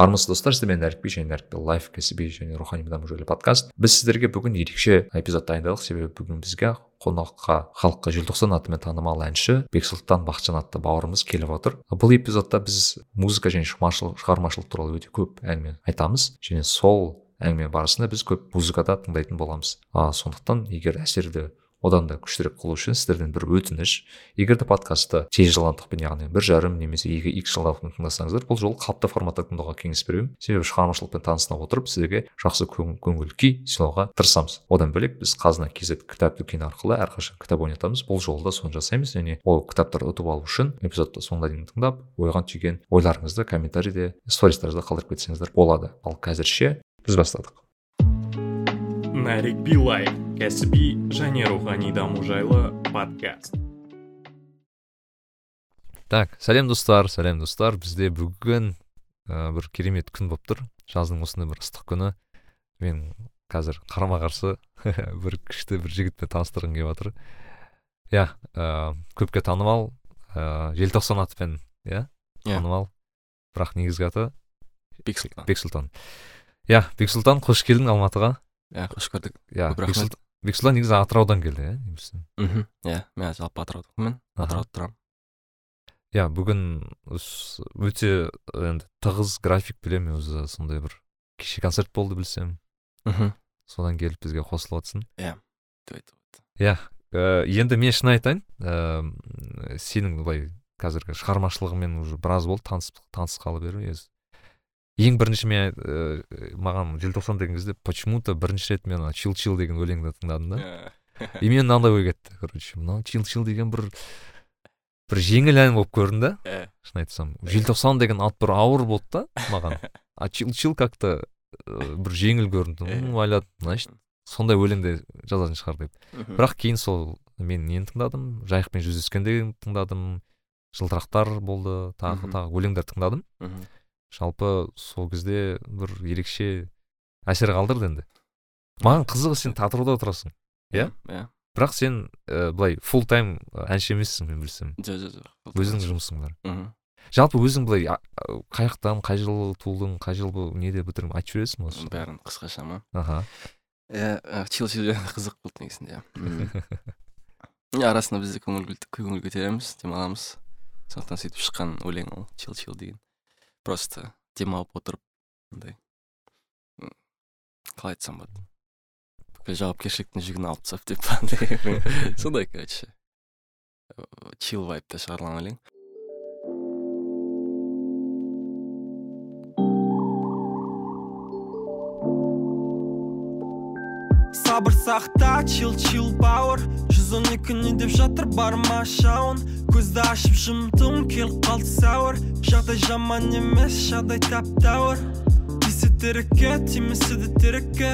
армысыз достар сіздермен әрікби және әрікби лайф кәсіби және рухани даму жайлы подкаст. Біз сіздерге бүгін ерекше эпизод дайындадық. Себебі бүгін бізге қонаққа халыққа желтоқсан атымен танымал әнші бексұлтан бақытжан атты бауырымыз келіп отыр. Бұл эпизодта біз музыка және шығармашылық туралы өте көп әңгіме айтамыз және сол әңгіме барысында біз көп музыкада тыңдайтын боламыз. А сондықтан егер әсерді одан да күштірек қылу үшін сіздерден бір өтініш. Егер де подкастты тез жылдамдықпен яғни бір жарым немесе екі икс жылдамдықпен тыңдасаңыздар бұл жолы қалыпты форматта тыңдауға кеңес беремін. Себебі шығармашылықпен таныса отырып сіздерге жақсы көңіл күй сыйлауға тырысамыз. Одан бөлек біз қазына kz кітап дүкені арқылы әрқашан кітап ойнатамыз. Бұл жолы да соны жасаймыз. Және ол кітаптарды ұтып алу үшін эпизодты соңына дейін тыңдап ойға түйген ойларыңызды комментарийде стористарда қалдырып кетсеңіздер болады. Ал қазірше біз бастадық. Нарик билай кәсіби және рухани даму жайлы подкаст. Так сәлем достар сәлем достар. Бізде бүгін ә, бір керемет күн болып тұр. Жаздың осындай бір ыстық күні. Мен қазір қарама қарсы бір күшті бір жігітпен таныстырғым келіп жатыр иә ә, көпке танымал ә, желтоқсан атымен иә yeah. танымал. Бірақ негізгі аты бексұлтан. Бексұлтан. Иә бексұлтан қош келдің алматыға. иә қош көрдік иә бексұлтан негізі атыраудан келді иә мхм иә мен жалпы атыраудікімін атырауда тұрамын иә бүгін өте енді тығыз график білемін өзі сондай бір кеше концерт болды білсем мхм содан келіп бізге қосылып жатрсың иә иә енді мен шын айтайын ыыы сенің былай қазіргі шығармашылығымен уже біраз болды таныс танысқалы бері ең бірінші мен ә, маған желтоқсан деген кезде почему то бірінші рет мен чил чил деген өлеңді тыңдадым да. И мен мынандай ой кетті. Короче мынау чил чил деген бір бір жеңіл ән болып көрінді. Иә шын айтсам желтоқсан деген ат бір ауыр болды да маған. А чил чил как то бір жеңіл көрінді. Ну ойлады значит сондай өлеңде жазатын шығар деп. Бірақ кейін сол мен нені тыңдадым? Жайықпен жүздескенде тыңдадым. Жылтырақтар болды. Тағы тағы өлеңдер тыңдадым. Жалпы сол кезде бір ерекше әсер қалдырды енді. Маған қызығы сен атырауда отырасың иә иә? бірақ сен ә, былай фулл тайм әнші емессің мен білсем. Жоқ жоқ жоқ өзіңнің жұмысың бар. Мхм жалпы өзің былай қай жақтан қай жылы тудың қай жылы неде бітірдің айтып жібересің ба бәрін қысқаша ма? Аха. Иә чил қызық болды негізінде иә арасында біз де көңіл көңіл көтереміз демаламыз. Сондықтан сөйтіп шыққан өлең ол чил чил деген. Просто демалып отырып андай қалай айтсам болады бүкіл жауапкершіліктің жүгін алып тастап деп сондай короче. Чил вайпта шығарылған өлең сабыр сақта чил чил бауыр екі не деп жатыр барма шауын? Көзді ашып жұмдым келіп қалды сәуір. Жағдай жаман емес жағдай тәп тәуір тисе терекке тимесе де терекке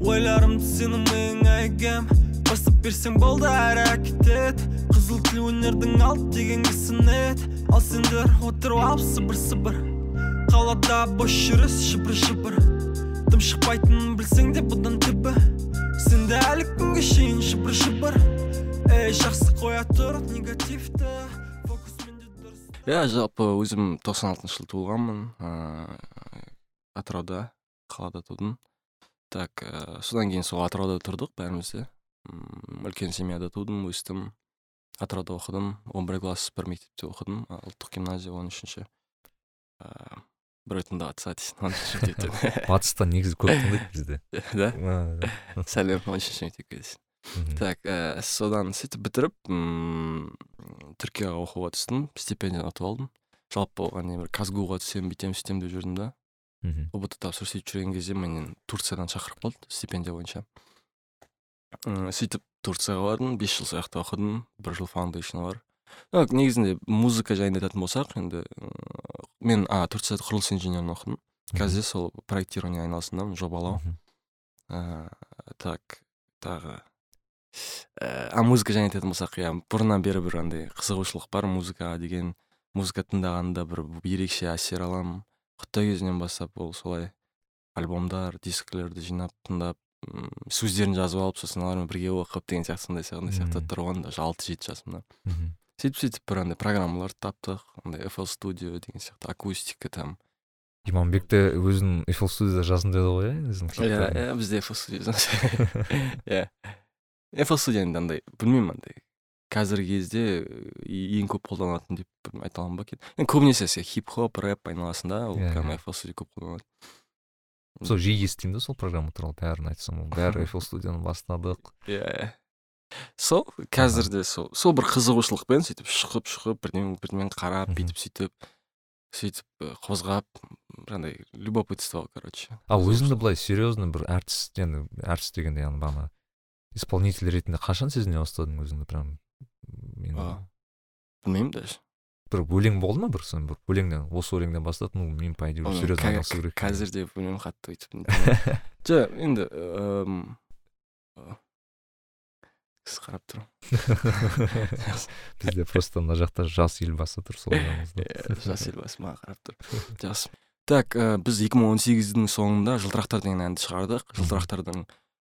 ойларымды сенің миыңа егем бастап берсең болды әр әрекет қызыл тіл өнердің алды деген ет ал сендер отырып алып сыбыр сыбыр қалада бос жүріс жыбыр жыбыр дым шықпайтынын білсең де бұдан түбі. Сенде әлі күнге шейін жыбыр жыбыр ей жақсы қоя тұр негативті. Иә жалпы өзім тоқсан алтыншы жылы туылғанмын. Ыыы атырауда қалада тудым. Так ә, содан кейін сол атырауда тұрдық бәріміз де. Үлкен семьяда тудым өстім. Атырауда оқыдым. он бір класс бір мектепте оқыдым. Ұлттық гимназия он үшінші. Ыыы біреу тыңдап жатса батыста негізі көп тыңдайды бізде да? Сәлем он үшінші мектепке так ә, содан сөйтіп бітіріп мм түркияға оқуға түстім стипендияны ұтып алдым жалпы оған дейін бір казгу ға түсемін бүйтемін сөйтемін деп жүрдім да мхм ұбт тапсырып сөйтіп жүрген кезде менен турциядан шақырып қалды стипендия бойынша сөйтіп турцияға бардым бес жыл сол жақта оқыдым бір жыл фаундейшн бар негізінде музыка жайында айтатын болсақ енді мен а турцияда құрылыс инженерін оқыдым. Қазір сол проектирование айналасындамын жобалау. Ыыы так тағы ә, а музыка жайында айтатын болсақ иә бұрыннан бері бір андай қызығушылық бар. Музыкаға деген музыка тыңдағанда бір ерекше әсер аламын. Құттай кезінен бастап ол солай альбомдар дискілерді жинап тыңдап сөздерін жазып алып сосын олармен бірге оқып деген сияқты сондай сондай сияқты болған даже алты жеті жасымда. Сөйтіп сөйтіп бір андай программаларды таптық андай fl studio деген сияқты акустика там. Иманбек те өзінің эфл студияда жаздым деді ғой иә иә иә бізде фл студия иә фл студия енді андай білмеймін андай қазіргі кезде ең көп қолданатын деп айта аламын ба екен енді көбінесе хип хоп рэп айналасында ол прям фл студия көп қолданады сол жиі естимін да сол программа туралы бәрін айтсам бәрі эфл студияны бастадық иә иә сол қазір де сол сол бір қызығушылықпен сөйтіп шығып шығып бірдеңе бірдеңені қарап бүйтіп сөйтіп сөйтіп қозғап андай любопытство короче ал өзіңді былай серьезно бір әртіс енді әртіс дегенде яғни бағана исполнитель ретінде қашан сезіне бастадың өзіңді прям А, білмеймін даже. Бір өлең болды ма бір сон бір өлеңнен осы өлеңнен бастап ну мен по идее серьезно айналысу керек қазір де білмеймін қатты өйтіп жоқ енді э, қарап тұр бізде просто мына жақта жас елбасы тұр сол жас елбасы маған қарап тұр жақсы так ә, біз 2018-дің соңында жылтырақтар деген әнді шығардық. Жылтырақтардың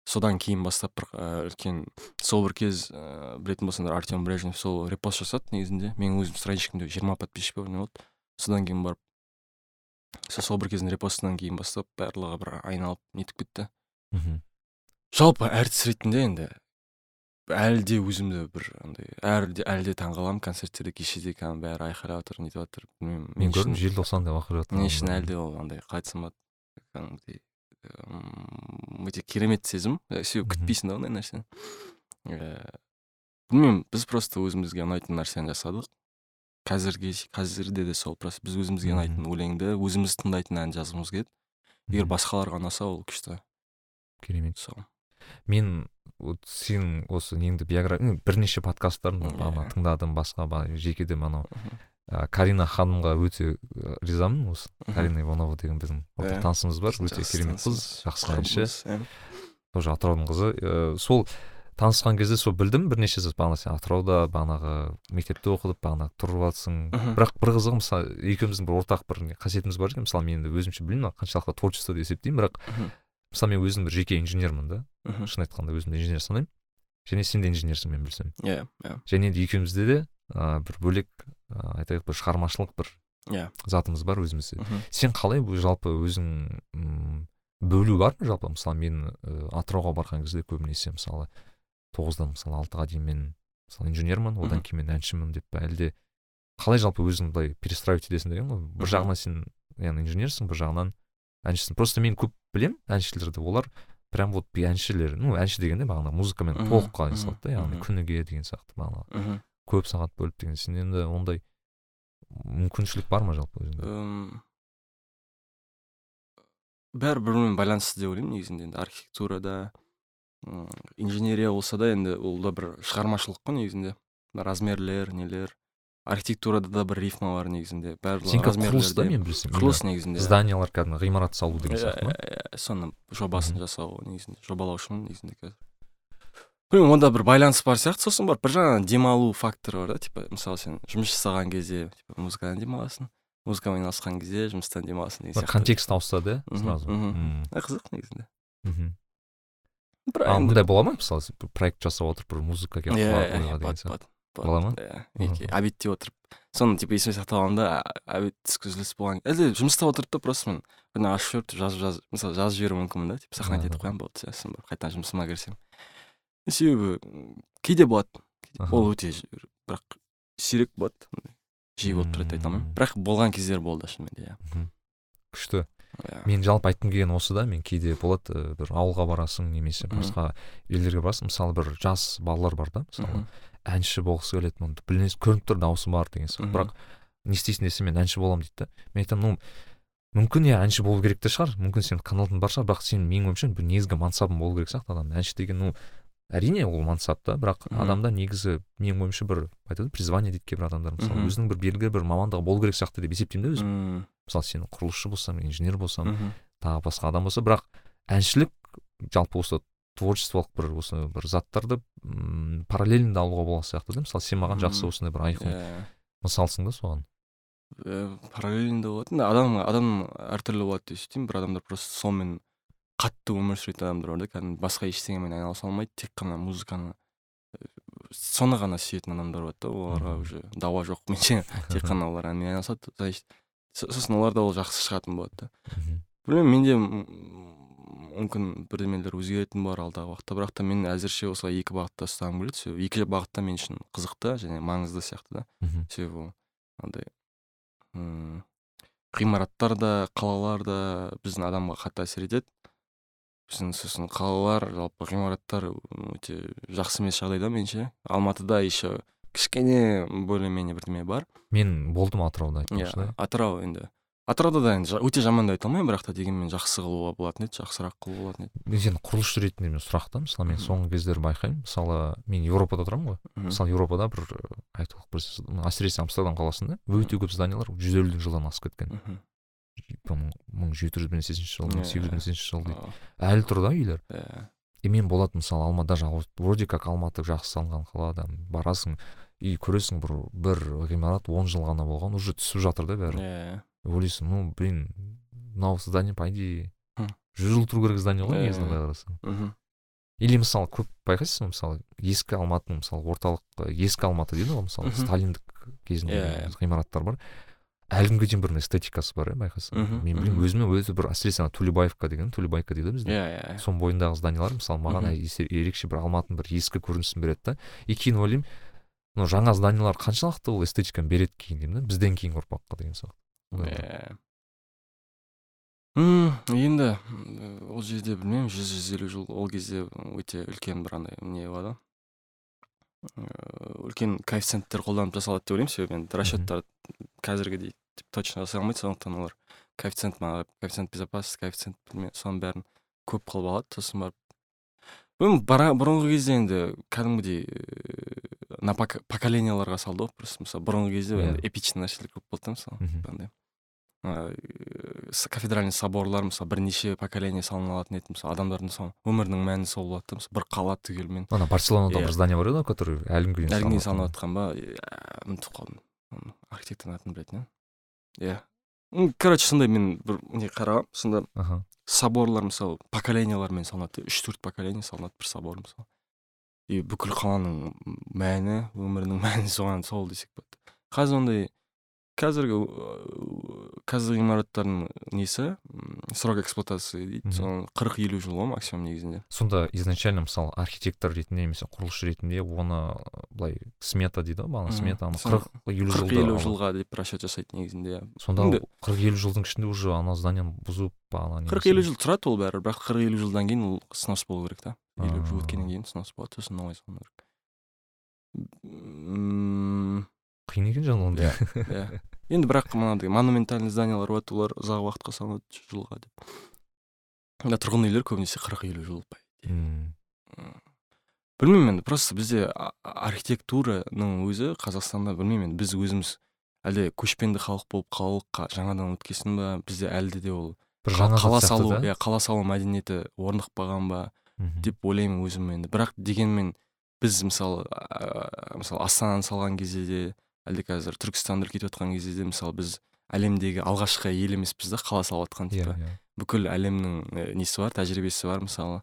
содан кейін бастап бір ә, үлкен сол бір кез ә, білетін болсаңдар артем брежнев сол репост жасады негізінде. Менің өзім страничкамда жиырма подписчик па не болды. Содан кейін барып сол сол бір кездің репостынан кейін бастап барлығы бір айналып нетіп кетті. Мхм. жалпы әртіс ретінде енді әлі де өзімді бір андай әлі де әлі де таңғаламын концерттерде кешеде кәдімгі бәрі айқайлап жатыр нетіп жатыр білмеймін мен көрдім желтоқсан деп ақыры мен үшін әлі де ол андай қалай айтсам болады кәдімгідей өте керемет сезім. Себебі күтпейсің да ондай нәрсені. Ііі білмеймін біз просто өзімізге ұнайтын нәрсені жасадық. Қазірге қазірде де сол просто біз өзімізге ұнайтын өлеңді өзіміз тыңдайтын ән жазғымыз келеді егер басқаларға ұнаса ол күшті. Керемет. Сол. Мен вот сенің осы неңді биография бірнеше подкасттарын ана тыңдадым басқа ба- жекеден анау ә, карина ханымға өте ә, ризамын осы. Карина иванова деген біздің ортақ Иә. танысымыз бар өте керемет қыз жақсы әнші. тоже атыраудың қызы. Ә, сол танысқан кезде сол білдім бірнеше жыл бағана сен атырауда бағанағы мектепте оқыдық бағана тұрып жатсың бірақ бір қызығы мысалы екеуміздің бір ортақ бір қасиетіміз бар екен. Мысалы мен енді өзімше білмеймін қаншалықты творчество деп есептеймін. Бірақ. Мысалы мен өзім бір жеке инженермін да. Мхм. шын айтқанда өзімді инженер санаймын. Және сен де инженерсің мен білсем. Иә иә. Және де екеумізде де ә, бір бөлек ә, айтайық бір шығармашылық бір иә. затымыз бар өзімізде. Мгм. сен қалай бұл жалпы өзің м, бөлу бар ма жалпы? Мысалы мен ә, атырауға барған кезде көбінесе мысалы тоғыздан мысалы алтыға дейін мен мысалы инженермін одан кейін мен әншімін деп па әлде қалай жалпы өзің былай перестраивать етесің деген ғой? Бір жағынан сен яғни инженерсің бір жағынан әншісің просто мен көп білемін әншілерді. Олар прям вот әншілер. Ну әнші дегенде бағана музыкамен толық салады да яғни күніге деген сияқты бағана. Көп сағат бөліп деген сен енді ондай мүмкіншілік бар ма жалпы өзіңде? Бәрі бір бірімен байланысты деп ойлаймын негізінде. Енді архитектурада инженерия болса да енді ол да бір шығармашылық қой негізінде. Размерлер нелер. Архитектурада да бір рифма бар негізінде барлығы құрылыс размерлерде- мен білсем құрылыс негізінде. Иә. зданиялар кәдімгі ғимарат салу деген сияқты ма? иә, иә, соны жобасын жасау негізінде жобалаушымын негізінде қазір. Білмеймін онда бір байланыс бар сияқты сосын бар. Бір жағынан демалу факторы бар да типа мысалы сен жұмыс жасаған кезде типа музыкадан демаласың музыкамен айналысқан кезде жұмыстан демаласың деген сияқты. контекст ауысады иә сразу? қызық негізінде. Мхм. ал мындай бола ма мысалы проект жасап отырып бір музыка келіп иә Бола ма? иә обедте отырып соны типа есіме сақтап аламын да обед түскі үзіліс болған әлде жұмыста отырып та просто мен бірдеңе ашып жіберіп жазып жазып мысалы жазып жіберуім мүмкінмін да типа сохранить етіп қоямын болды сосын барып қайтадан жұмысыма кірісемін себебі кейде болады ол өте бірақ сирек болады жиі болып тұрады деп айта алмаймын бірақ болған кездер болды шынымен де иә күшті Иә. мен жалпы айтқым келгені осы да мен кейде болады ә, бір ауылға барасың немесе басқа елдерге барасың. Мысалы бір жас балалар бар да мысалы. Әнші болғысы келеді білінес көрініп тұр дауысы бар деген сияқты. Бірақ не істейсің десе мен әнші боламын дейді да мен айтамын ну мүмкін иә әнші болу керек те шығар. Мүмкін сенің каналың бар шығар. Бірақ сен менің ойымша бір негізгі мансабың болу керек сияқты адамның. Әнші деген ну әрине ол мансап та бірақ адамда негізі менің ойымша бір айтады ғой, призвание дейді кейбір адамдар. Мысалы өзінің бір белгілі бір мамандығы болу керек сияқты деп есептеймін да өзім. Мысалы сен құрылысшы болсаң инженер болсаң мхм. тағы басқа адам болса. Бірақ әншілік жалпы осы творчестволық бір осы бір заттарды м параллельно алуға болатын сияқты да. Мысалы сен маған жақсы осындай бір айқын Иә. мысалсың да соған? Ә, параллельно болады. Енді адам адам әртүрлі болады деп есептеймін. Бір адамдар просто сонымен қатты өмір сүретін адамдар бар да. Кәдімгі басқа ештеңемен айналыса алмайды тек қана музыканы ә, соны ғана сүйетін адамдар болады да. Оларға уже дауа жоқ. Менше тек қана олар әнмен айналысады. Значит Со- сосын оларда ол жақсы шығатын болады да. Білмеймін менде мүмкін бірдемелер өзгеретін болар алдағы уақытта. Бірақ та мен әзірше осылай екі бағытта ұстағым келеді. Себебі екі бағытта мен үшін қызықты және маңызды сияқты да. Себебі ол андай ғимараттар да қалалар да біздің адамға қатты әсер етеді. Біздің сосын қалалар жалпы ғимараттар өте жақсы емес жағдайда меніңше. Алматыда еще кішкене более менее бірдеме бар. Мен болдым атырауда иә атырау енді. Атырауда да енді өте жаман да айта алмаймын бірақ та дегенмен жақсы қылуға болатын еді жақсырақ қылуға болатын еді. мен сен құрылысшы ретінде мен сұрақта мысалы мен соңғы кездері байқаймын. Мысалы мен еуропада тұрамын ғой. Мысалы еуропада бір э, айталық бір әсіресе амстердам қаласында өте көп зданиялар жүз елудің жылдан асып кеткен. Мхм. мың жеті жүз нешінші жыл мың сегіз жүз нешінші жыл дейді. Әлі тұр да үйлер. Иә. и мен болады мысалы алма даже вроде как алматы жақсы салынған қала да барасың и көресің бір бір ғимарат он жыл ғана болған уже түсіп жатыр да бәрі. Иә. Ойлайсың ну блин мынау здание по идее жүз жыл тұру керек здание ғой иә. былай қарасаң мхм. или мысалы көп байқайсыз ба мысалы ескі алматының мысалы орталық э, ескі алматы дейді ғой мысалы сталиндік кезінде ғимараттар бар? Әлі күнге дейін бір эстетикасы бар иә байқасаң Мхм, мен білмеймін өзіме өзі бір әсіресе ана тулебаевка деген тулебайка дейді бізде. Иә иә соның бойындағы зданиялар мысалы маған ерекше бір алматының бір ескі көрінісін береді да. И кейін ойлаймын ну жаңа зданиялар қаншалықты ол эстетиканы береді кейін деймін да? Бізден кейінгі ұрпаққа деген сияқты. Сондай бір- иә м енді ол жерде білмеймін жүз жүз елу жыл ол кезде өте үлкен бір андай не болады ғой үлкен коэффициенттер қолданып жасалады деп ойлаймын себебі енді расчеттар қазіргідей тип точно жасай алмайды сондықтан олар коэффициент мана коэффициент безопасности коэффициент білме соның бәрін көп қылып алады сосын барып білмеймін бұрынғы кезде енді кәдімгідей ііі на поколенияларға салды ғой просто мысалы бұрынғы кезде енді эпичный нәрселер көп болды да мысалы андай. Ыыы, с- кафедральный соборлар мысалы бірнеше поколение салына алатын еді мысалы адамдардың сол өмірінің мәні сол болады да мысалы бір қала түгелімен. Ана барселонада Иә. бір здание бар еді ғой который әлі күнге дейін әлі күнге салынып жатқан ба? Иә, ұмытып қалдым. Архитектордың атын білетін иә. М, короче сондай мен бір не қарағанмын сонда аха. соборлар мысалы поколениялармен салынады үш төрт поколение салынады бір собор мысалы. И бүкіл қаланың мәні өмірінің мәні соған сол десек болады. Қазір ондай қазіргі ыыы, қазіргі ғимараттардың несі? Срок эксплуатации дейді. Мгм. соның қырық елу жыл ғой максимум негізінде. Сонда изначально мысалы архитектор ретінде немесе құрылысшы ретінде оны былай смета дейді ғой бағана Мгм. смета аны Сол қырық елу қырық жылда елу жылға деп расчет жасайды негізінде иә. Сонда қырық елу жылдың ішінде уже ана зданиені бұзып па ана қырық елу жыл тұрады ол бәрі бірақ қырық елу жылдан кейін ол снос болу керек та. Елу жыл өткеннен кейін снос болады сосын оңай салыну керек. Қиын екен жаңа ондай. Иә енді бірақ мынандай монументальный зданиялар болады олар ұзақ уақытқа салынады жүз жылға деп. Мына тұрғын үйлер көбінесе қырық елу жыл білмеймін енді просто бізде архитектураның өзі қазақстанда білмеймін енді біз өзіміз әлде көшпенді халық болып қалдық қа- жаңадан өткесін ба бізде әлде де ол бір жаңа қала салу иә қала салу мәдениеті орнықпаған ба деп ойлаймын өзім енді. Бірақ дегенмен біз мысалы ә, мысалы астананы салған кезде де әлде қазір түркістанды үлкейтіп жатқан кезде де мысалы біз әлемдегі алғашқы ел емеспіз да қала салып жатқан иә типа иә. Бүкіл әлемнің несі бар тәжірибесі бар мысалы.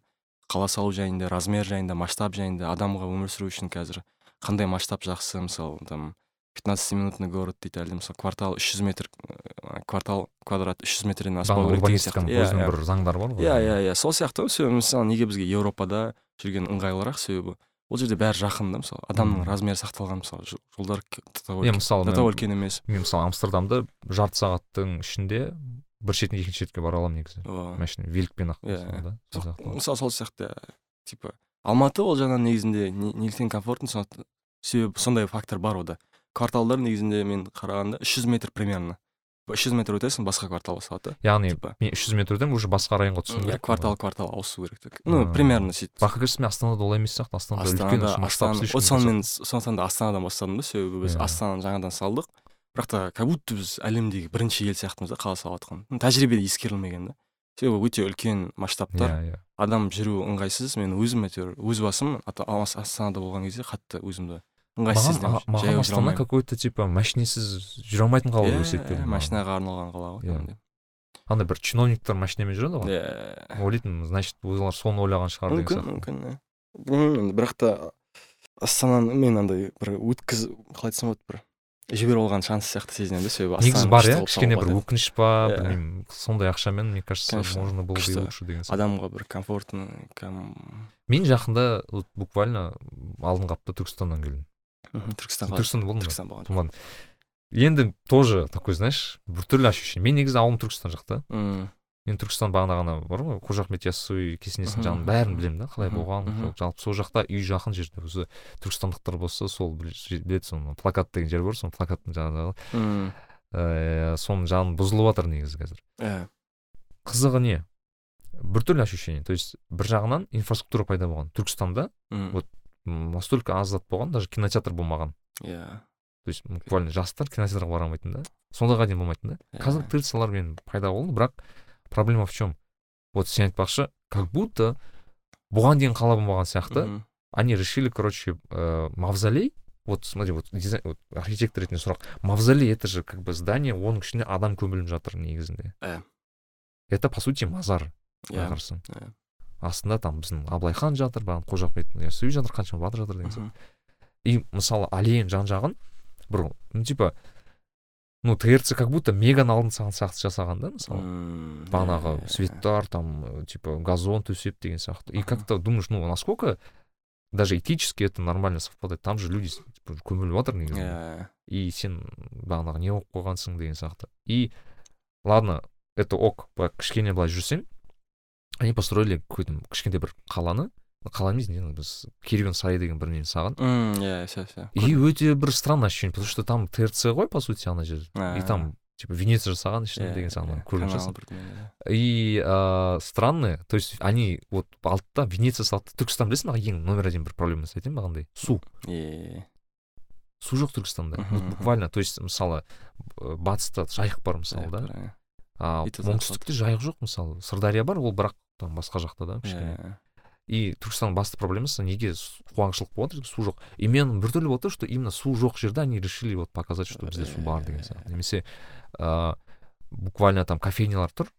Қала салу жайында размер жайында масштаб жайында адамға өмір сүру үшін қазір қандай масштаб жақсы мысалы там 15 минутный город дейді әлде мысалы квартал 300 метр э, квартал квадрат 300 метрден аспау керек деген сияқты. Өзінің иә. бір заңдары бар ғой иә. Иә иә сол сияқты ғой. Себебі мысалы неге бізге еуропада жүрген ыңғайлырақ себебі ол жерде бәрі жақын да мысалы. Адамның размері сақталған мысалы жол- жолдар иә мысалы до того үлкен емес. мен мысалы амстердамды жарты сағаттың ішінде бір шетінен екінші шетке бара аламын негізі. Машина великпен ақ Иә, мысалы сол сияқты. мысалы сол сияқты типа алматы ол жағынан негізінде не- неліктен сондықтан- себебі сондай фактор бар ода кварталдар негізінде мен қарағанда үш жүз метр примерно. Үш жүз метр өтесің басқа кварталға салады да яғни типа. мен үш жүз метрден уже басқа районға түсуім иә, керек. квартал квартал ауысу керек ну примерно сөйтіп. Бақы кірісімен астанада олай емес сияқты астанада үлкен вот соны мен сондықтан да астанадан бастадым да себебі біз Иә. астананы жаңадан салдық. Бірақ та как будто біз әлемдегі бірінші ел сияқтымыз да қала салып жатқан Ну, тәжірибеде ескерілмеген да. Себебі өте үлкен масштабтар. Иә иә. Адам жүру ыңғайсыз. Мен өзім әйтеуір өз басым астанада болған кезде қатты өзімді ыңғайсыз маған маған астана какой то типа машинесіз жүре алмайтын қала болып иә маған. машинаға арналған қала ғой Иә. кәдімгідей. андай бір чиновниктер машинамен жүреді ғой. Иә. Ойлайтынмын значит олар соны ойлаған шығар деген мүмкін сияқты. мүмкін иә. Білмеймін бірақ та астананы мен андай бір өткіз қалай айтсам болады бір жіберіп алған шанс сияқты сезінемін да себебі негізі Астана бар иә кішкене бір өкініш па Иә. білмеймін сондай ақшамен мне кажется можно было бы лучше деген сияқты. Адамға бір комфортно мен жақында вот буквально алдыңғы апта түркістаннан келдім Мгм, түркістанға түркістанда болдың ба түркістан болған енді тоже такой знаешь біртүрлі ощущение мен негізі ауылым түркістан жақта. Мен түркістан бағана ғана бар ғой. Қожа ахмет яссауи кесенесінің жанын бәрін білемін да қалай болған жалпы сол жақта үй жақын жерде өзі түркістандықтар болса сол біл- біледі соны. Плакат деген жер бар сол плакаттың жанындағы. Ыыы соның жаны бұзылып жатыр негізі қазір. Иә қызығы не? Біртүрлі ощущение то есть бір жағынан инфраструктура пайда болған. Түркістанда вот настолько аз зат болған даже кинотеатр болмаған. Иә. То есть буквально жастар кинотеатрға бара алмайтын да сондайға дейін болмайтын да. Иә. қазір традициялар мен пайда болды бірақ проблема в чем вот сен айтпақшы как будто бұған дейін қала болмаған сияқты. Мгм, они решили короче э, мавзолей вот смотри вот, дизайн, вот архитектор ретінде сұрақ. Мавзолей это же как бы здание оның ішінде адам көміліп жатыр негізінде. Иә. это по сути мазар иә. қарасаң иә. Астында там біздің абылай хан жатыр бағана қожа ахмет яссауи жатыр қаншама батыр жатыр деген сияқты. И мысалы аллеяның жан жағын бір ну типа ну трц как будто меганы алдын саған сияқты жасаған да мысалы. Бағанағы иә, светтар там э, типа газон төсеп деген сияқты. И как то думаешь ну насколько даже этически это нормально совпадает. Там же люди типа, көміліп жатыр иә негізінде иә и сен бағанағы не болып қойғансың деген сияқты. И ладно это ок былай кішкене былай жүрсең они построили какой-то кішкентай бір қаланы. Қала емес не біз керуен сарай деген бір нені салған М, иә все все и өте бір странное ощущение потому что там трц ғой по сути ана жер. И там типа венеция жасаған ішінде Иә, деген сияқты иә, көрген шығарсың и ә, странные то есть они вот алтыда венеция салды. Түркістан білесің ба ең номер один бір проблемасы айтайын ба қандай су. Е, су жоқ түркістанда. Буквально то есть мысалы батыста жайық бар мысалы да. Бар, а И таза оңтүстікте жайық жоқ мысалы. Сырдария бар ол бірақ там басқа жақта да кішкене. Иә, и түркістанның басты проблемасы неге қуаңшылық болып жатыр су жоқ. И мен біртүрлі болды что именно су жоқ жерде они решили вот показать что бізде су бар деген сияқты. немесе ыыы буквально там кофейнялар тұр.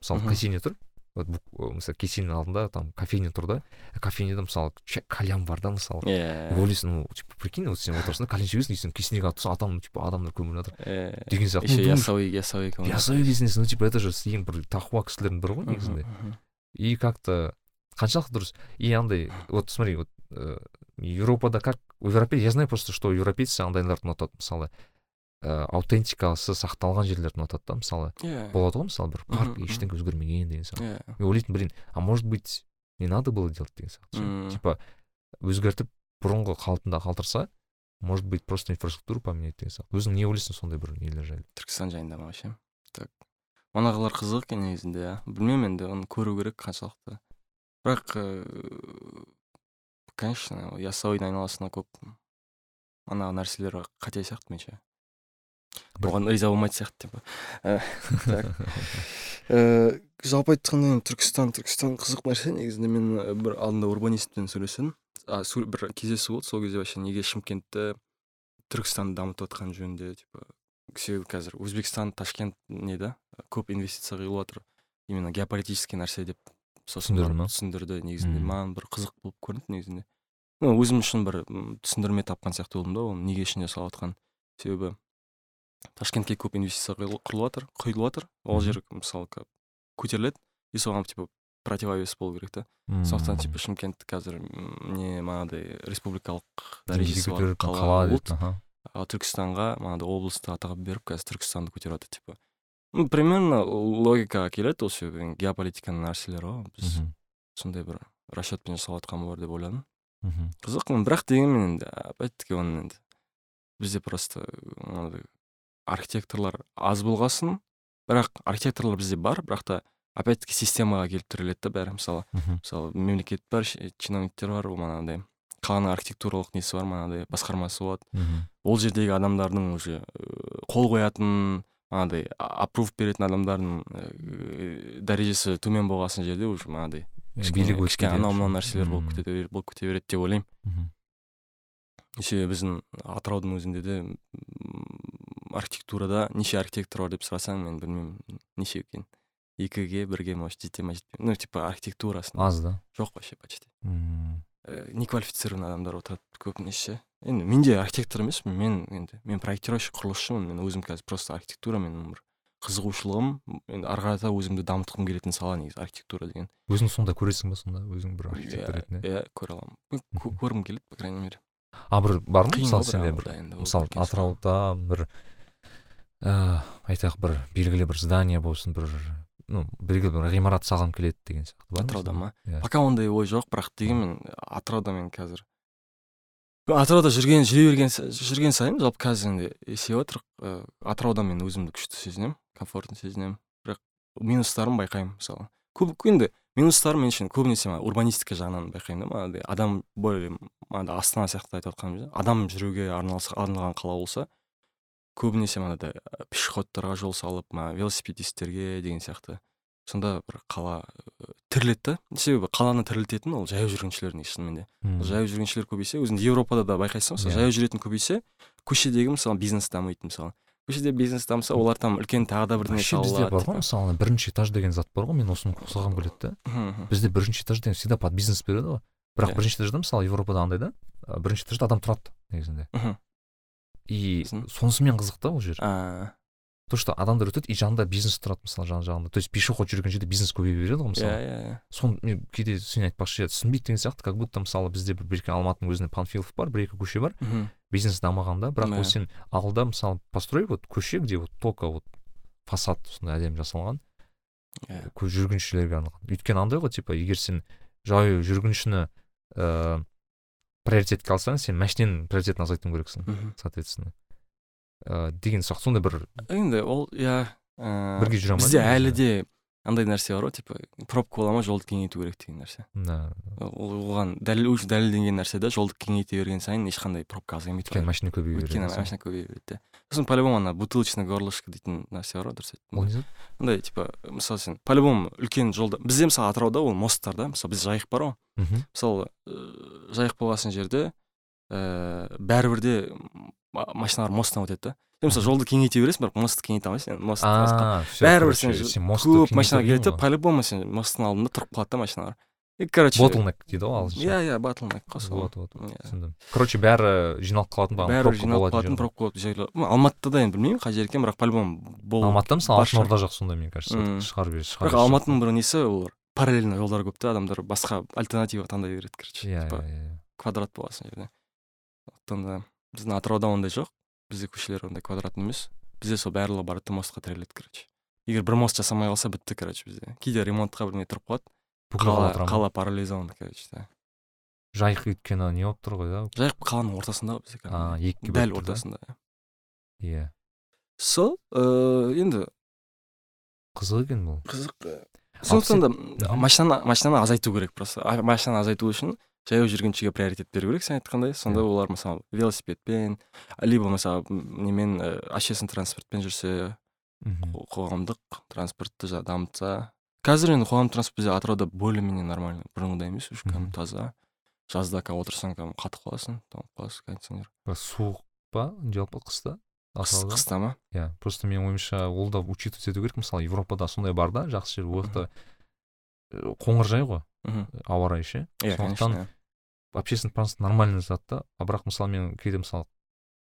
Мысалы кофейня тұр. Вот мысалы кесененің алдында там кофейня тұр да. Кофейняда мысалы кальян бар да мысалы. Иә ойлайсың ну типа прикинь вот сен отырсың да кальян шегесің и сен кесенеге алып тұрсың а там типа адамдар көміліп жатыр Иә. деген сияқты. еще ясауи ясауи ясауи кесенесі ну типа это же ең бір тақуа кісілердің бірі ғой негізінде. И как то қаншалықты дұрыс и андай вот смотри вот э, европада как у европей я знаю просто что европейцы андайларды ұнатады мысалы ә, аутентикасы сақталған жерлерді ұнатады да мысалы иә болады ғой мысалы бір парк ештеңе өзгермеген деген сияқты иә мен ойлайтын блин а может быть не надо было делать? деген сияқты типа өзгертіп бұрынғы қалпында қалдырса может быть просто инфраструктуру поменять деген сияқты өзің не ойлайсың сондай бір нелер жайлы түркістан жайында ма вообще. Так. Манағылар қызық екен негізінде иә білмеймін енді оны көру керек қаншалықты. Бірақ ыыы конечно ясауидің айналасында көп манағы нәрселер қате сияқты меніңше. Бір- оған риза болмайтын сияқты типа. Так. Э, жалпы айтқанда енді түркістан түркістан қызық нәрсе негізінде мен э, бір алдында урбанистпен сөйлестім а, бір кездесу болды сол кезде вообще неге шымкентті түркістанды дамытып жатқан жөнінде типа себебі қазір өзбекстан ташкент не да? Көп инвестиция құйылып жатыр. Именно геополитический нәрсе деп сосын Түсіндірді ма? түсіндірді негізінде. Маған бір қызық болып көрінді негізінде. Ну өзім үшін бір түсіндірме тапқан сияқты болдым да оны неге ішіне салып жатқан себебі ташкентке көп инвестиция құрылып жатыр құйылып жатыр. Ол жер мысалы көтеріледі и соған типа противовес болу керек та. Сондықтан типа шымкент қазір не манағыдай республикалық дәрежесі бар қала болды түркістанға манағыдай облысты атағы беріп қазір түркістанды көтеріп жатыр типа. Ну примерно логикаға келеді ол себебі геополитиканың нәрселері ғой. Біз сондай бір расчетпен жасап жатқан болар деп ойладым. Мгм. қызық бірақ дегенмен енді опять таки оны енді бізде просто мынандай архитекторлар аз болғасын. Бірақ архитекторлар бізде бар бірақ та опять таки системаға келіп тіреледі да бәрі. Мысалы мысалы мемлекет бар чиновниктер бар ол манағыдай қаланың архитектуралық несі бар манағыдай басқармасы болады. Ол жердегі адамдардың уже э, қол қоятын манағыдай аппрув беретін адамдардың э, дәрежесі төмен болған жерде уже манағыдай билік өтіп кішкене анау мынау нәрселер болып кете болып кете береді деп ойлаймын. Себебі біздің атыраудың өзінде де архитектурада неше архитектор бар деп сұрасаң мен білмеймін неше екен. Екіге бірге может жете ма жетпей ну типа архитектурасында аз да. Жоқ вообще почти. Мм. Э, неквалифицированный адамдар отырады көбінесе енді мен де архитектор емеспін мен енді мен проектировщик құрылысшымын. Мен өзім қазір просто архитектура менің бір қызығушылығым. Енді ары қарата өзімді дамытқым келетін сала негізі архитектура деген. Өзің сонда көресің ба сонда? Өзің бір архитектор ретінде? иә көре аламын. Кө- көргім келеді по крайней мере. А бір бар ма мысалы сенде бір? мысалы атырауда бір ыыы айтайық бір белгілі бір здание болсын бір ну белгілі бір ғимарат салғым келеді деген сияқты атырауда ма? Иә. Пока ондай ой жоқ бірақ дегенмен атырауда мен қазір. Атырауда жүрген жүре берген жүрген сайын жалпы қазір енді есейіп жатыр ә, атырауда мен өзімді күшті сезінемін комфортно сезінемін бірақ минустарын байқаймын мысалы. Көп енді минустары мен үшін көбінесе мана урбанистика жағынан байқаймын да манағыдай. Адам более астана сияқты айтып жатқанымыз адам жүруге арналған қала болса көбінесе манағыдай ә, пешеходтарға жол салып мына велосипедистерге деген сияқты. Сонда бір қала ә, тіріледі да. Себебі қаланы тірілтетін ол жаяу жүргіншілер негізі шынымен де. Жаяу жүргіншілер көбейсе өзінде еуропада да байқайсың. Мысалы Иә. жаяу жүретін көбейсе көшедегі мысалы бизнес дамиды мысалы. Көшеде бизнес дамыса олар там үлкен тағы да бірдеңе вообще бізде бар ғой мысалы бірінші этаж деген зат бар ғой мен осыны қосылғым келеді да. Бізде бірінші этаж деген всегда под бизнес береді ғой. Бірақ Иә. бірінші этажда мысалы европада андай да бірінші этажда адам тұрады негізінде. И сонысымен қызық та ол жер. То что адамдар өтеді и жанында бизнес тұрады мысалы жан жағында. То есть пешеход жүрген жерде бизнес көбейе береді ғой иә мысалы. Иә иә соны мен кейде сен айтпақшы түсінбейді деген сияқты как будто мысалы бізде бір бір алматының өзінде панфилов бар бір екі көше бар. Бизнес дамыған да бірақ вот сен алда мысалы построй вот көше где вот только вот фасад сондай әдемі жасалған. Иә. жүргіншілерге арналған. Өйткені андай ғой типа егер сен жаяу жүргіншіні ыыы приоритетке алсаң сен машиненің приоритетін азайтуың керексің мхм. соответственно. Ыыы деген сияқты сондай бір енді ол иә ә, бірге жүре алмайды бізде әлі де андай нәрсе бар ғой типа пробка бола ма жолды кеңейту керек деген нәрсе. Да, ол оған дәлел уже дәлелденген нәрсе да жолды кеңейте берген сайын ешқандай пробка азаймайды өйткені машина көбейе береді өйткені машина көбейе береді сосын по любому ана бутылочный горлышко дейтін нәрсе бар ғой дұрыс айттың андай типа мысалы сен по любому үлкен жолда бізде мысалы атырауда ол мосттар да. Мысалы бізде жайық бар ғой. Мысалы ыыы, жайық болған жерде ііі бәрібір де машиналар мосттан өтеді да. Сен мысалы жолды кеңейте бересің бірақ мостты кеңейте алмайсың. Енді мост бәрібір сен көп машина келеді по любому сен мосттың алдында тұрып қалады да машиналар. И короче ботлнек дейді ғой ағылшынша. Иә иә батлнек қой сол вот вот Иә. түсіндім. Короче бәрі жиналып қалатын бағана пробка жиналып қалатын пробка болатын жерлер. Алматыда да енді білмеймін қай жер екен бірақ по любому бол алматыда мысалы алтын орда жақ сондай мне кажется Мм. шығар бер шығар бірақ алматының бір несі олар параллельно жолдар көп та адамдар басқа альтернатива таңдай береді короче. Иә иә иә. квадрат болған жерде. Сондықтан да біздің атырауда ондай жоқ. Бізде көшелер ондай квадрат емес. Бізде сол барлығы барады да мостқа тіреледі короче. Егер бір мост жасамай қалса бітті короче бізде. Кейде ремонтқа бірдеңе тұрып қалады. Қала қала парализован короче да. Жайық өйткені не болып тұр ғой да? Жайық қаланың ортасында ғой бізде а екіге дәл ортасында иә. Сол ыыы енді қызық екен бұл. Қызық сондықтан да машинаны машинаны азайту керек просто. Машинаны азайту үшін жаяу жүргіншіге приоритет беру керек сен айтқандай. Сонда Иә. олар мысалы велосипедпен либо мысалы немен общественный транспортпен жүрсе мхм. қо- қоғамдық транспортты дамытса қазір енді қоғамдық транспорт бізде атырауда более менее нормально бұрынғыдай емес уже кәдімгі таза. Жазда қазір отырсаң кәдімгі қатып қаласың тоңып қаласың кондиционер. Суық па? Жалпы қыста? Қыста ма? Иә просто менің ойымша ол да учитывать ету керек. Мысалы европада сондай бар да жақсы жер. Ол жақта ә, қоңыржай ғой. Мхм ауа райы ше. Иә сондықтан общественный транспорт нормальный зат та. А бірақ мысалы мен кейде мысалы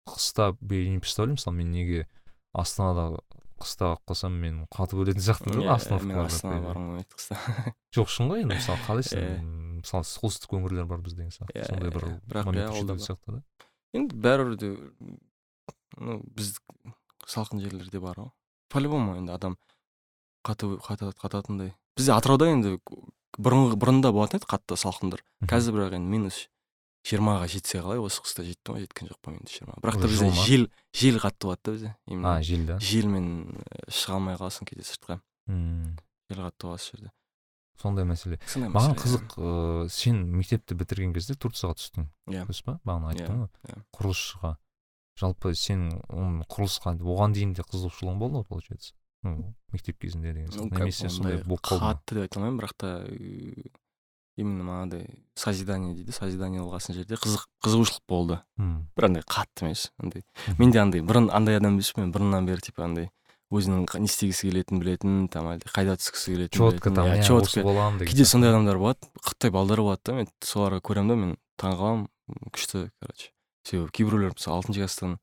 қыста я не представляю. Мысалы мен неге астанада қыста қалып қалсам мен қатып өлетін сияқтымын да мен остановкаларда астанаға барғым келмейді қыста жоқ шын ғой енді мысалы қалайсың? М, мысалы солтүстік өңірлер бар бізде деген сияқты Иә, сондай бір момент ол да сияқты енді бәрібір де ну біз салқын жерлерде бар ғой. По любому енді адам қататындай. Бізде атырауда енді бұрынғы бұрында болатын еді қатты салқындар. Қазір бірақ енді минус жиырмаға жетсе қалай осы қыста жетті ма жеткен жоқ па минус жиырма бірақ та бізде жел жел қатты болады да бізде. А именно жел да? желмен э, шыға алмай қаласың кейде сыртқа. Мм, жел қатты болады сол жерде. Сондай мәселе. Маған қызық ыыы сен мектепті бітірген кезде турцияға түстің. Иә. дұрыс па? Бағана Иә, айттың ғой. иә. құрылысшыға. Жалпы сен оны құрылысқа оған дейін де қызығушылығың болды ғой получается? Ну мектеп кезінде деген сияқты. немесе сондай ондай болып қалды қатты деп айта алмаймын бірақ та э, именно манағыдай созидание дейді созидание болған жерде қызық қызығушылық болды. Мм, бір андай қатты емес андай. Менде андай бұрын андай адам емеспін мен бұрыннан бері типа андай өзінің не істегісі келетінін білетін там әлде қайда түскісі келетінін четко там иә, иә, деген кейде сондай адамдар болады қытай балдар болады да мен соларға көремін да мен таңқаламын м, күшті короче. Себебі кейбіреулер мысалы алтыншы класстан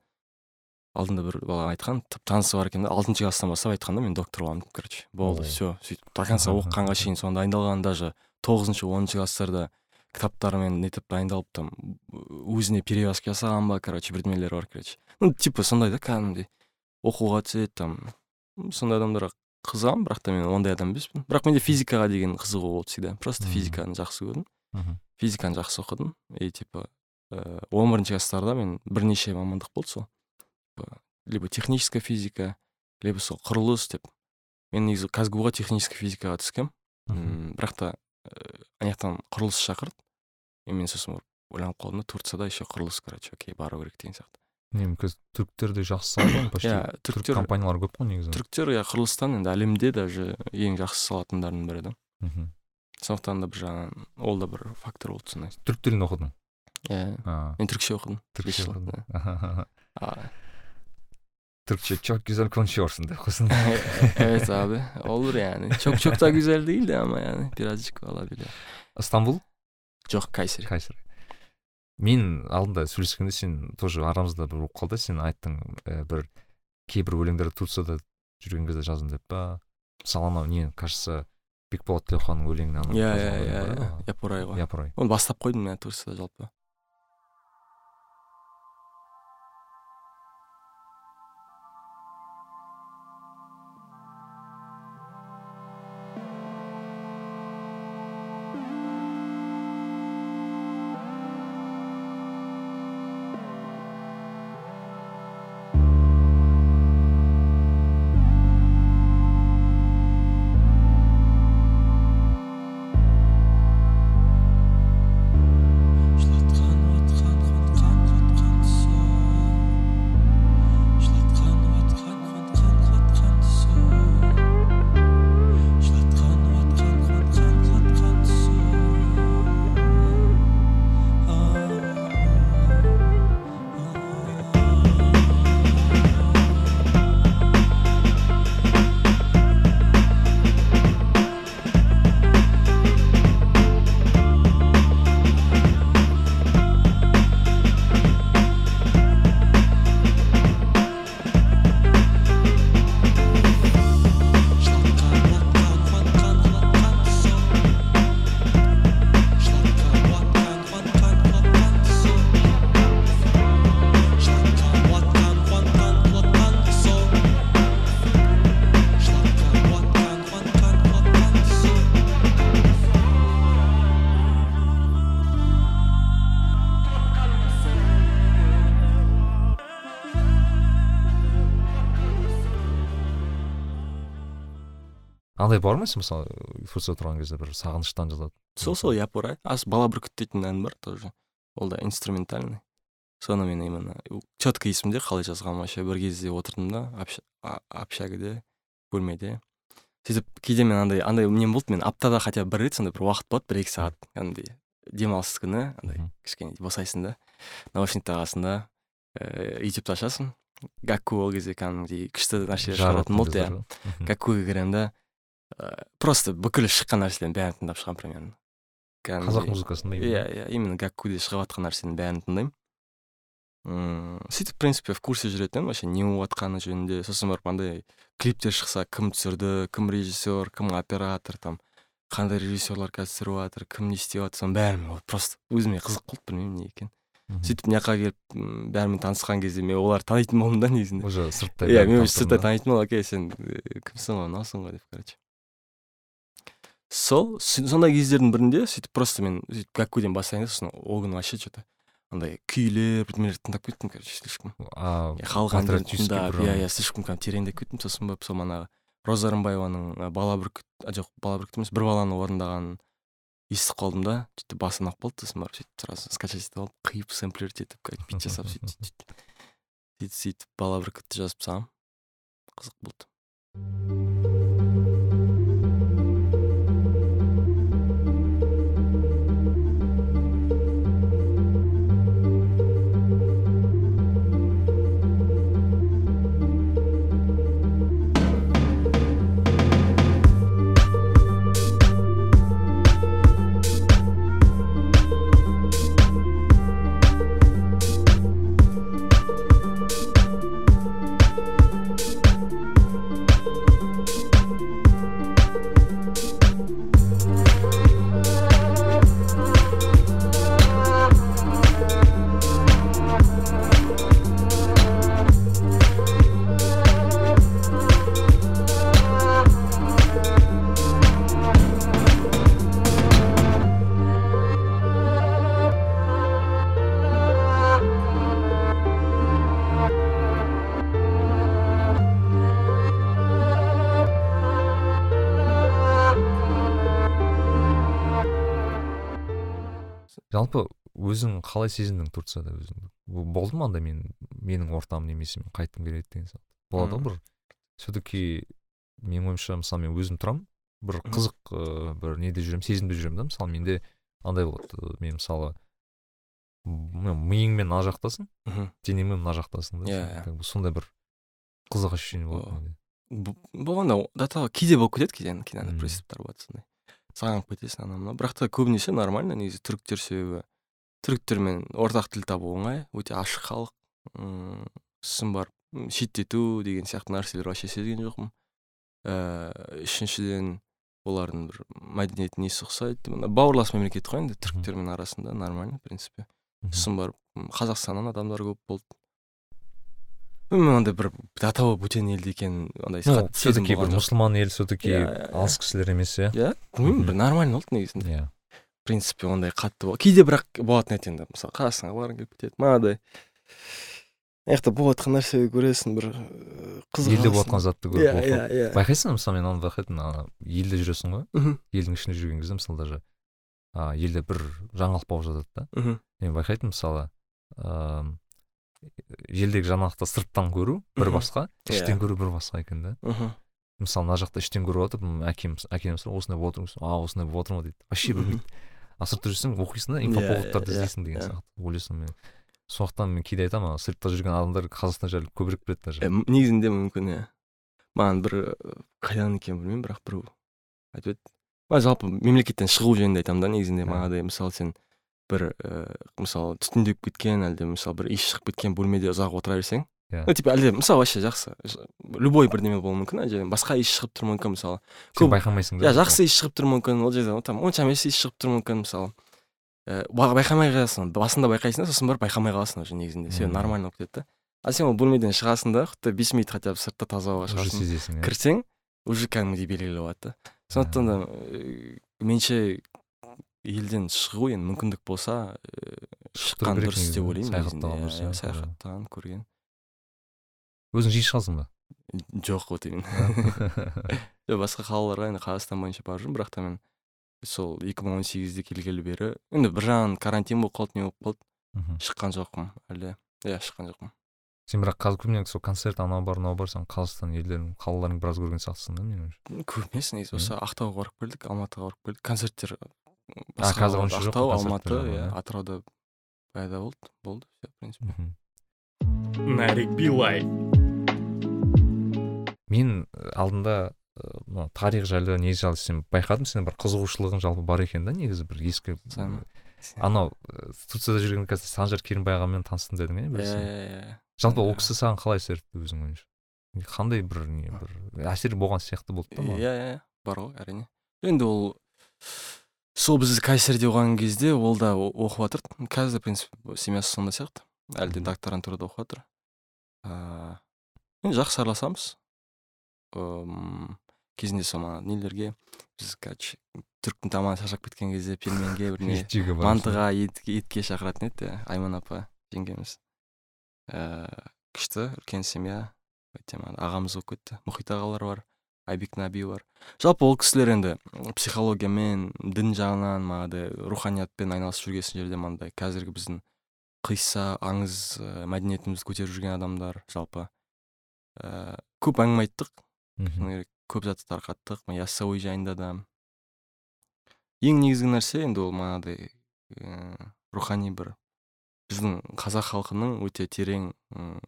алдында бір бала айтқан танысы бар екен да алтыншы класстан бастап айтқан да мен доктор боламын короче. Болды все сөйтіп до конца оқығанға шейін соған дайындалған даже тоғызыншы оныншы класстарда кітаптармен нетіп дайындалып там өзіне перевязка жасаған ба короче бірдемелері бар короче. Ну типа сондай да кәдімгідей оқуға түседі там. Сондай адамдарға қызығамын бірақ та мен ондай адам емеспін. Бірақ менде физикаға деген қызығу болды всегда. Просто физиканы жақсы көрдім. Физиканы жақсы оқыдым. И типа э, он бірінші класстарда мен бірнеше мамандық болды сол. Либо техническая физика либо сол құрылыс деп. Мен негізі казгу ға техническая физикаға М, бірақ та ана жақтан құрылыс шақырды. И мен сосын барып ойланып қалдым да турцияда еще құрылыс короче окей бару керек деген сияқты. Негізі түріктерде жақсы салады ғой почти. Түрік түріктер компаниялары көп қой негізі. түріктер иә құрылыстан енді әлемде даже ең жақсы салатындардың бірі да. Мхм. Сондықтан да бір жағынан ол да бір фактор болды сондай. Түрік тілін оқыдың? Иә. Мен түрікше оқыдым. Түрікше оқыдың. Türkçe çok güzel konuşuyorsun de kızım. evet abi. Olur yani. Çok çok da güzel değildi ama yani birazcık olabilir. Istanbul? жоқ кайсери Кайсер. Мен алдында сөйлескенде сен тоже арамызда бір болып қалды сен айттың ә, бір кейбір өлеңдерді турцияда жүрген кезде жаздым деп па? Мысалы анау не кажется бекболат тілеуханның өлеңін иә иә иә иә. япырай ғой. Япырай. Оны бастап қойдым мен турцияда жалпы. Сен мысалы турцияда тұрған кезде бір сағыныштан жазады. Сол сол япырай ас бала бүркіт дейтін ән бар тоже. Ол да инструментальный. Соны мен именно четко есімде қалай жазғаным вообще бір кезде отырдым да общагіде бөлмеде. Сөйтіп кейде мен андай андай нем болды мен аптада хотя бы бір рет сондай бір уақыт болады бір екі сағат кәдімгідей демалыс күні андай кішкене босайсың да наушниктің астында ыыы ютубты ашасың. Гакку ол кезде кәдімгідей күшті нәрселер шығаратын болды иә. гаккуге кіремін да ыыы просто бүкіл шыққан нәрселердің бәрін тыңдап шығамын примерно. Қазақ Кәдімгідей- музыкасын да? Иә иә именно гаккуде шығып жатқан нәрсенің бәрін тыңдаймын. Мм сөйтіп в принципе в курсе жүретінмін вообще не болып жатқаны жөнінде. Сосын барып андай клиптер шықса кім түсірді кім режиссер кім оператор там қандай режиссерлар қазір түсіріп жатыр кім не істеп жатыр соның бәрін просто өзіме қызық болды білмеймін не екенін. Сөйтіп мына жаққа келіп бәрімен танысқан кезде мен оларды танитын болдым да негізінде. Уже сырттай иә мен сырттай танитын болдым. Окей сен э, кімсің ғой мынаусың ғой деп короче. Сол сондай кездердің бірінде сөйтіп просто мен сөйтіп гаккуден бастайын да сосын ол күні вообще че то андай күйлер бірдемелерді тыңдап кеттім короче слишком иә, халық әндерін тыңдап иә иә слишком кәдімгі тереңдеп кеттім сосын барып сол манағы роза рымбаеваның бала бүркіт жоқ бала бүркіт емес бір баланы орындағанын естіп қалдым да сөйтіп басым ауырып қалды сосын барып сөйтіп сразу скачать етіп алып қиып сэмплерить етіп короче бит жасап сөйтіп сөйтіп сөйтіп сөйтіп бала бүркітті жазып тастағанмын қызық болды жалпы өзің қалай сезіндің турцияда өзіңді Бо- болды ма андай мен менің ортам немесе мен қайтқым келеді деген сияқты? Болады ғой бір все таки менің ойымша мысалы мен өзім тұрамын бір қызық ыыы бір неде жүремін сезімде жүремін да мысалы менде андай болады мен мысалы миыңмен мына жақтасың мхм денеңмен мына жақтасың да Иә, иә. сондай бір қызық ощущение болады менде. болғанда до того кейде болып кетеді кейде кейде андай приступтар болады сондай. Сағынып кетесің анау мынау. Бірақ та көбінесе нормально негізі түріктер себебі. Түріктермен ортақ тіл табу оңай өте ашық халық. Мм сосын барып шеттету деген сияқты нәрселер вообще сезген жоқпын. Ііі үшіншіден олардың бір мәдениеті несі ұқсайды мына бауырлас мемлекет қой енді түріктермен арасында нормально в принципе. Сосын барып қазақстаннан адамдар көп болды. Андай бір того бөтен елде екенін андай все таки бір мұсылман ел все таки Иә, иә, иә. алыс кісілер емес иә? Иә білмеймін бір нормально болды негізінде. Иә. В принципе ондай қатты кейде бірақ болатын еді енді мысалы қазақстанға барғың келіп кетеді мынадай мына жақта болып жатқан нәрсеге көресің бір қызығасың елде болып жатқан затты көріп иә иә иә. Байқайсың ба мысалы мен оны байқайтынмын ана елде жүресің ғой? Мхм, елдің ішінде жүрген кезде мысалы даже елде бір жаңалық болып жатады да. Мхм, мен байқайтынмын мысалы ыыы елдегі жаңалықты сырттан көру бір басқа Иә. іштен көру бір басқа екен да. Мхм. мысалы мына жақта іштен көріп жатып м, әкем әкем сұрайды осындай болып отырмыз а осындай болып отыр ма дейді. Вообще білмейді. А сыртта жүрсең оқисың да Иә, инфоповодтарды иә, іздейсің деген сияқты ойлайсың мен. Сондықтан мен кейде айтамын ана сыртта жүрген адамдар қазақстан жайлы көбірек біледі даже. Негізінде мүмкін иә. Маған бір қайдан екенін білмеймін бірақ біреу айтып еді. Жалпы мемлекеттен шығу жөнінде айтамын да негізінде Мхм. мағадай мысалы сен бір ііі мысалы түтіндеп кеткен әлде мысалы бір иіс шығып кеткен бөлмеде ұзақ отыра берсең Иә. ну типа әлде мысалы вообще жақсы любой бірдеме болуы мүмкін жерден басқа иіс шығып тұруы мүмкін мысалы. Көп- байқамайсың да иә жақсы иіс шығып тұруы мүмкін ол жерде там онша емес иіс шығып тұруы мүмкін мысалы. Ііі байқамай қаласың басында байқайсың да сосын барып байқамай қаласың уже негізінде Мгм. нормально болып кетеді да а сен ол бөлмеден шығасың да хотя бес минут хотя бы сыртта таза ауаға уже шығасың сезесің иә. кірсең уже кәдімгідей белгілі болады да. Сондықтан да меніңше елден шығу енді мүмкіндік болса ііі, шыққан дұрыс деп ойлаймын саяхаттаған дұрыс, Иә, иә, саяхаттаған көрген. Өзің жиі шығасың ба? Жоқ вот именно жоқ басқа қалаларға енді қазақстан бойынша барып жүрмін бірақ та мен сол 2018-де келгелі бері енді бір жағынан карантин болып қалды не болып қалды шыққан жоқпын әлде иә шыққан жоқпын. Сен бірақ қазір көбіне сол концерт анау бар мынау бар сен қазақстан елдерін қалаларын біраз көрген сияқтысың да менің емес негізі осы ақтауға барып келдік алматыға барып келдік. Концерттер қазір онша жоқ ақтау алматы иә иә. атырауда пайда болды болды все в принципе. Нарик Билай. мен э, алдында э, мына тарих жайлы не жайлы сен байқадым сенің бір қызығушылығың жалпы бар екен да негізі бір ескі анау э, турцияда жүрген қазір санжар керімбай ағамен таныстым дедің иә иә сен? иә иә жалпы ол иә. кісі саған қалай әсер етті өзің ойыңша қандай бір не бір әсер болған сияқты болды да иә маған иә бар ғой әрине енді ол сол біз кайсерде оқыған кезде ол да оқып жатыр қазір в принципе семьясы сондай сияқты. Әлі де докторантурада оқып жатыр ыыы енді жақсы араласамыз. Кезінде сол мана нелерге біз короче түріктің тамағын шаршап кеткен кезде пельменге бір не ет жеуге барып мантыға ет, етке шақыратын еді иә айман апа жеңгеміз. Ііі күшті үлкен семья. Ағамыз болып кетті мұхит ағалар бар. Айбек наби бар жалпы ол кісілер енді психологиямен дін жағынан манағыдай руханиятпен айналысып жүрген жерде мынандай қазіргі біздің қисса аңыз ә, мәдениетімізді көтеріп жүрген адамдар жалпы ііі көп әңгіме айттық. Шыны керек көп затты тарқаттық. Мына яссауи жайында да. Ең негізгі нәрсе енді ол манағыдай ііі рухани бір біздің қазақ халқының өте терең м,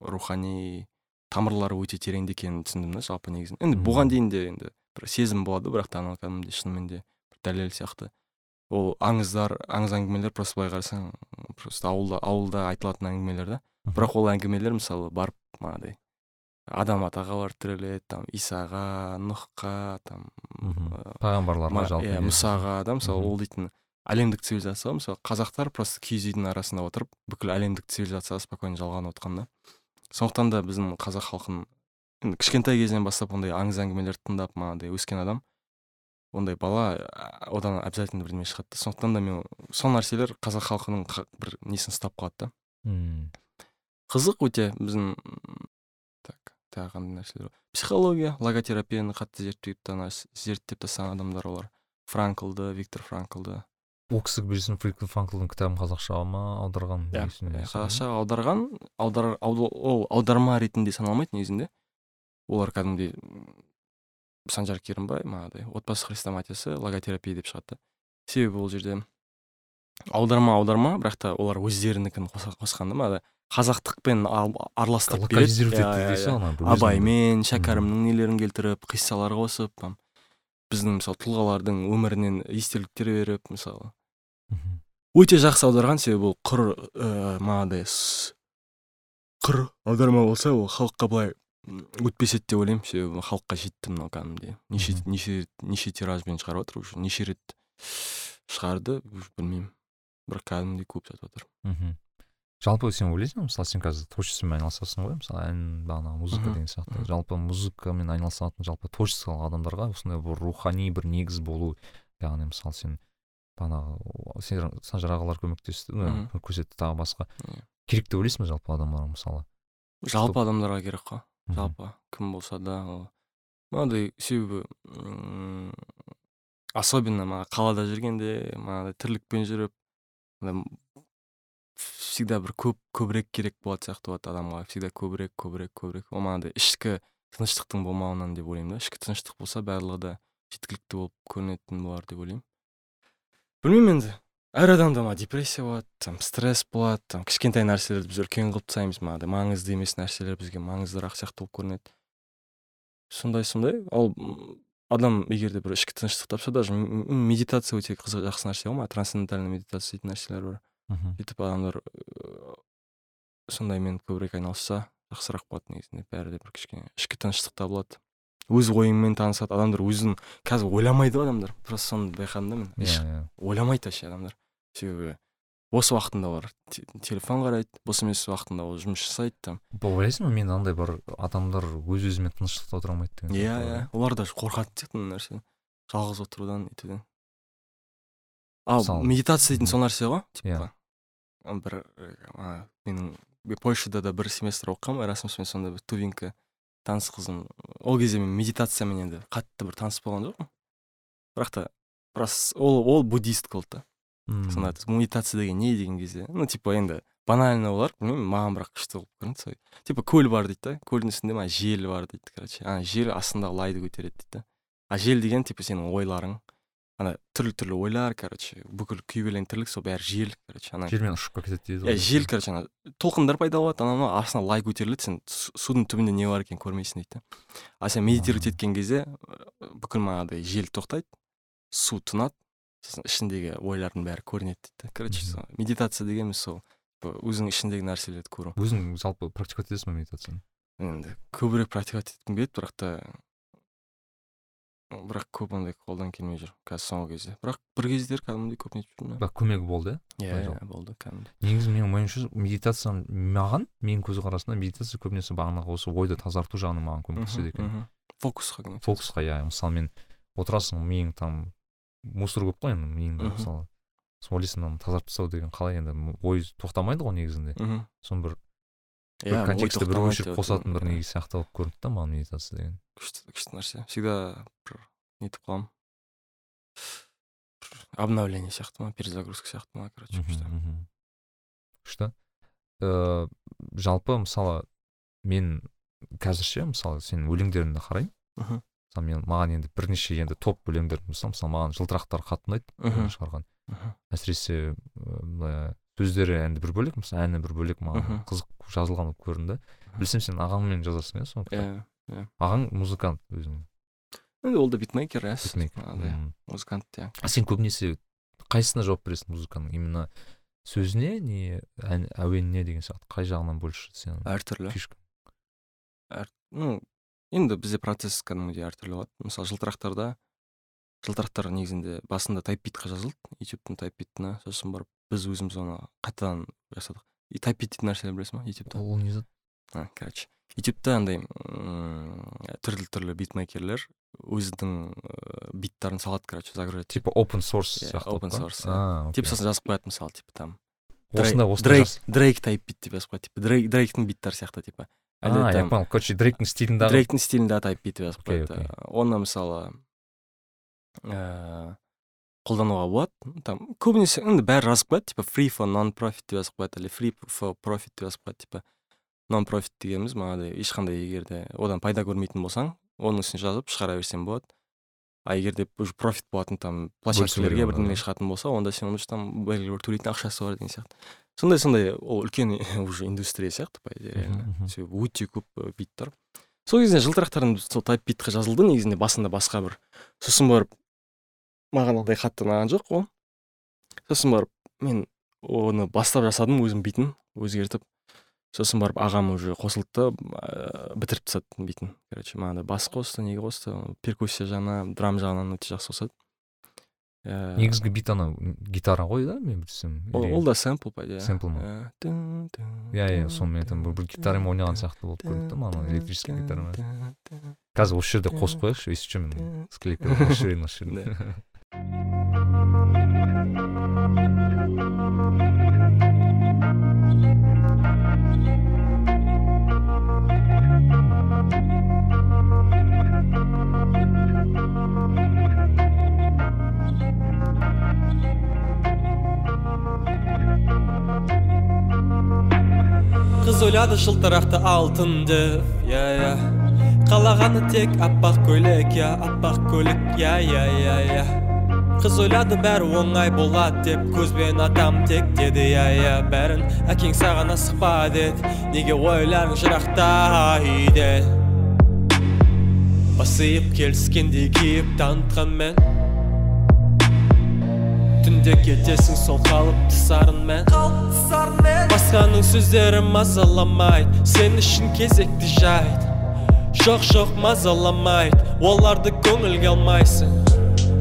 рухани тамырлары өте тереңде екенін түсіндім да жалпы негізінде енді бұған дейін де енді бір сезім болады бірақ та анау кәдімгідей шынымен де бір дәлел сияқты. Ол аңыздар аңыз әңгімелер просто былай қарасаң просто ауылда ауылда айтылатын әңгімелер да. Бірақ ол әңгімелер мысалы барып манағыдай адам атаға барып тіреледі там исаға нұхқа там ы, пайғамбарларға жалпы иә мұсаға да мысалы ол дейтін әлемдік цивилизация ғой мысалы қазақтар просто киіз үйдің арасында отырып бүкіл әлемдік цивилизацияға спокойно жалғанып отқан да. Сондықтан да біздің қазақ халқын енді кішкентай кезінен бастап ондай аңыз әңгімелерді тыңдап манағыдай өскен адам ондай бала одан обязательно бірдеме шығады да. сондықтан да мен сол нәрселер қазақ халқының қа- бір несін ұстап қалады да. Қызық өте біздің так тағы қандай нәрселер психология логотерапияны қатты зерттеп зерттеп тастаған адамдар олар. Франклды виктор франклды ол кісі білесің фрикл фанклдың кітабын қазақшаға ма аударған иә қазақшаға аударған аудар ауд- ол аударма ретінде саналмайды негізінде. Олар кәдімгідей санжар керімбай манағыдай отбасы хрестоматиясы логотерапия деп шығады да. Себебі ол жерде аударма аударма бірақ та олар өздерінікін қосқан да манағыдай. Қазақтықпен ал- араластырып Иә, иә, иә. абаймен шәкәрімнің нелерін келтіріп қиссалар қосып там біздің мысалы тұлғалардың өмірінен естеліктер беріп мысалы. Өте жақсы аударған себебі ол құр ыыы манағыдай с- құр аударма болса ол халыққа былай өтпес еді деп ойлаймын. Себебі халыққа жетті мынау кәдімгідей. Неше неше неше тиражбен шығарып жатыр уже неше рет шығарды уже білмеймін. Бірақ кәдімгідей көп сатып жатыр мхм. Жалпы сен ойлайсың ба? Мысалы сен қазір творчествомен айналысасың ғой мысалы ән бағана музыка деген сияқты. Жалпы музыкамен айналысатын жалпы творчестволық адамдарға осындай бір рухани бір негіз болу яғни мысалы сен бағанағы сен санжар ағалар көмектесті көрсетті тағы басқа. Керек деп ойлайсың ба жалпы адамдарға мысалы? Жалпы адамдарға керек қой. Жалпы. Кім болса да ол мынандай себебі особенно мана қалада жүргенде манағыдай тірлікпен жүріп мына всегда бір көп көбірек керек болатын сияқты болады адамға. Всегда көбірек көбірек көбірек. Ол манағыдай ішкі тыныштықтың болмауынан деп ойлаймын да. Ішкі тыныштық болса барлығы да жеткілікті болып көрінетін болар деп ойлаймын. Білмеймін енді. Әр адамда ма депрессия болады там стресс болады там кішкентай нәрселерді біз үлкен қылып тастаймыз манағыдай. Маңызды емес нәрселер бізге маңыздырақ сияқты болып көрінеді. Сондай сондай. М, адам егер де бір ішкі тыныштық тапса даже медитация өте қызық жақсы нәрсе ғой мана трансцендентальный медитация дейтін нәрселер бар. Мхм сөйтіп адамдар ыыы, сондаймен көбірек айналысса жақсырақ болады негізінде бәрі де бір кішкене ішкі тыныштық табылады. Өз ойыңмен танысады адамдар өзін қазір ойламайды ғой адамдар. Просто соны байқадым да мен. Иә еш иә. ойламайды вообще адамдар. Себебі бос уақытында олар те- телефон қарайды бос емес уақытында ол жұмыс жасайды там. Ойлайсың ба мен андай бір адамдар өз өзімен тыныштықта отыра алмайды деген иә иә. олар. Даже қорқатын сияқты мына нәрседен жалғыз отырудан нетуден ал медитация дейтін сол нәрсе ғой Иә. типа. Ы, бір ана, менің мен польшада да бір семестр оқығанмын эрасмуспен сонда бір тувинка таныс қызым. Ол кезде мен медитациямен енді қатты бір таныс болған жоқпын. Бірақ та рас ол ол буддист болды да. Сонда медитация деген не? деген кезде. Ну типа енді банально олар білмеймін маған бірақ күшті болып көрінді сол типа көл бар дейді да көлдің үстінде мына жел бар дейді короче. Ана жел астындағы лайды көтереді дейді да. А жел деген типа сенің ойларың. Ана түрлі түрлі ойлар короче бүкіл күйбелең тірлік сол бәрі жел короче ана желмен ұшып кетеді дейді иә ғой. жел короче ана толқындар пайда болады анау мынау астына лай көтеріледі сен су- судың түбінде не бар екенін көрмейсің дейді да. А сен медитировать еткен кезде ы, бүкіл манағыдай жел тоқтайды су тынады сосын ішіндегі ойлардың бәрі көрінеді дейді да. Короче сол медитация дегеніміз сол өзіңнің ішіңдегі нәрселерді көру. Өзің жалпы практиковать етесің ба медитацияны? Енді көбірек практиковать еткім келеді бірақ та бірақ көп ондай қолдан келмей жүр қазір соңғы кезде бірақ бір кездері кәдімгідей көп нетіп жүрмін бірақ көмегі болды иә иә болды кәдімгідей негізі менің ойымша медитация маған менің көзқарасымда медитация көбінесе бағанағы осы ойды тазарту жағынан маған көмектеседі екен. фокусқа фокусқа иә мысалы мен отырасың миың там мусор көп қой енді миыңда мысалы. Сосын ойлайсың мынаны тазартып тастау деген қалай енді ой тоқтамайды ғой негізінде. Мхм. Соны бір Иә, ой контекстте бір өшіріп қосатын бір негіз сияқты болып көрінді да маған медитация деген күшті күшті нәрсе всегда бір нетіп қаламын обновление сияқты ма перезагрузка сияқты ма короче күшті күшті ыыы жалпы мысалы мен қазірше мысалы сенің өлеңдеріңді қараймын. Мхм мысалы мен маған енді бірнеше енді топ өлеңдер мысалы мысалы маған жылтырақтар қатты ұнайды шығарған. Мхм әсіресе мына сөздері енді бір бөлек мысалы әні бір бөлек маған қызық жазылған болып көрінді білсем сен ағаңмен жазасың иә соны иә ағаң музыкант өзің енді ол да битмейкер иә музыкант иә. А сен көбінесе қайсысына жауап бересің музыканың? Именно сөзіне не ән әуеніне деген сияқты? Қай жағынан больше сен әртүрлі фишка ну енді бізде процесс кәдімгідей әртүрлі болады. Мысалы жылтырақтарда жылтырақтар негізінде басында тайпбитқа жазылды. Ютубтың тайпбитіне сосын барып біз өзіміз оны қайтадан жасадық. И тайпбит дейтін нәрселер білесің ба ютубта? Ол не зат? А, короче. Ютубта андай түрлі түрлі битмейкерлер өзінің ыыы, биттарын салады короче загружать. Типа open source Иә, сияқты open source, типа сосын жазып қояды мысалы типа там. Дрейк дрейк тайпбит деп жазып қояды типа. Дрейк дрейктің биттары сияқты типа. А әлде я понял. Короче дрейктің стиліндағы дрейктің стилінде тайпбит деп жазып қояды. оны мысалы ыыы қолдануға болады. Там көбінесе енді бәрі жазып қояды типа free for non profit деп жазып қояды или free for profit деп жазып қояды типа нон профит дегеніміз манағыдай ешқандай егер де одан пайда көрмейтін болсаң оның үстіне жазып шығара берсең болады. А егер де уже профит болатын там площадкалерге бірдеңе шығатын болса онда сен уже там белгілі бір төлейтін ақшасы бар деген сияқты. Сондай сондай ол үлкен уже индустрия сияқты по идее реально. Себебі өте көп ы, бит тұр. Сол кезде жылтырақтарым сол тайп битқа жазылды. Негізінде басында басқа бір сосын барып маған ондай қатты ұнаған жоқ ол. Сосын барып мен оны бастап жасадым өзім битін өзгертіп. Сосын барып ағам уже қосылды да ә, бітіріп тастады битін. Короче маған бас қосты неге қосты? Перкуссия жағынан драм жағынан өте жақсы қосады. Ә, негізгі бит анау гитара ғой да мен білсем. Ол, да сэмпл по идее Сэмпл ма? Ә, иә иә сонымен там бір, гитарамен ойнаған сияқты болып көрінді да маған электрический гитарамен? қазір осы жерде қосып қояйықшы өйстіп жүрмін склейка осы жерден осы жерден қыз ойлады жылтырақты алтын деп иә иә қалағаны тек аппақ көйлек иә аппақ көлік иә иә иә иә қыз ойлады бәрі оңай болады деп көзбен атам тек деді иә иә бәрін әкең саған асықпа деді. Неге ойларың жырақта үйден басиып келіскендей кейіп танытқанмен түнде кетесің сол қалыпты сарынмен басқаның сөздері мазаламайды сен үшін кезекті жайт. Жоқ жоқ мазаламайды оларды көңілге алмайсың.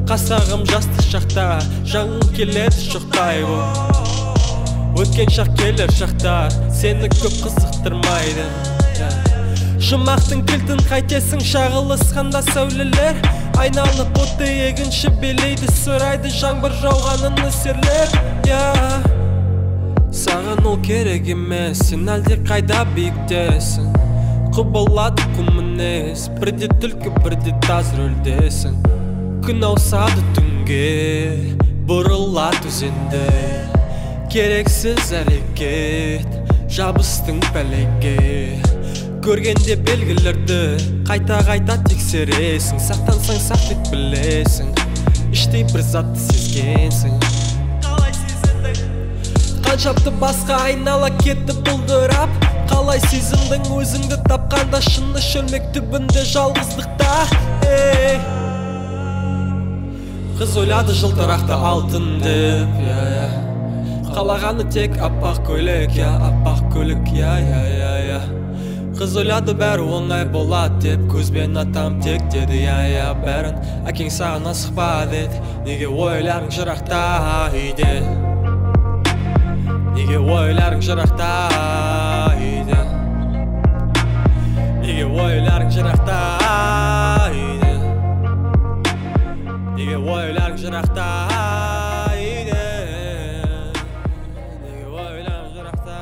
Қасағым жастық шақта жаңың келеді шоқтай боп өткен шақ келер шақтар сені көп қызықтырмайды. Жұмақтың кілтін қайтесің шағылысқанда сәулелер. Айналып отты егінші билейді сұрайды жаңбыр жауғанын нөсерлер. Я. Саған ол керек емес сен әлде қайда биіктесің? Құбылады құм мінез бірде түлкі бірде таз рөлдесің. Күн ауысады түнге бұрылады өзенде керексіз әрекет жабыстың пәлеге көргенде белгілерді қайта қайта тексересің сақтансаң сақ деп білесің іштей бір затты сезгенсің қаншапты басқа айнала кетті бұлдырап қалай сезіндің өзіңді тапқанда шыны шөлмек түбінде жалғыздықта ей қыз ойлады жылтырақты алтын деп иә иә. Қалағаны тек аппақ көйлек иә аппақ көлік иә иә иә иә. Қыз ойлады бәрі оңай болады деп көзбен атам тек деді иә иә бәрін. Әкең саған асықпа деді неге ойларың жырақта үйден неге ойларың жырақта үйден неге ойларың жырақта ойларың жырақта үйден неге ойларың жырақта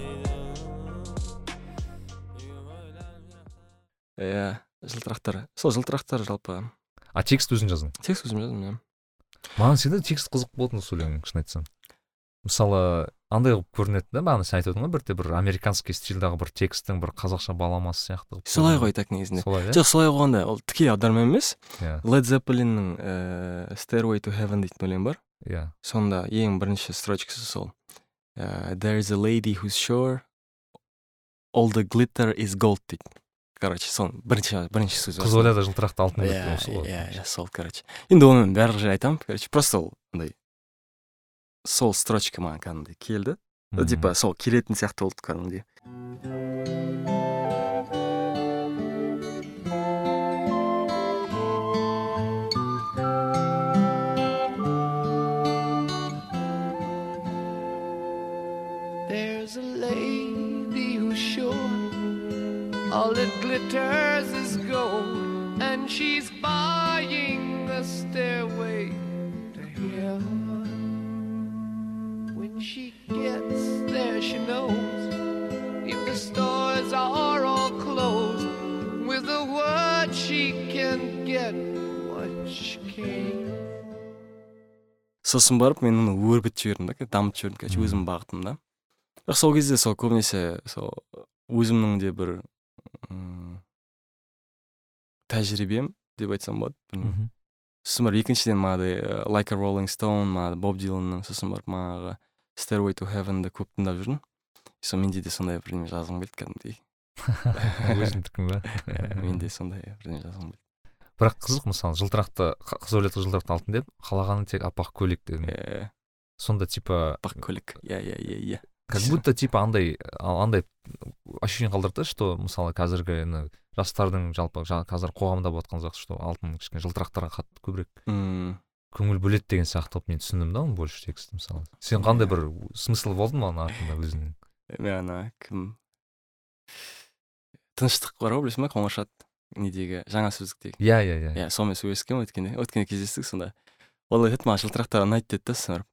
үйден неге ойларың жырақта иә жылтырақтар сол жылтырақтар жалпы. А текст өзің жаздың? Текст өзім жаздым иә маған всегда текст қызық болатын осы өлең шын айтсам. Мысалы андай қылып көрінеді да бағана сен айтып отырдың ғой бірде бір американский стильдағы бір тексттің бір қазақша баламасы сияқты қылып солай ғой так негізінде. Солай иә? Жоқ солай қойғанда ол тікелей аударма емес. Иә. Led zeppelиннің ііі stairway to heaven дейтін өлең бар. Иә. Сонда ең бірінші строчкасы сол. Ііі there is a lady who's sure all the glitter is gold дейді короче сол бірінші бірінші сөзі қыз ойлады жылтырақты алтын деп иә иә иә сол короче. Енді оны барлық жерде айтамын короче просто ол сол строчка маған кәдімгідей келді Мгм. типа сол келетін сияқты болды кәдімгідей There's a lady who's sure all that glitters is gold, and she's buying the stairway to heaven. Knows. If the stores are all closed, with a word she can get what she came. сосын барып мен оны өрбітіп жібердім да дамытып жібердім короче өзімнің бағытымда бірақ сол кезде сол көбінесе сол өзімнің де бір м, тәжірибем деп айтсам болады білмеймін. Сосын барып екіншіден манағыдай like a rolling stone манағыдай боб диланның сосын барып манағы stairway to heaven'ды көп тыңдап жүрдім. Сол менде де сондай бірдеме жазғым келді кәдімгідей өзіңдікін ба менде сондай бірдеме жазғым келді бірақ қызық мысалы жылтырақты қ- қызыл өлеті жылтырақты алтын деп қалағаны тек аппақ көйлек дедің иә сонда типа пак көлік иә иә иә иә. как будто типа андай андай ощущение қалдырды что мысалы қазіргі ана жастардың жалпы жа- қазір қоғамда болып жатқан сияқты что алтын кішкене жылтырақтарға қатты көбірек көңіл бөледі деген сияқты қылып мен түсіндім да оны больше текст мысалы. Сен қандай бір смысл болды ма оның артында өзіңнің? Мен ана кім тыныштық бар ғой білесің ба қоңыршат недегі жаңа сөздіктегі иә иә иә иә сонымен сөйлескенмін өткенде өткенде кездестік сонда ол айтады маған жылтырақтар ұнайды деді да сосын барып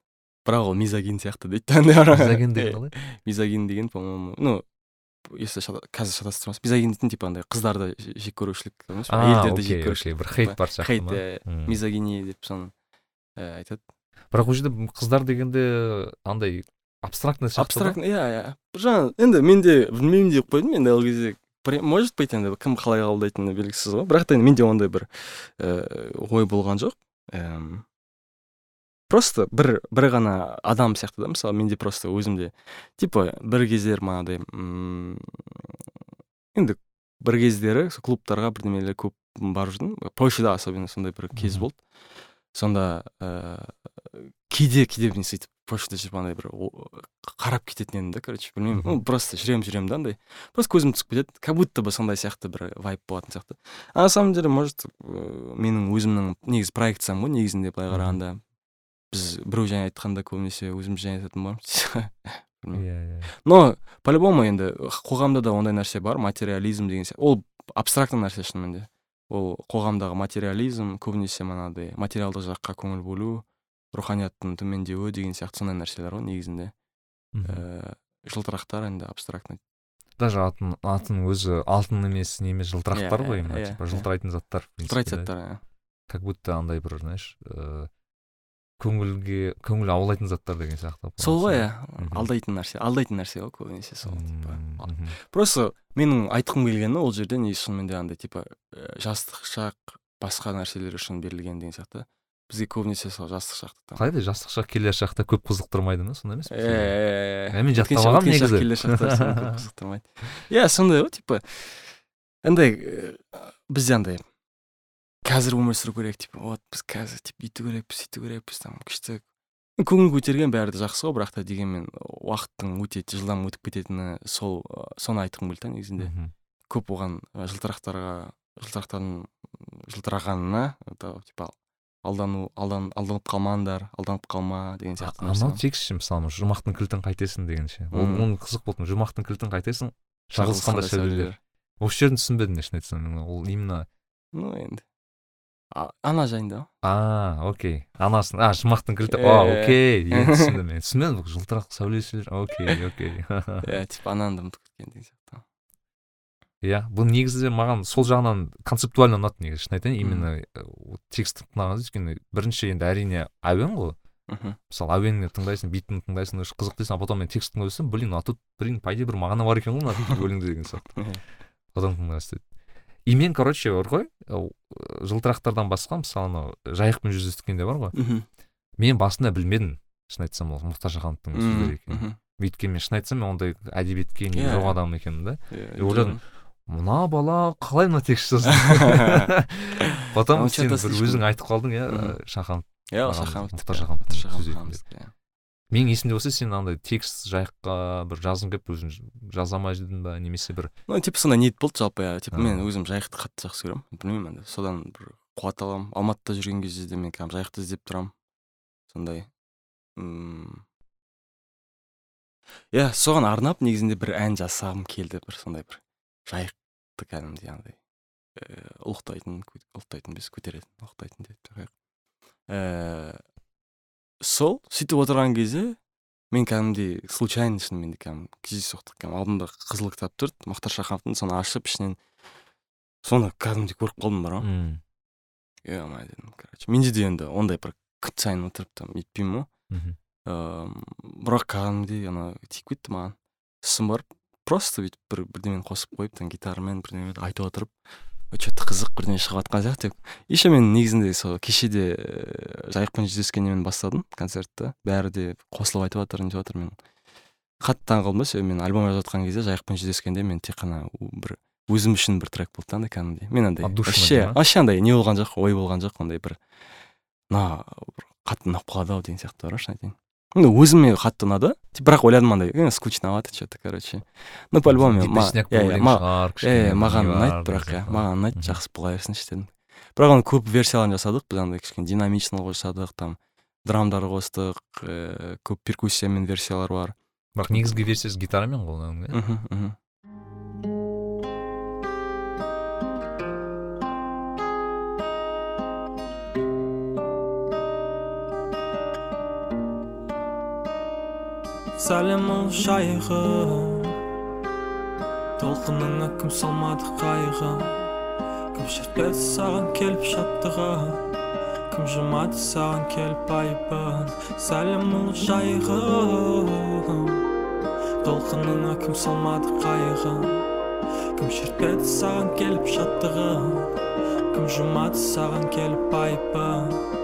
бірақ ол мизогин сияқты дейді мизоген деген қалай мизогин деген по моему ну если қазір шатастырмас мизогин дейтін типа андай қыздарды же- жек көрушілік емес әйелдерді жек көрушілік бір хейт бар сияқты хейт иә, мизогиния деп соны айтады бірақ ол жерде қыздар дегенде андай абстрактный сияқты абстрактно иә иә жағынан енді мен де білмеймін деп қойдым енді ол кезде может быть енді кім қалай қабылдайтыны белгісіз ғой бірақ та енді менде ондай бір ііі ой болған жоқ. Просто бір бір ғана адам сияқты да мысалы менде просто өзімде типа бір кездер манағыдай м, енді бір кездері клубтарға бірдемелер көп барып жүрдім. Польшада особенно сондай бір кез болды. Сонда ыыы кейде кейде мен сөйтіп почта жүріп андай бір қарап кететін едім да короче білмеймін. Ну просто жүремін жүремін да андай. Просто көзім түсіп кетеді. Как будто бы сондай сияқты бір вайп болатын сияқты. А на самом деле может ыыы, менің өзімнің негізі проекциям ғой негізінде былай қарағанда. Біз біреу жай айтқанда көбінесе өзіміз жай айтатын боламыз. Иә иә. Но по любому енді қоғамда да ондай нәрсе бар материализм деген сияқты ол абстрактный нәрсе шынымен де. Ол қоғамдағы материализм көбінесе манағыдай материалдық жаққа көңіл бөлу руханияттың төмендеуі деген сияқты сондай нәрселер ғой негізінде. Ііі жылтырақтар енді абстрактный. Даже атын атының өзі алтын емес неме жылтырақтар Иә, ғой иә, именно иә, типа жылтырайтын заттар жылтырайтын заттар иә. Как будто андай бір знаешь ыыы көңілге көңіл аулайтын заттар деген сияқты сол ғой иә. Алдайтын нәрсе алдайтын нәрсе ғой көбінесе сол типа. просто менің айтқым келгені ол жерде негізі шынымен де андай типа ә, жастық шақ басқа нәрселер үшін берілген деген сияқты. Бізге көбінесе сол жастық шақты там. Қалай да жастық шақ келер шақта көп қызықтырмайды ма сондай емес пе иә мен жаттап алғанмын негізі. келе шақтар сені көп қызықтырмайды иә сондай ғой типа андай бізде андай қазір өмір сүру керек типа вот біз қазір типа бүйту керекпіз сөйту керекпіз там күшті көңіл көтерген бәрі де жақсы ғой бірақ та дегенмен уақыттың өте жылдам өтіп кететіні сол соны айтқым келді да негізінде көп оған жылтырақтарға жылтырақтардың жылтырағанына типа алдану алдан алданып қалмаңдар алданып қалма деген сияқты анау нәрсе. текст ше мысалы жұмақтың кілтін қайтесің деген ше ол оның қызық болды жұмақтың кілтін қайтесің Шағылысқанда сәулелер осы жерін түсінбедім шын айтсам ол именно? Ну енді. Ана жайында. А окей. Анасын а жұмақтың кілті а окей. Енді түсіндім мен. Түсінбедім жылтырақ сәулешілер окей окей. Иә типа ананы да ұмытып кеткен деген сияқты. Иә бұл негізі маған сол жағынан концептуально ұнады негізі шын айтайын именно э, вот текст ұнаған өйткені бірінші енді әрине әуен ғой. Мхм. Мысалы әуенді тыңдайсың битін тыңдайсың уже қызық дейсің а потом мен текст тыңдай берсем блин а тут блин по идее бір мағына бар екен ғой мына өлеңде деген сияқты. Одан тыңдай бастайды и мен короче бар ғой ол, э, жылтырақтардан басқа мысалы анау жайықпен жүздескенде бар ғой. Мхм мен басында білмедім шын айтсам ол мұхтар шахановтың сөздері екенін. өйткені мен шын айтсам мен ондай әдебиетке не Иә. жоқ адам екенмін да. Иә, И ойладым, мына бала қалай мына текст жазды? Потом сен бір өзің айтып қалдың иә Мгм. шаханов иә. Шаханов менің есімде болса сен андай текст жайыққа бір жазғың келіп өзің жаза алмай жүрдің ба немесе бір ну типа сондай ниет болды жалпы иә. Типа мен өзім жайықты қатты жақсы көремін. Білмеймін енді содан бір қуат аламын. Алматыда жүрген кезде де мен кәдімгі жайықты іздеп тұрамын. Сондай. М иә соған арнап негізінде бір ән жасағым келді бір сондай бір. Жайықты кәдімгідей андай ііі ұлықтайтын ұлықтайтын емес көтеретін ұлықтайтын деп ііі сол сөйтіп отырған кезде мен кәдімгідей случайно шынымен де кәдімгі кездейсоқтық кәдімгі алдымда қызыл кітап тұрды мұхтар шахановтың соны ашып ішінен соны кәдімгідей көріп қалдым бар ғой. Е дедім короче. Менде де енді ондай бір күн сайын отырып там өйтпеймін ғой. Мхм. Ыыы бірақ кәдімгідей ана тиіп кетті маған. Сосын барып просто бүйтіп бір бірдемені қосып қойып там гитарамен бірдеме айтып отырып че то қызық бірдеңе шығып жатқан сияқты. Еще мен негізінде сол кешеде ііі жайықпен жүздескеннен бастадым концертті. Бәрі де қосылып айтып жатыр нетіп жатыр мен. Қатты таң қалдым да себебі мен альбом жазып жатқан кезде жайықпен жүздескенде мен тек қана бір өзім үшін бір трек болды да андай кәдімгідей. Мен андай вообще вообще андай не болған жоқ ой болған жоқ андай бір мына бір қатты ұнап қалады ау деген сияқты бар шын айтайын. Ну өзіме қатты ұнады. Бірақ ойладым андай «Э, скучновато че то короче ну по любому маған ұнайды бірақ иә маған ұнайды жақсы бола берсінші дедім. Бірақ оның көп версияларын жасадық біз андай кішкене динамичный жасадық там драмдар қостық ііі көп перкуссиямен версиялар бар. Бірақ негізгі версиясы гитарамен ғой оның иә сәлем ол жайығым толқыныңа кім салмады қайғы. Кім шертпеді саған келіп шаттығын кім жумады саған келіп айыбын сәлем ол жайығым толқыныңа кім салмады қайғы. Кім шертпеді саған келіп шаттығын кім жумады саған келіп айыбын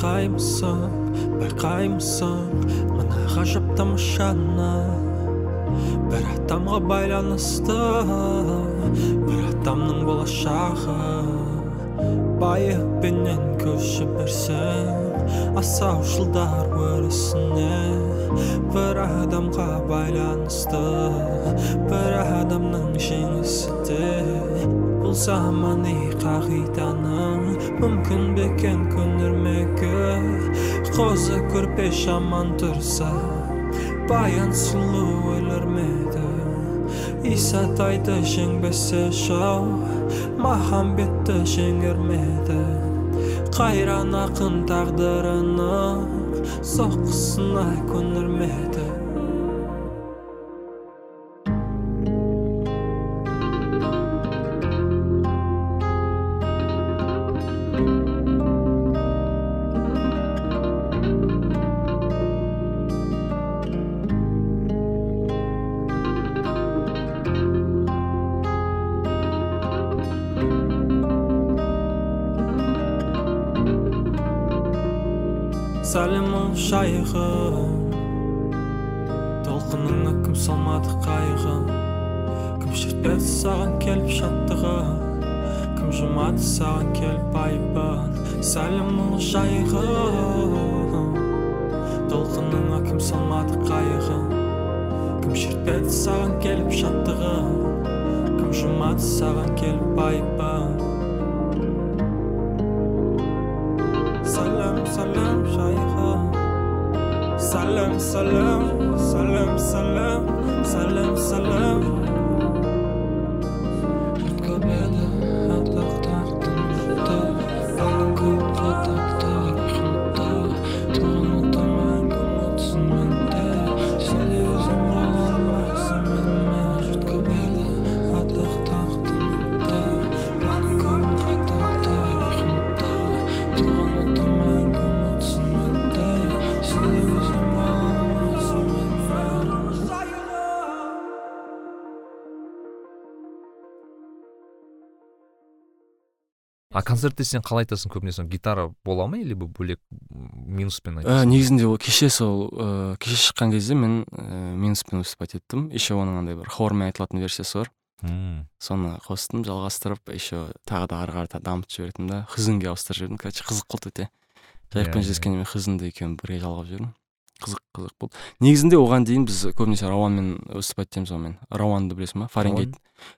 байқаймысың байқаймысың мына ғажап тамашаны бір адамға байланысты бір адамның болашағы байыппенен көз жіберсең асау жылдар өрісіне бір адамға байланысты бір адамның жеңісі де бұл замани қағиданың мүмкін бе екен көнермегі қозы көрпе жаман тұрса баян сұлу өлермеді исатайды жеңбесе жау махамбетті жеңермеді қайран ақын тағдырының соққысына көнермеді концертте сен қалай айтасың көбінесе? Гитара бола ма или бөлек минуспен Ә, айтасың? негізінде ол кеше сол ыыы кеше шыққан кезде мен ііі минуспен выступать еттім. Еще оның андай бір хормен айтылатын версиясы бар. М, соны қостым жалғастырып еще тағы да ары қарата дамытып жібердім да. Хызынге ауыстырып жібердім. Короче қызық болды өте. Иә, жайықпен иә. жүздескенде мен хызынды екеуін бірге жалғап жібердім. Қызық қызық болды. Негізінде оған дейін біз көбінесе рауанмен выступать етеміз онымен рауанды білесің ба фаренгейт.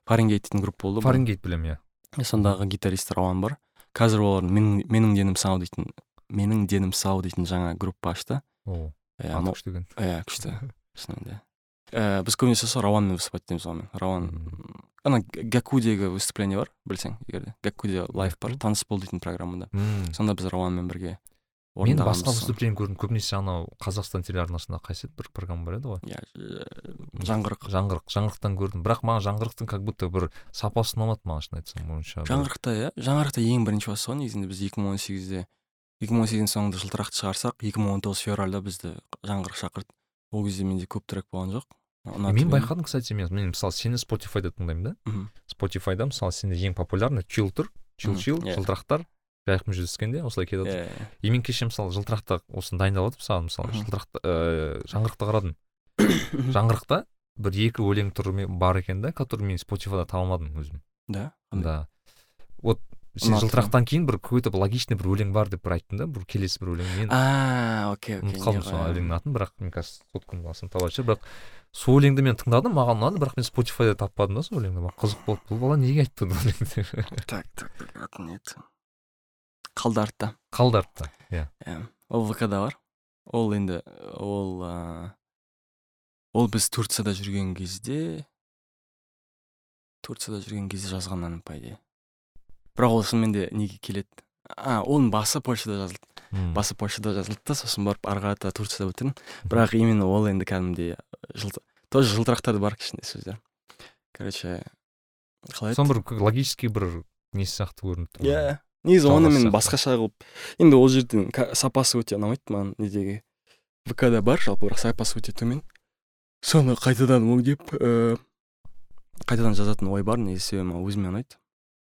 Фаренгейт дейтін группа болды. Фаренгейт білемін иә. Сондағы гитарист рауан бар. Қазір олар менің менің денім сау дейтін менің денім сау дейтін жаңа группа ашты. О иә күшті екен. иә күшті шынымен де. Ә, біз көбінесе сол рауанмен выступать етеміз онымен. Рауан ана гакудегі выступление бар білсең егер де. Гакуде лайф бар? таныс бол дейтін программада. Сонда біз рауанмен бірге мен басқа выступление көрдім. Көбінесе анау қазақстан телеарнасында қайсы еді бір программа бар еді ғой? Иә жаңғырық. Жаңғырық. Жаңғырықтан көрдім. Бірақ маған жаңғырықтың как будто бір сапасы ұнамады маған шын айтсам бойынша жаңғырықта иә? Жаңғырықта ең бірінші бастаған негізінде біз екі мың он сегізде. екі мың он сегіздің соңында жылтырақты шығарсақ екі мың он тоғыз февральда бізді жаңғырық шақырды. Ол кезде менде көп трек болған жоқ. Ұнатып мен байқадым кстати мен мен мысалы сені спотифайда тыңдаймын да. Мгм. спотифайда мысалы сенде ең популярный чил тұр чил чил жылтырақтар. Жайықпен жүздескенде осылай кетеді Иә, и мен кеше мысалы жылтырақта осыны саған мысалы Мгм. жылтырақта ыыы жаңғырықты қарадым. Иә. жаңғырықта бір екі өлең түрі ме- бар екен да который мен спотифайда таба алмадым өзім. Да? Да. Вот сен жылтырақтан кейін бір какой то бір логичный бір өлең бар деп бір айттың да бір келесі бір өлең мен а окей окей ұмытып қалдым сол өлеңнің атын бірақ мне кажется сотканың басын табатын шығар бірақ сол өлеңді мен тыңдадым маған ұнады бірақ мен спотифайда таппадым да сол өлеңді. Маған қызық болды. Бұл бала неге айтты бұл өлеңді? Так так так аты не еді қалды артта. Иә. Иә ол вк да бар. Ол енді ол ыыы ол біз турцияда жүрген кезде турцияда жүрген кезде жазған ән по идее бірақ ол шынымен де неге келеді? А оның басы польшада жазылды. М. басы польшада жазылды да сосын барып ары қарата турцияда бітірдім. Бірақ именно ол енді кәдімгідей жылт тоже жылтырақтарда бар кішкене сөздер. Короче қалай еді? Бір логический бір несі сияқты көрініп тұр. Иә. Негізі оны мен басқаша қылып енді ол жердің сапасы өте ұнамайды маған недегі вк да бар жалпы бірақ сапасы өте төмен. Соны қайтадан өңдеп ііі қайтадан жазатын ой бар негізі себебі маған өзіме ұнайды.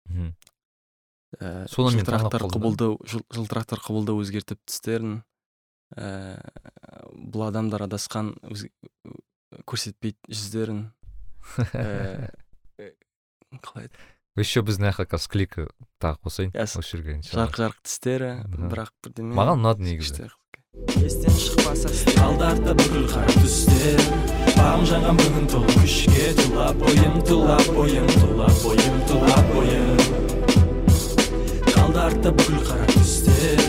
Мгм. ііі мен жылтырақтар құбылды жыл- жылтырақтар құбылды өзгертіп түстерін ііі бұл адамдар адасқан өз- көрсетпейді жүздерін. Ііі қалай еді еще біз мына жаққа қазір клик тағы қосайын осы жерге жарқ жарқ тістері бірақ бірдеме маған ұнады негізі естен шықпаса алды артта бүкіл қара түстер бағым жанған бүгін толы күшке тулап бойым тулап бойым тулап бойым тулап бойым. Қалды артта бүкіл қара түстер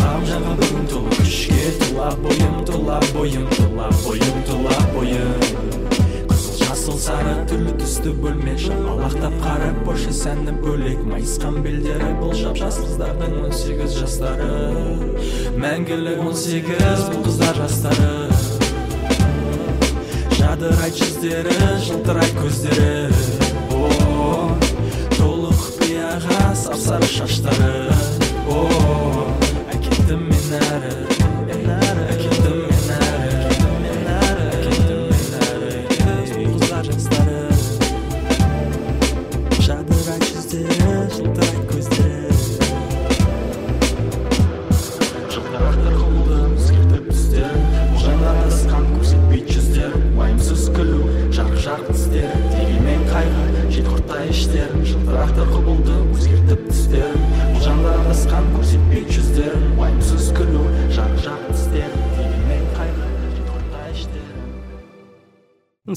бағым жанған бүгін толы күшке тулап бойым тулап бойым тулап бойым тулап бойым. Жасыл сары түрлі түсті бөлме. Шапалақтап қарап польша сәні бөлек. Майысқан белдері бұл жап жас қыздардың он сегіз жастары. Мәңгілік он сегіз бұл қыздар жастары. Жадырайды жүздері жылтырайды көздері. Толы құпияға сап сары шаштары. О әкеттім мен әрі.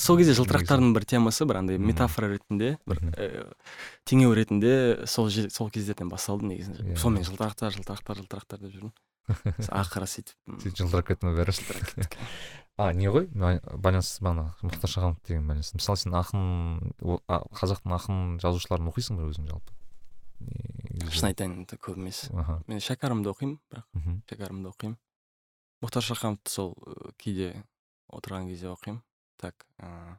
Сол кезде жылтырақтардың бір темасы бір андай метафора ретінде бір ііі теңеу ретінде сол же- сол кездерден басталды негізінде. Иә. сонымен жылтырақтар жылтырақтар жылтырақтар деп жүрдім ақыры сөйтіп сөйтіп жылтырап кетті ма бәрі? А не ғой? Мен байланысты бағана мұхтар шаханов деген байланысты мысалы сен ақын қазақтың ақын жазушыларын оқисың ба өзің жалпы? Негізі- шын айтайын көп емес мен шәкәрімді оқимын бірақ шәкәрімді оқимын. Мұхтар шахановты сол і, кейде отырған кезде оқимын. Так ыыы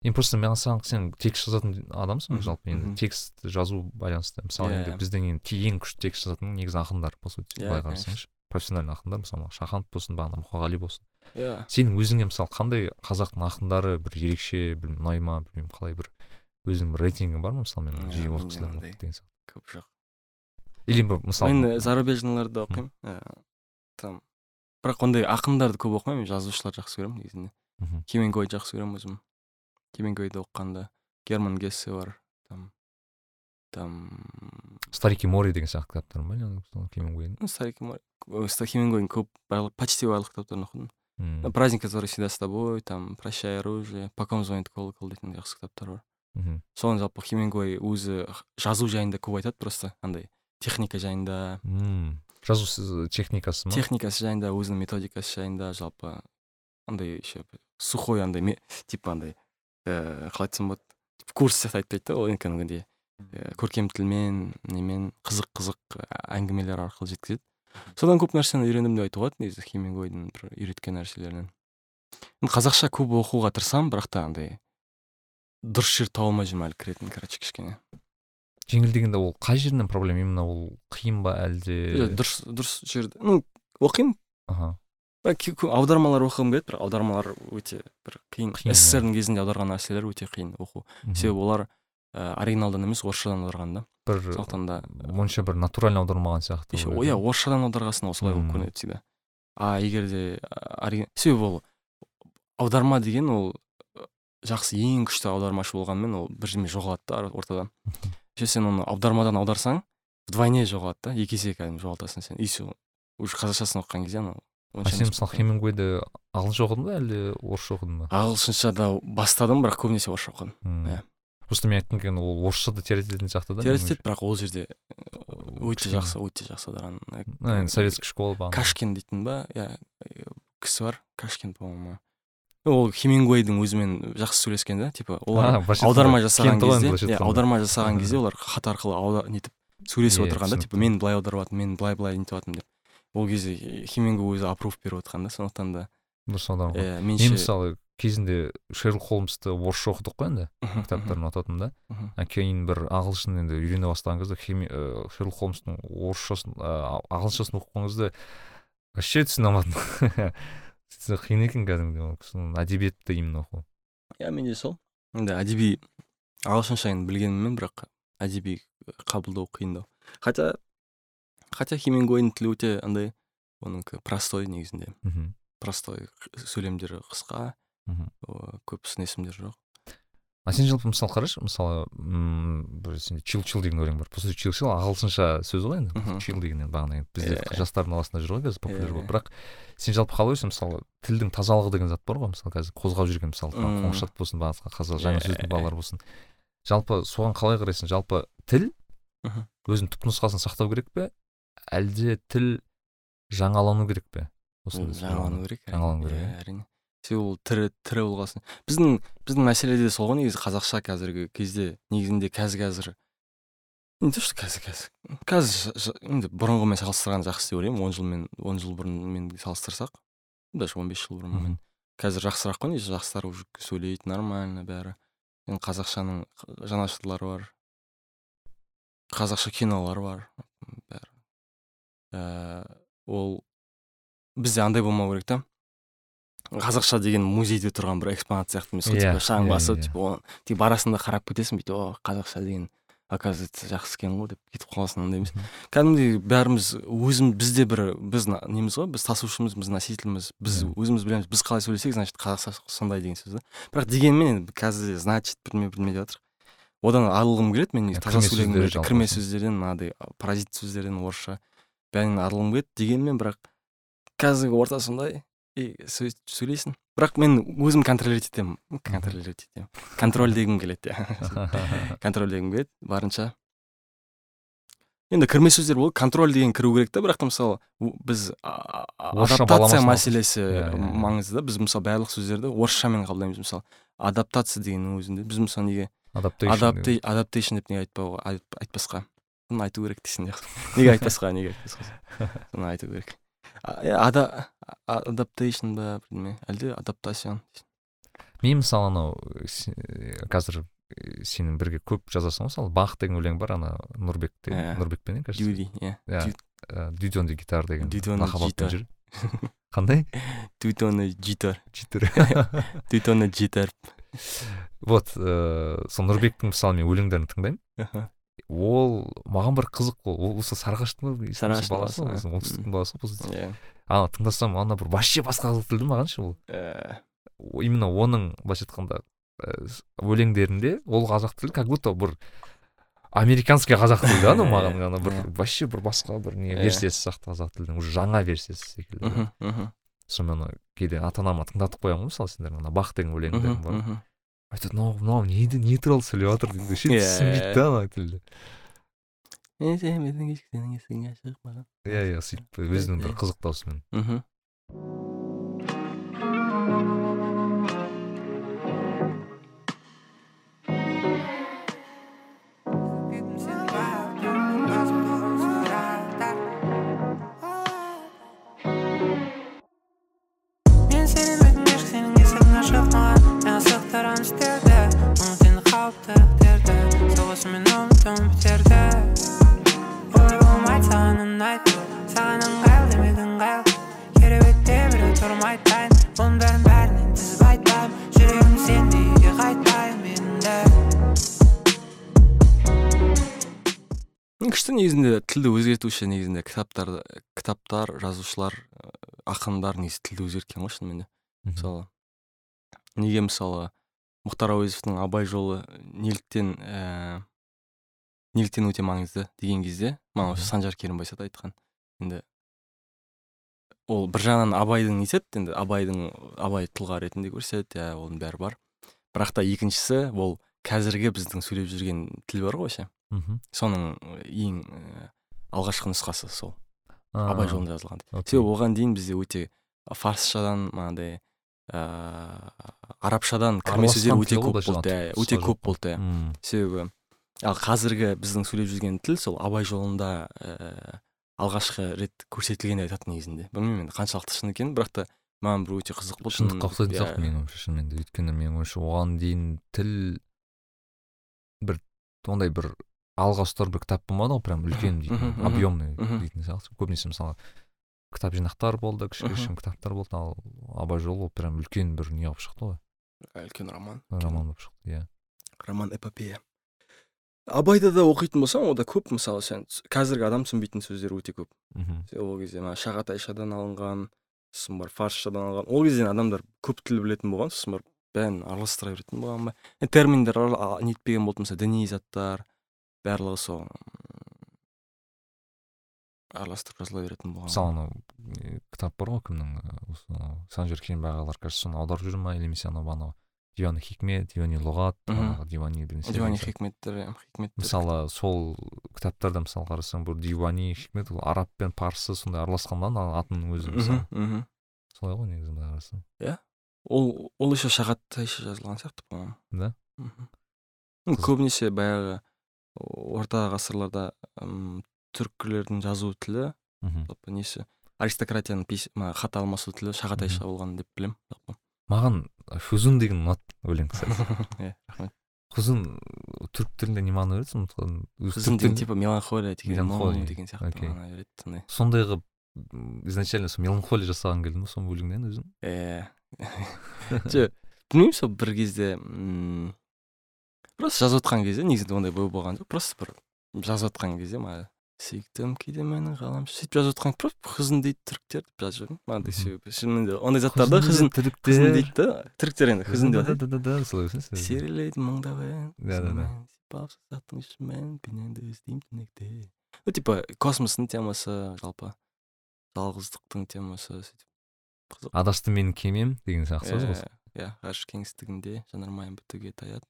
енді просто мен саған сен текст жазатын адамсың ғой жалпы енді текст жазу байланысты. Мысалы Иә, енді иә. біздің енді ең күшті текст жазатын негізі ақындар по сути Иә, былай қарасаңшы профессиональный ақындар мысалы шаханов болсын бағана мұқағали болсын. Иә. Сенің өзіңе мысалы қандай қазақтың ақындары бір ерекше бір ұнай ма білмеймін қалай бір өзіңнің бір рейтингің бар ма? Мысалы мен жиі андай. оқимын деген сияқты. Көп жоқ. Или бір мысалы мен зарубежныйларды оқимын. Ііі там. Бірақ ондай ақындарды көп оқымаймын жазушыларды жақсы көремін негізінде. Хемингуэй жақсы көремін өзім. Хемингуэйді оқығанда герман гессе бар там там старики море деген сияқты кітаптар ма хемингуэйдің. Старики хемингуэйдің көп барлық почти барлық кітаптарын оқыдым. Ну, праздник который всегда с тобой там прощай оружие по ком звонит колокол дейтін жақсы кітаптар бар. Мхм. соны жалпы хемингуэй өзі жазу жайында көп айтады просто андай техника жайында. М, жазу техникасы ма? Техникасы жайында өзінің методикасы жайында жалпы андай еще сухой андай типа андай ііі қалай айтсам болады курс сияқты айтпайды да ол кәдімгідей ііі көркем тілмен немен қызық қызық әңгімелер арқылы жеткізеді. Содан көп нәрсені үйрендім деп айтуға болады негізі хемингуэйдің бір үйреткен нәрселерінен. Енді қазақша көп оқуға тырысамын бірақ та андай дұрыс жер таба алмай жүрмін әлі кіретін короче кішкене. Жеңіл дегенде ол қай жерінен проблема именно ол қиын ба әлде? Дұрыс дұрыс жерде ну оқимын. Аха. Аудармалар оқығым келеді бірақ аудармалар өте бір қиын Қиын, иә. ссср дің кезінде аударған нәрселер өте қиын оқу. Себебі олар ә, оригиналдан емес орысшадан аударған да. Бір сондықтан да онша бір натурально аудармаған сияқты иә орысшадан аударған ол солай болып көрінеді всегда а егер де ори- себебі ол аударма деген ол жақсы ең күшті аудармашы болғанымен ол бірдеме жоғалады да ортадан еще сен оны аудармадан аударсаң вдвойне жоғалады да. Екі есе кәдімгі жоғалтасың сен. И все уже қазақшасын оқыған кезде анау а сен мысалы хемингуэйді ағылшынша оқыдың ба әлде орысша оқыдың ба? Ағылшынша да бастадым бірақ көбінесе орысша оқыдым. Иә. просто мен айтқым келгені ол орысша да теорет ететін сияқты да етеді бірақ ол жерде өте жақсы өте жақсы аударған. А, енді советский школа бағана. Кашкин дейтін ба? Иә ә, кісі бар кашкин по моему ол хемингуэйдің өзімен жақсы сөйлескен да типа олар былайша аударма жасаған кезде иә аударма жасаған кезде олар хат арқылы нетіп сөйлесіп Иә, отырған да типа мен былай аударып жатырмын мен былай былай нетіп жатырмын деп. Ол кезде хемингуэй өзі аппрув беріп отқан да сондықтан да. Дұрыс ғой. иә мен мысалы кезінде шерлок холмсты орысша оқыдық қой енді кітаптарын ұнататынмын да. Кейін бір ағылшын енді үйрене бастаған кезде ә, шерлок холмстың орысшасын ағылшыншасын оқыған кезде вообще түсіне алмадым. Қиын екен кәдімгідей ол кісінің әдебиетті именно оқу. Иә менде сол. Енді әдеби ағылшынша енді білгеніммен бірақ әдеби қабылдау қиындау. Хотя хотя хемингуэйдің тілі өте андай оныкі простой негізінде мхм простой сөйлемдері қысқа. Мхм көп сын есімдер жоқ. А сен жалпы мысалы қарашы мысалы мм бір сенде чил чил деген өлең бар. По сути чил чил ағылшынша сөз ғой енді. Чил деген енді бағана бізде Иә. жастардың арасында жүр ғой қазір популяр Иә, болып. Бірақ сен жалпы қалай ойлайсың мысалы тілдің тазалығы деген зат бар ғой мысалы қазір қозғап жүрген мысалы қоңыршат болсын басқа қазақ жаңа Иә, сөздің иә. балалар болсын. Жалпы соған қалай қарайсың? Жалпы тіл Мхм. өзінің түпнұсқасын сақтау керек пе? Әлде тіл жаңалану керек пе? осындай жаңалану керек жаңалану керек, иә иә. әрине. Себебі ол тірі тірі болғасын. Біздің біздің мәселе де сол ғой негізі қазақша қазіргі кезде негізінде қазір қазір. Не то что қазір қазір. Қазір енді бұрынғымен салыстырғанда жақсы деп ойлаймын. Он жылмен он жыл бұрынмен салыстырсақ даже он бес жыл бұрынмен қазір жақсырақ қой негізі жастар уже сөйлейді нормально бәрі. Енді қазақшаның жанашырлары бар. Қазақша кинолар бар бәрі. Ә, ол бізде андай болмау керек та. Қазақша деген музейде тұрған бір экспонат сияқты емес қой Иә, типа шаң иә, басып иә. типа оны тек барасың да қарап кетесің бүйтіп о қазақша деген оказывается жақсы екен ғой деп кетіп қаласың андай емес. Кәдімгідей бәріміз өзім бізде бір біз неміз ғой біз тасушымыз біз носительміз біз өзіміз білеміз біз қалай сөйлесек значит қазақша сондай деген сөз да. Бірақ дегенмен енді қазір значит бірдеме бірдеме деп жатыр. Одан арылғым келеді мен таза сөйлегім келеді кірме сөздерден мынағыдай паразит сөздерден орысша бәрінен арылғым келеді дегенмен бірақ қазіргі орта сондай. И сөз- сөйлейсің. Бірақ мен өзім контролировать етемін. Контролировать етемін. Контрольдегім келеді иә. Контрольдегім келеді барынша. Енді кірме сөздер ол контроль деген кіру керек та бірақ та мысалы біз адаптация мәселесі Иә, иә, маңызды да. Біз мысалы барлық сөздерді орысшамен қабылдаймыз. Мысалы адаптация дегеннің өзінде. Біз мысалы неге адаптейшн адапте адаптейшн деп неге айтпауға айт- айтпасқа? Соны айту керек дейсің неге айтпасқа неге айтпасқа? Соны айту керек. Адаптейшн ба бірдеме әлде адаптацион мен мысалы анау се- қазір э, сенің бірге көп жазасың ғой мысалы. Бах деген өлең бар ана нұрбек Иә. деген нұрбекпен иә кажется? Дюди иә. Ә, дюдон де гитар деген Дюдон де лақап атпен гитар. жүр. Қандай? Дютоны житар читер дютоны житар вот ыыы сол нұрбектің мысалы мен өлеңдерін тыңдаймын. Ол маған бір қызық ол ол осы Сарыағаштың баласы ғой оңтүстіктің баласы ғой иә. Ана тыңдасам ана бір вообще басқа қызық тілді маған ше ол. Э, именно оның былайша айтқанда ә, с- өлеңдерінде ол қазақ тілі как будто бір американский қазақ тілі да анау маған ана бір Иә. вообще бір басқа бір не версиясы сияқты қазақ тілдің уже жаңа версиясы секілді. Мхм мхм. Сонымен ана кейде ата анама тыңдатып қоямын ғой мысалы сендер ана бах деген өлеңдерің бар. Айтады мынау мынау не не туралы сөйлеп жатыр дейді вообще Иә, түсінбейді иә. да ана тілді иә иә сөйтіп өзінің бір қызық даусымен мхм күшті негізінде тілді өзгертуші негізінде кітаптарды кітаптар жазушылар ә, ақындар негізі тілді өзгерткен ғой шынымен де. Мысалы неге мысалы мұхтар әуезовтің абай жолы неліктен ә, неліктен өте маңызды деген кезде маған осы санжар керімбайсат айтқан. Енді ол бір жағынан абайдың нетеді енді абайдың абай тұлға ретінде көрсетеді иә оның бәрі бар. Бірақ та екіншісі ол қазіргі біздің сөйлеп жүрген тіл бар ғой ше мхм. Соның ең ә, алғашқы нұсқасы сол. Абай жолында жазылған. Себебі оған дейін бізде өте фарсшадан мынандай ыыы арабшадан кірме сөздер өте көп болды иә өте көп болды иә себебі ал қазіргі біздің сөйлеп жүрген тіл сол абай жолында ііі алғашқы рет көрсетілген деп айтады негізінде. Білмеймін енді қаншалықты шын екенін бірақ та маған бір өте қызық болды шындыққа ұқсайтын Иә, сияқты менің ойымша шынымен де өйткені менің ойымша оған дейін тіл бір ондай бір алға ұстар бір кітап болмады ғой прям үлкен мхм, объемный дейтін сияқты. Көбінесе мысалы кітап жинақтар болды мхм. кітаптар болды ал абай жолы ол прям үлкен бір не болып шықты ғой. Үлкен роман. Роман болып шықты иә. Роман эпопея абайды да оқитын болсаң ода көп мысалы сен қазіргі адам түсінбейтін сөздер өте көп. Мхм. Ол кезде мына шағатайшадан алынған сосын барып фарсшадан алған ол кезде адамдар көп тіл білетін болған сосын барып бәрін араластыра беретін болған ба? Терминдер нетпеген болды мысалы діни заттар барлығы сол араластырып жазыла беретін болған. Мысалы анау кітап бар ғой кімнің осы анау санжар керімбай ағалар кажется соны аударып жүр ма немесе анау анау? Дивани хикмет дивани лұғат дивани дивани хикметтер иә, хикметтер. Мысалы сол кітаптарда мысалы қарасаң бір дивани хикмет ол араб пен парсы сондай араласқан да ана атының өзі мысалы. мхм, солай ғой негізі былай қарасаң. Ол ол еще шағатайша жазылған сияқты по моему да мхм. Көбінесе баяғы орта ғасырларда ым, түркілердің жазу тілі мхм. жалпы несі аристократияның хат алмасу тілі шағатайша болған деп білемін жалпы. Маған фузун деген ұнады өлең кстати. Иә рахмет. Хузун түрік тілінде не мағына береді? Түрік деген типа меланхолия деген деген сияқты мағына береді сондай. Сондай қылып м, изначально сол меланхолия жасаған келдім сол өлеңнен өзім. Иә. Жоқ білмеймін сол бір кезде м, просто жазып отқан кезде негізінде ондай ой болған жоқ. Просто бір жазып отқан кезде маған сүйіктім кейде менің ғаламшар сөйтіп жазып отқан просто хызын дейді түріктер деп жазып жүрдім мынандай себебі. Шынымен де ондай заттарды хызын хызын түріктер. дейді да. Түріктер енді хызын деп атайды. Да солай өсесің серілейді мұңдабен Да, да, да. пенеңді іздеймін түнекте ну типа космостың темасы жалпы. Жалғыздықтың темасы сөйтіп. Қызық. Адасты менің кемем деген сияқты сөз ғой Иә, иә ғарыш кеңістігінде жанармайым бітуге таяды.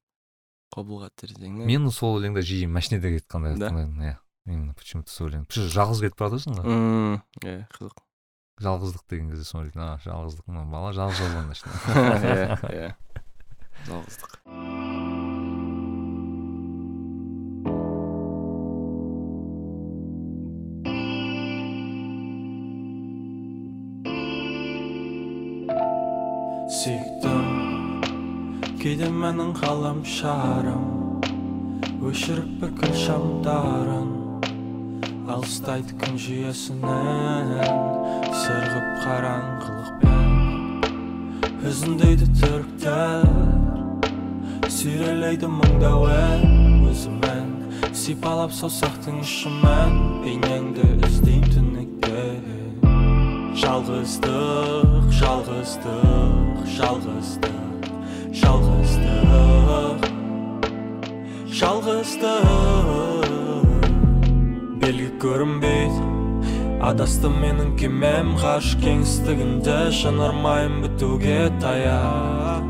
Қобылға терезеңнен мен сол өлеңді жиі машинеде кетіп қандай Да? тыңдаймын иә. Именно почему то сол өлең. Жалғыз кетіп бара жатырсың ғой. Иә қызық. Жалғыздық деген кезде соны ойлайтын а жалғыздық мына бала жалғыз болған значит иә иә. Жалғыздық. Кейде менің ғаламшарым өшіріп күн шамдарын алыстайды күн жүйесінен. Сырғып қараңғылықпен үзіндейді түріктер. Сүйрелейді мұңдау ән өзімен сипалап саусақтың ұшымен. Бейнеңді іздеймін түнекте жалғыздық жалғыздық жалғыздық. Жалғыздық жалғыздық. Белгі көрінбейді адасты менің кемем. Ғарыш кеңістігінде жанармайым бітуге таяп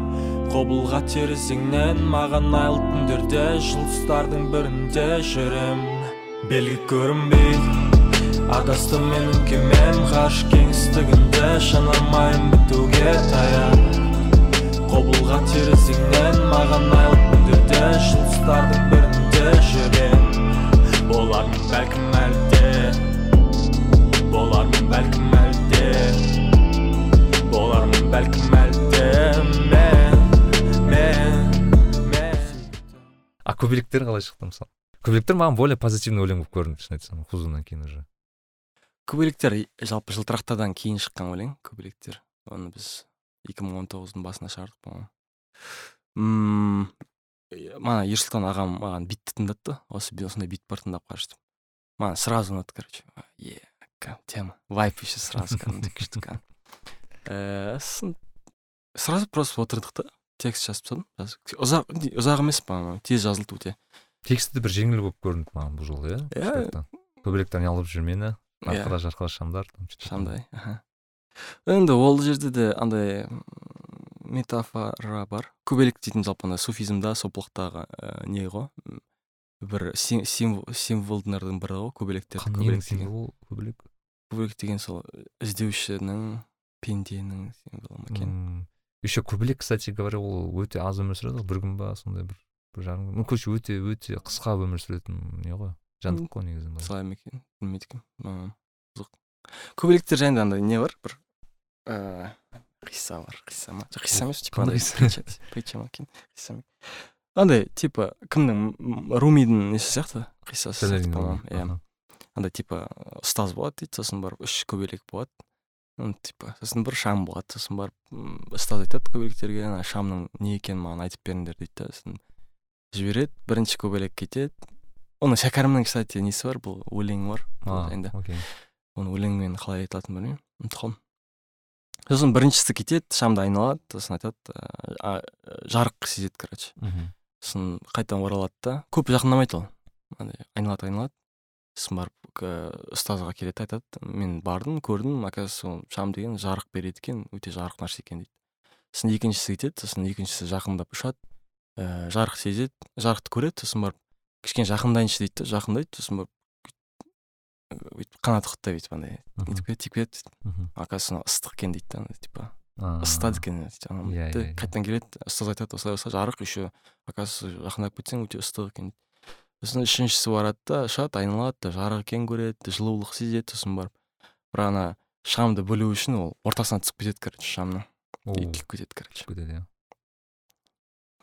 қобылға терезеңнен маған айлы түндерде жұлдыздардың бірінде жүрем. Белгі көрінбейді адасты менің кемем. Ғарыш кеңістігінде жанармайым бітуге таяп қобылға терезеңнен маған айлы түндерде жұлдыздардың бірінде жүрем. Болармын бәлкім әлде болармын бәлкім әлде болармын бәлкім әлде. Мен мен мен. А көбелектер қалай шықты мысалы? Көбелектер маған более позитивный өлең болып көрінді шын айтсам хузуннан кейін уже. Көбелектер жалпы жылтырақтардан кейін шыққан өлең көбелектер. Оны біз 2019-дың басында шығардық по-моему. Мана ерсұлтан ағам маған битті тыңдатты осы осындай бит бар тыңдап қарашы деп. Маған сразу ұнады короче. Е тема. Вайп еще сразу кәдімгідей күшті Э, сосын сразу просто отырдық та текст жазып тастадым. Ұзақ ұзақ емес по моему тез жазылды өте. Тексті бір жеңіл болып көрінді маған бұл жолы иә Иә. көбелектен ұялып жүрмені Иә. арқада жарқыра шамдар шамдай аха. Енді ол жерде де андай метафора бар. Көбелек дейтін жалпы ана суфизмда сопылықтағы ә, не ғой? Бір сим- символ символдардың бірі ғой көбелектер. Көбелек деген. көбелек. Көбелек деген сол іздеушінің пенденің символы ма екен? Еще көбелек кстати говоря ол өте аз өмір сүреді ғой. Бір күн ба сондай бір бір жарым күн. Ну короче өте өте қысқа өмір сүретін не ғой? Жәндік қой негізі солай ма екен? Білмейді екенмін. Қызық. Көбелектер жайында андай не бар? Бір қисса бар қисса ма жоқ қисса емес типа притча екен қисса андай типа кімнің румидің несі сияқты қиссасы по-моему иә андай типа ұстаз болады дейді сосын барып үш көбелек болады типа сосын бір шам болады сосын барып ұстаз айтады көбелектерге ана шамның не екенін маған айтып беріңдер дейді да сосын жібереді бірінші көбелек кетеді оның шәкәрімнің кстати несі бар бұл өлеңі бар жайында окей. Оны өлеңмен қалай айтатынын білмеймін ұмытып қалдым сосын біріншісі кетеді шамды айналады сосын айтады ә, жарық сезеді короче мхм. сосын қайтадан оралады да көп жақындамайды ол. Андай айналады айналады. Сосын барып ұстазға келеді айтады мен бардым көрдім оказывается ол шам деген жарық береді екен өте жарық нәрсе екен дейді. Сосын екіншісі кетеді сосын екіншісі жақындап ұшады. Ә, жарық сезеді жарықты көреді сосын барып кішкене жақындайыншы дейді да жақындайды сосын барып бүйтіп қанаты құттай бүйтіп андай нетіп кетеді тиіп кетеді дейді оказывается мынау ыстық екен дейді да типа А, ысытады екен жаңағы Иә, иә, иә. қайтадан келеді ұстаз айтады осылай осылай жарық еще. Оказывается жақындап кетсең өте ыстық екен сосын үшіншісі барады да ұшады айналады жарық екенін көреді жылулық сезеді сосын барып. Бірақ ана шамды бөлу үшін ол ортасына түсіп кетеді короче шамның. И күйіп кетеді короче. Кетеді иә.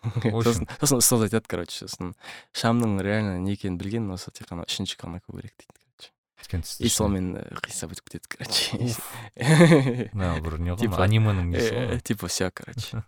Сосын сосын ұстаз айтады короче сосын. Шамның реально не екенін білген осы тек қана үшінші ғана көбірек дейді и сонымен қисса бітіп кетеді короче мына бір не ғой Типа, анименің несі ғой типа все короче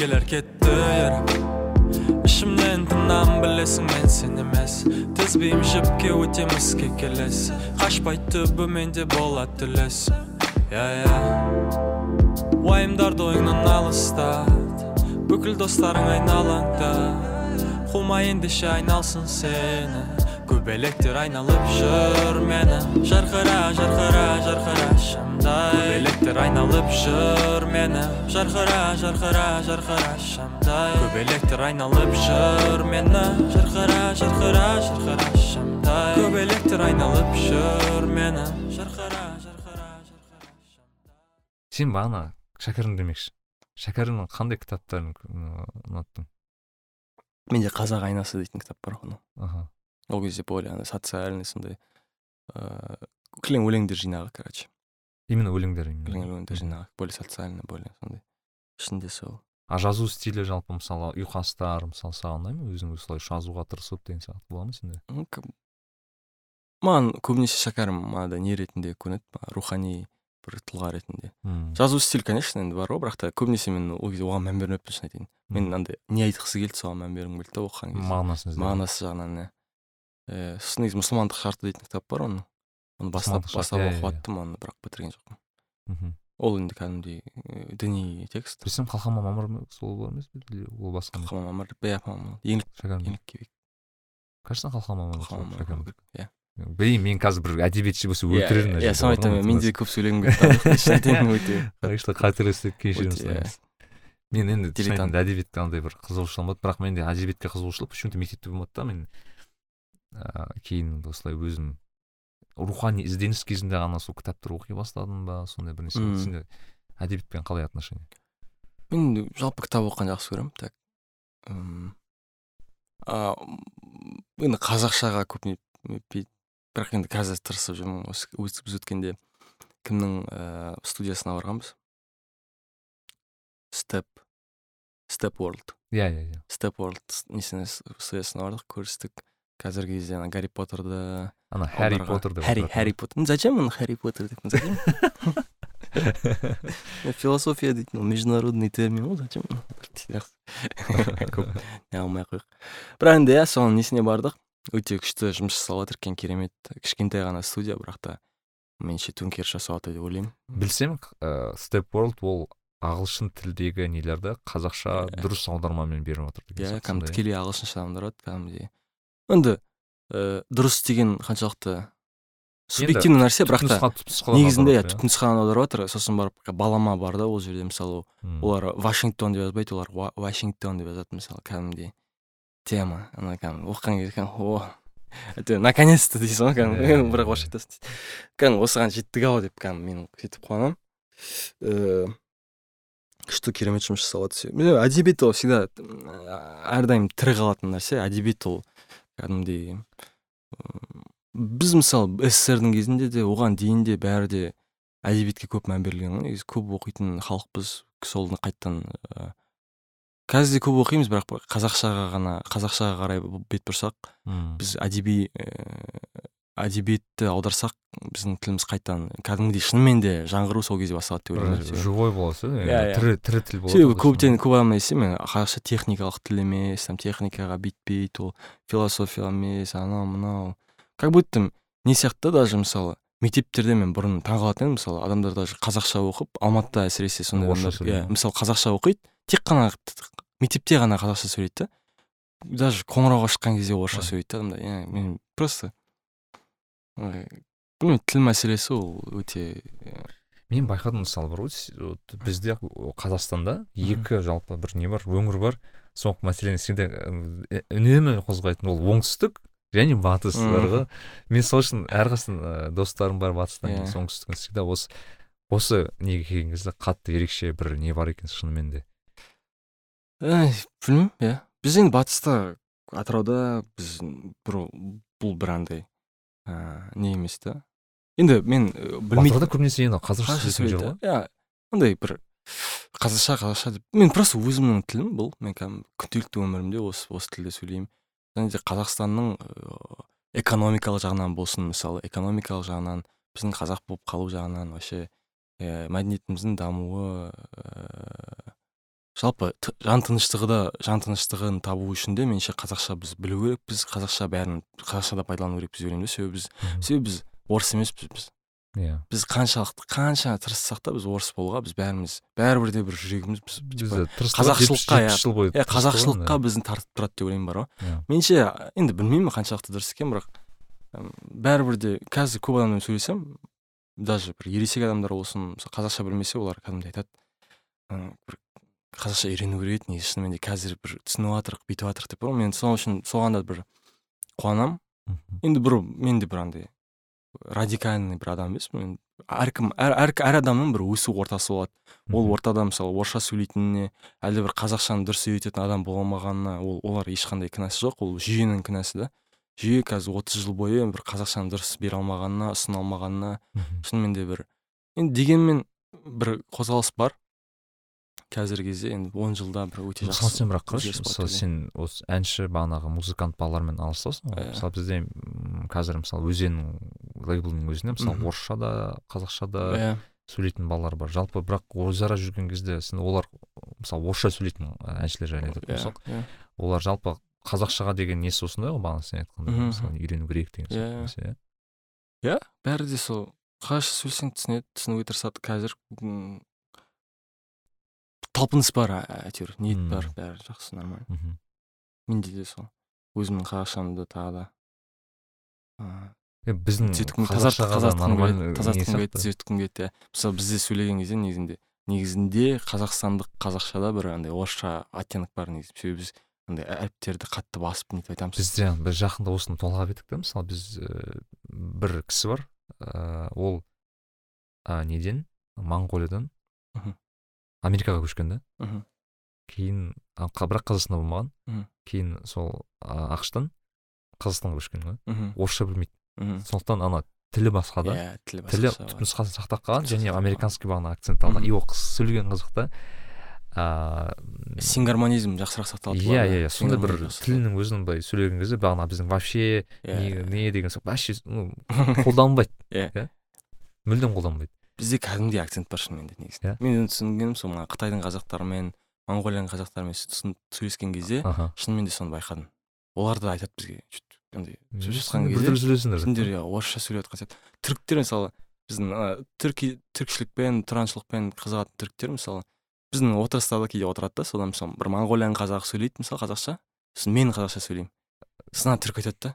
көлеңкелер кетті ішімнен тынам білесің мен сен емес тізбеймін жіпке өтеміске келес қашпай түбіменде болады түлес я я уайымдарды ойыңнан алыстат бүкіл достарың айналаңда қума ендеше айналсын сені көбелектер айналып жүр мені жарқыра жарқыра жарқыра шамдай көбелектер айналып жүр мені. Жарқыра жарқыра жарқыра шамдай көбелектер айналып жүр мені. Жарқыра жарқыра жарқыра шамдай көбелектер айналып жүр мені. Жарқыра жарқыра жарқыра шамдай сен бағана шәкәрім демекші. Шәкәрімнің қандай кітаптарын ұнаттың? Менде қазақ айнасы дейтін кітап бар ғой аха. Ол кезде более андай социальный сондай ыыы кілең өлеңдер жинағы короче. Именно өлеңдер өлеңдер жинағы более социальный более сондай ішінде сол. А жазу стилі жалпы мысалы ұйқастар мысалы саған ұнай ма? Өзің солай жазуға тырысып деген сияқты бола ма сенде? Маған көбінесе шәкәрім мынандай не ретінде көрінеді рухани бір тұлға ретінде. Жазу стиль конечно енді бар ғой бірақ та көбінесе мен ол кезде оған мән бермеппін шын айтайын. Мен андай не айтқысы келді соған мән бергім келді да оқыған кезде. Мағынасын мағынасы жағынан иә. Э, сосын негізі мұсылмандық шарты дейтін кітап бар оның. Оны бастап бастап оқып жаттым оны бірақ бітірген жоқпын мхм ол енді кәдімгідей э, діни текст. Білсем қалқаман мамыр ма сол бар емес пе или ол басқа ма? қалқаман мамыр иә еңлік еңлік кебек кажется қалқаман мамыр иә білейін мен қазір бір әдебиетші болса өлтірер мына иә соны айтамын мен де көп сөйлегім өте конечно қателестік кешірім сұраймыз мен енді Дилетант. әдебиетке андай бір қызығушылығым болды бірақ менде әдебиетке қызығушылық почему то мектепте болмады да мен ыыы кейін осылай өзім рухани ізденіс кезінде ғана сол кітаптар оқи бастадың ба сондай бір нәрсе сенде әдебиетпен қалай отношение? мен жалпы кітап оқығанды жақсы көремін так енді қазақшаға көп не нетпейді бірақ енді қазір тырысып жүрмін осы біз өткенде кімнің ә, студиясына барғанбыз? Степ степ ворлд иә иә иә. Степ ворлд несіне студиясына бардық көрістік. Қазіргі кезде ана гарри поттерді ана аударға- поттер деп отыратын. Харри Поттер зачем он Харри Поттер деп зачем философия дейтін ол международный термин ғой зачем көп. Не алмай ақ қояйық. Бірақ енді иә соның несіне бардық? Өте күшті жұмыс жасап жатыр екен керемет кішкентай ғана студия бірақ та меніңше төңкеріс жасап жатыр деп ойлаймын. Білсем ә, степ ворлд ол ағылшын тілдегі нелерді қазақша Иә. дұрыс аудармамен беріп жатыр деген иә кәдімгі сондай. тікелей ағылшынша бар кәдімгідей. Енді ә, дұрыс деген қаншалықты субъективный нәрсе бірақ та негізінде иә аударады, түпнұсқаны аударып жатыр сосын барып балама бар да ол жерде мысалы олар вашингтон деп жазбайды олар Ва- вашингтон деп жазады мысалы кәдімгідей тема. Ана кәдімгі оқыған кезде кәдімгі о әйтеуір наконец то дейсің ғой кәдімгі. Иә, иә, бірақ иә. орысша айтасың кәдімгі осыған жеттік ау деп кәдімгі мен сөйтіп қуанамын. Ііі күшті керемет жұмыс Мен әдебиет ол всегда әрдайым тірі қалатын нәрсе. Әдебиет ол кәдімгідей біз мысалы сссрдің кезінде де оған дейін де бәрі де әдебиетке көп мән берілген ғой. Негізі көп оқитын халықпыз соны қайттан ыыы қазір де көп оқимыз бірақ бір қазақшаға ғана қазақшаға қарай бет бұрсақ біз әдеби ііі әдебиетті аударсақ біздің тіліміз қайтадан кәдімгідей шынымен де жаңғыру сол кезде басталады деп ойлаймын. живой боласың Иә, иә. тірі тірі тіл болады себебі көптен көп адамдар естимін мен қазақша техникалық тіл емес там техникаға бүйтпейді ол философия емес анау мынау. Как будто не сияқты да даже мысалы мектептерде мен бұрын таңқалатын едім мысалы адамдар даже қазақша оқып алматыда әсіресе сондай адамдар иә мысалы қазақша оқиды тек қана мектепте ғана қазақша сөйлейді да даже қоңырауға шыққан кезде орысша сөйлейді да адамдар иә мен просто тіл мәселесі ол өте иә, мен байқадым мысалы бір ғой бізде қазақстанда екі жалпы бір не бар өңір бар. Сол мәселені всегда үнемі қозғайтын ол оңтүстік және батыс бар ғой мен сол үшін әрқайсысын ә, достарым бар батыстан Иә. yeah. оңтүстіктен всегда осы осы неге келген кезде қатты ерекше бір не бар екен шынымен де. Білмеймін иә. Біз енді батыста атырауда біз бір бұл бір андай ыыы не емес та енді мен батырда көбінесе енді қазақша сөйлейді ғой иә андай бір қазақша қазақша деп мен просто өзімнің тілім бұл мен кәдімгі күнделікті өмірімде осы осы тілде сөйлеймін және де қазақстанның экономикалық жағынан болсын мысалы экономикалық жағынан біздің қазақ болып қалу жағынан вообще ә, мәдениетіміздің дамуы ыыы жалпы жан тыныштығы да жан тыныштығын табу үшін де меніңше қазақша біз білу керекпіз. Қазақша бәрін қазақшада пайдалану керекпіз деп ойлаймын да. Себебі біз себебі біз орыс емеспіз біз. Иә. Біз қаншалықты қанша тырыссақ та біз орыс болуға біз бәріміз бәрібір де бір жүрегіміз біз бізді тырыстырып қазақшылыққа, 70 иә. жыл иә қазақшылыққа да. бізді тартып тұрады деп ойлаймын бар ғой. Иә. меніңше енді білмеймін қаншалықты дұрыс екен бірақ бәрібір де қазір көп адаммен сөйлесем даже бір ересек адамдар болсын мысалы қазақша білмесе олар кәдімгідей айтады. Бір қазақша үйрену керек еді негізі. шынымен де қазір бір түсініп жатырық бүйтіп жатырық деп мен сол үшін соған да бір қуанамын. Енді бір мен де бір андай радикальный бір адам емеспін. әркім әр, әр, әр адамның бір өсу ортасы болады. Ол ортада мысалы орысша сөйлейтініне әлде бір қазақшаны дұрыс үйрететін адам болмағанына ол олар ешқандай кінәсі жоқ. ол жүйенің кінәсі да. Жүйе қазір отыз жыл бойы бір қазақшаны дұрыс бере алмағанына ұсына алмағанына шынымен де бір енді дегенмен бір қозғалыс бар. Қазіргі кезде енді он жылда бір өте мысалы жақсы сен бірақ қарашы мысалы сен осы әнші бағанағы музыкант балалармен алысасың ғой. Мысалы бізде қазір мысалы өзеннің лейблінің өзінде мысалы орысша да қазақша да иә сөйлейтін балалар бар. Жалпы бірақ өзара жүрген кезде сен олар мысалы орысша сөйлейтін әншілер жайлы айтатын болсақ олар жалпы қазақшаға деген несі осындай ғой бағана сен айтқандай мысалы үйрену керек деген сияқты иә. иә бәрі де сол. Қазақша сөйлесең түсінеді түсінуге тырысады. Қазір талпыныс бар әйтеуір. Ниет бар бәрі жақсы нормально. Мхм. менде де сол. Өзімнің қазақшамды тағы да. Біздің тазартқым келеді түзеткім келеді иә мысалы бізде сөйлеген кезде негізінде негізінде қазақстандық қазақшада бір андай орысша оттенок бар негізі. Себебі біз андай әріптерді қатты басып нетіп айтамыз. Біз жаңа біз жақында осыны толғап едік та мысалы біз ә, бір кісі бар ә, ол ә, неден? Моңғолиядан. Америкаға көшкен да мхм. кейін бірақ қазақстанда болмаған. Мхм. кейін сол а, ақштан қазақстанға көшкен ғой мхм. орысша білмейді. Мхм. сондықтан ана тілі басқа да. Иә тілі тілі түпнұсқасын сақтап қалған және американский бағана акцент алған. И ол қыз сөйлеген қызық та. А, сингармонизм жақсырақ сақталады иә иә иә. Сондай бір тілінің өзінің былай сөйлеген кезде бағана біздің вообще не, не деген сияқты вообще ну қолданылмайды Иә. мүлдем қолданылмайды бізде кәдімгідей акцент бар шынымен де негізі. Иә. мен түсінгенім сол мына қытайдың қазақтарымен моңғолияның қазақтарымен сөйлескен кезде аха. шынымен де соны байқадым. Олар да айтады бізге андай сөйлесіп жатқан кезде түрлі сөйлесіңдер. сендер иә орысша сөйлеп жатқан сияқты. Түріктер мысалы біздің түрки түркішілікпен тұраншылықпен қызығатын түріктер мысалы біздің отырыста да кейде отырады да содан мысалы бір моңғолияның қазағы сөйлейді мысалы қазақша. Сосын мен қазақша сөйлеймін. Сосын ана түрік айтады да.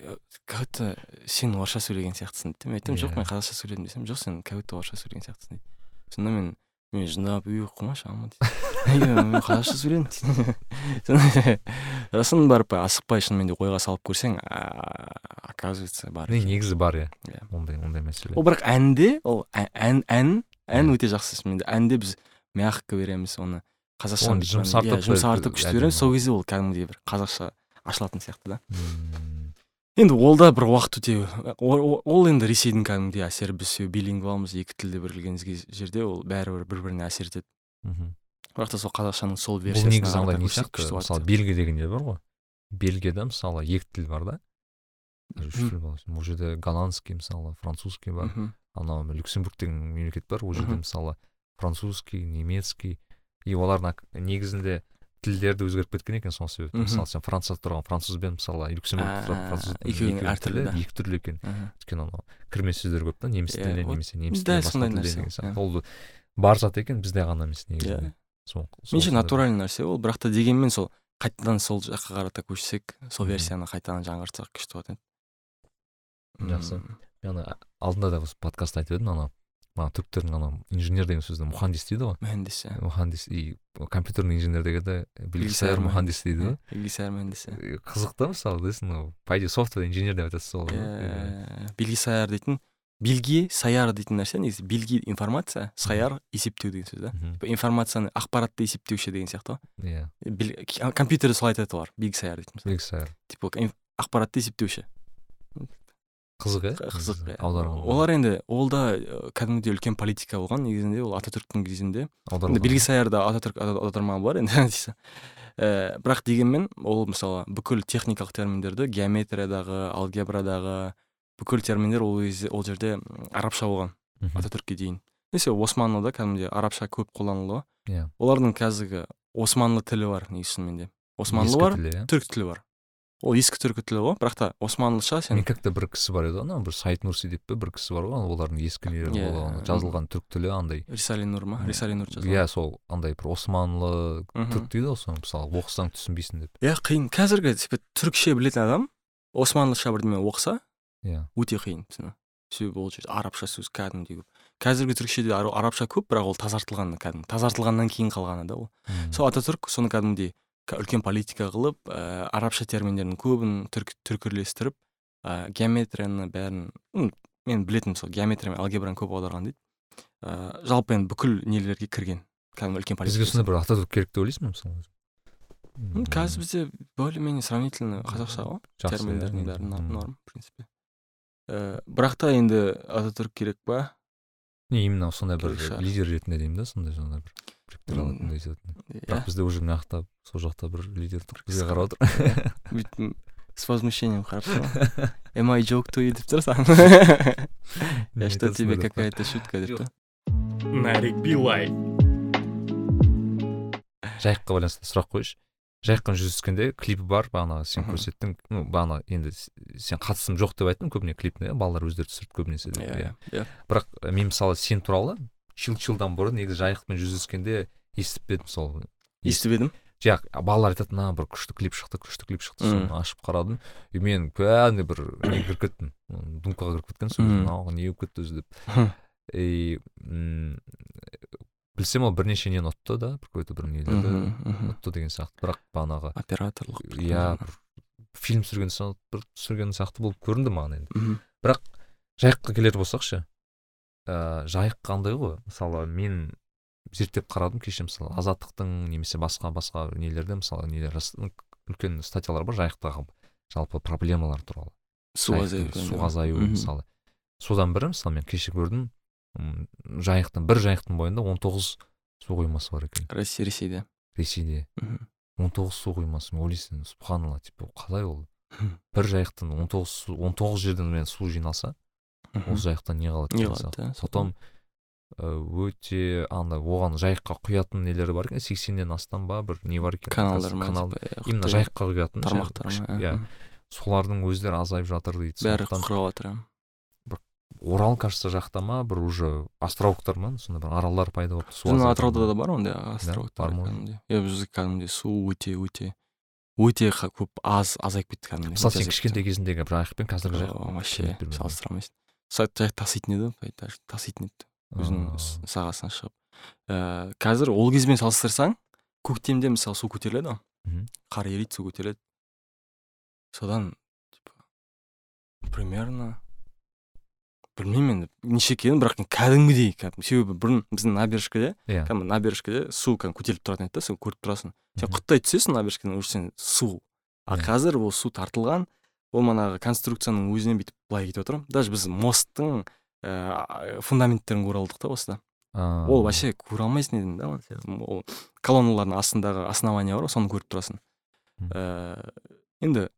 «Э, будто сен орысша сөйлеген сияқтысың дейді мен айтамын жоқ Иә. мен қазақша сөйледім десем жоқ сен будто орысша сөйлеген сияқтысың дейді. Сонда мен мен жындап үй қоймашы ама дейді. «Иә, мен қазақша сөйледім дейді. Сосын барып асықпай шынымен де ойға салып көрсең оказывается бар. Негізі бар иә. Иә. ондай ондай мәселе. Ол бірақ әнде ол ән ән ән өте жақсы шынымен де әнде біз мягко береміз оны қазақша жұмсартып, иә, жұмсартып күшті береміз. Сол кезде ол кәдімгідей бір қазақша ашылатын сияқты да. Енді ол да бір уақыт өте ол енді ресейдің кәдімгідей әсері. Біз себебі билингвалмыз екі тілді білген жерде ол бәрібір бір біріне әсер етеді. Мхм. бірақ та сол қазақшаның сол бұл версиясына негізі андай қарата не көрсек сияқты? күшті мысалы болады бельгия дегенде бар ғой. Бельгияда мысалы екі тіл бар да. Үш тіл бар. Ол жерде голландский мысалы французский бар. Анау люксембург деген мемлекет бар. Ол жерде мысалы французский немецкий. И олардың негізінде тілдері де өзгеріп кеткен екен сол себепті. Мысалы сен францияда тұрған французбен мысалы люксембург А, тұрған француз екеуінің екеуінің әртүрлі екі түрлі екен. Өйткені анау кірме сөздер көп та неміс тілінен немесе неміс тілінен сияқты. Ол бар зат екен бізде ғана емес негізінде. Меніңше натуральный нәрсе ол бірақ та дегенмен сол қайтадан сол жаққа қарата көшсек сол версияны қайтадан жаңғыртсақ күшті болатын еді. Жақсы. Мен алдында да осы подкастта айтып едім анау мына түріктердің анау инженер деген сөзді мұхандис дейді ғой. Mühendis иә мұхандис и компьютерный инженер дегенде билgisayар мұхандис дейді ғой. Bilgisayar mühendisi Е, қызық та мысалы дейсің ну по идее софтвер инженер деп айтасыз сол ғой. иә bilgisayar дейтін билги саяр дейтін нәрсе негізі. Билги информация саяр есептеу деген сөз да? Информацияны ақпаратты есептеуші деген сияқты иә. Ғой ки- компьютерде солай айтады олар дейтін мысалы. Билgisayar типа ақпаратты есептеуші. Қызық иә? Қызық иә. аударған олар енді ол да кәдімгідей үлкен политика болған негізінде ол ататүріктің кезінде. Енді аударылған белгісаярда ататүрік ау- аударма бар енді Э, бірақ дегенмен ол мысалы бүкіл техникалық терминдерді геометриядағы алгебрадағы бүкіл терминдер ол кезде ол жерде арабша болған Мгм. ататүрікке дейін. Есе османлыда кәдімгідей арабша көп қолданылды ғой иә. Олардың қазіргі османлы тілі бар негізі шынымен де. Османлы бар иә. Түрік тілі бар. Ол ескі түркі тілі ғой бірақ та османлыша сен. Как то бір кісі бар еді ғой анау бір сайт нурси деп пе бір кісі бар ғой олардың ескі нелері Иә. болған жазылған түрік тілі андай. Рисали нур ма? Рисали нур жазған иә сол андай бір османлы түрік дейді ғой соны мысалы оқысаң түсінбейсің деп. Иә қиын. Қазіргі типа түрікше білетін адам османлыша бірдеме оқыса иә. өте қиын түсіну себебі ол жерде арабша сөз кәдімгідей көп. Қазіргі түрікшеде ара- арабша көп бірақ ол тазартылған кәдімгі. Тазартылғаннан кейін қалғаны да ол. Сол ататүрік соны кәдімгідей үлкен политика қылып ә, арабша терминдердің көбін түрк түркірлестіріп ә, геометрияны бәрін м, мен білетін сол геометрия мен алгебраны көп аударған дейді. Ә, жалпы енді бүкіл нелерге кірген кәдімгі үлкен политика. Бізге сондай бір ататүрік керек деп ойлайсың ба мысалы? Қазір бізде более менее сравнительно қазақша ғой терминдердің бәрі норм, в принципе. Ә, бірақ та енді ататүрік керек па? Не именно сондай бір лидер ретінде деймін да сондай сондай бір. Иә. Бірақ бізде уже мына жақта сол жақта бір лидер тұр бізге қарап отыр. Бүйтіп с возмущением қарап тұр. Ғой am I joke to you деп тұр саған я что тебе какая то шутка деп та Нарик Билай. жайыққа байланысты сұрақ қояйыншы жайықпен жүзіскенде клипі бар бағана сен көрсеттің. Ну бағана енді сен қатысым жоқ деп айттың көбіне клипіне балалар өздері түсірді көбінесе деп, иә иә. бірақ ә, мен мысалы сен туралы чилдан бұрын негізі жайықпен жүзіскенде естіп едім сол. Естіп едім. Жақ балалар айтады мына бір күшті клип шықты күшті клип шықты соны ашып қарадым. И мен кәдімгі бір неге кіріп кеттім думкаға кіріп кеткен сол мынау не болып кетті өзі деп. И м, білсем ол бірнеше нені ұтты да бір какой то бір нелерді ұтты деген сияқты. Бірақ бағанағы операторлық иә бір фильм түсірген бір түсірген сияқты болып көрінді маған енді. Бірақ жайыққа келер болсақ ше ә, жайық қандай ғой? Мысалы мен зерттеп қарадым кеше мысалы азаттықтың немесе басқа басқа нелерде мысалы нелер үлкен статьялар бар жайықтағы жалпы проблемалар туралы. Су жайықтың азаю су азаю мысалы. Содан бірі мысалы мен кеше көрдім жайықтың бір жайықтың бойында 19 су қоймасы бар екен. Россия ресейде. Ресейде. Мхм. 19 су қоймасы. Мен ойлайсың субханалла типа қалай ол? Бір жайықтан 19 су 19 жерден мен су жиналса Осы жайықтан не қалады Не қалады, ә, өте андай оған жайыққа құятын нелері бар екен. сексеннен астам ба бір не бар екен. Каналдар ма канал именно жайыққа құятын тармақтар ма иә. солардың өздері азайып жатыр дейді. Бәрі сондықтан құрап жатыр иә. орал кажется жақта ма бір уже островтар ма сондай бір аралдар пайда болып су атырауда да бар ондай островтар бар ма? кәдімгідей? Иә бізде кәдімгідей су өте өте өте көп аз азайып кетті кәдімгідей. Мысалы сен кішкентай кезіндегі жайық пен қазіргі жайық вообще бір- салыстыра алмайсың Са- жайық таситын еді таситын еді өзінің Аа. с- сағасына шығып. Ііі қазір ол кезбен салыстырсаң көктемде мысалы су көтеріледі ғой. Қар ериді су көтеріледі. Содан типа примерно білмеймін енді неше екенін бірақ кәдімгідей кәдімгі себебі бұрын біздің набережкаде иә. кәдімгі набережкаде су кәдімгі көтеріліп тұратын еді да сен көріп тұрасың. Сен құттай түсесің набережкадан уже сен су. А Иә. қазір ол су тартылған ол манағы конструкцияның өзінен бүйтіп былай кетіп отыр даже біз мосттың ііі фундаменттерін көре алдық та осыда ол вообще көре алмайсың едім да ол колонналардың астындағы основание бар ғой соны көріп тұрасың. Мгм. ііі енді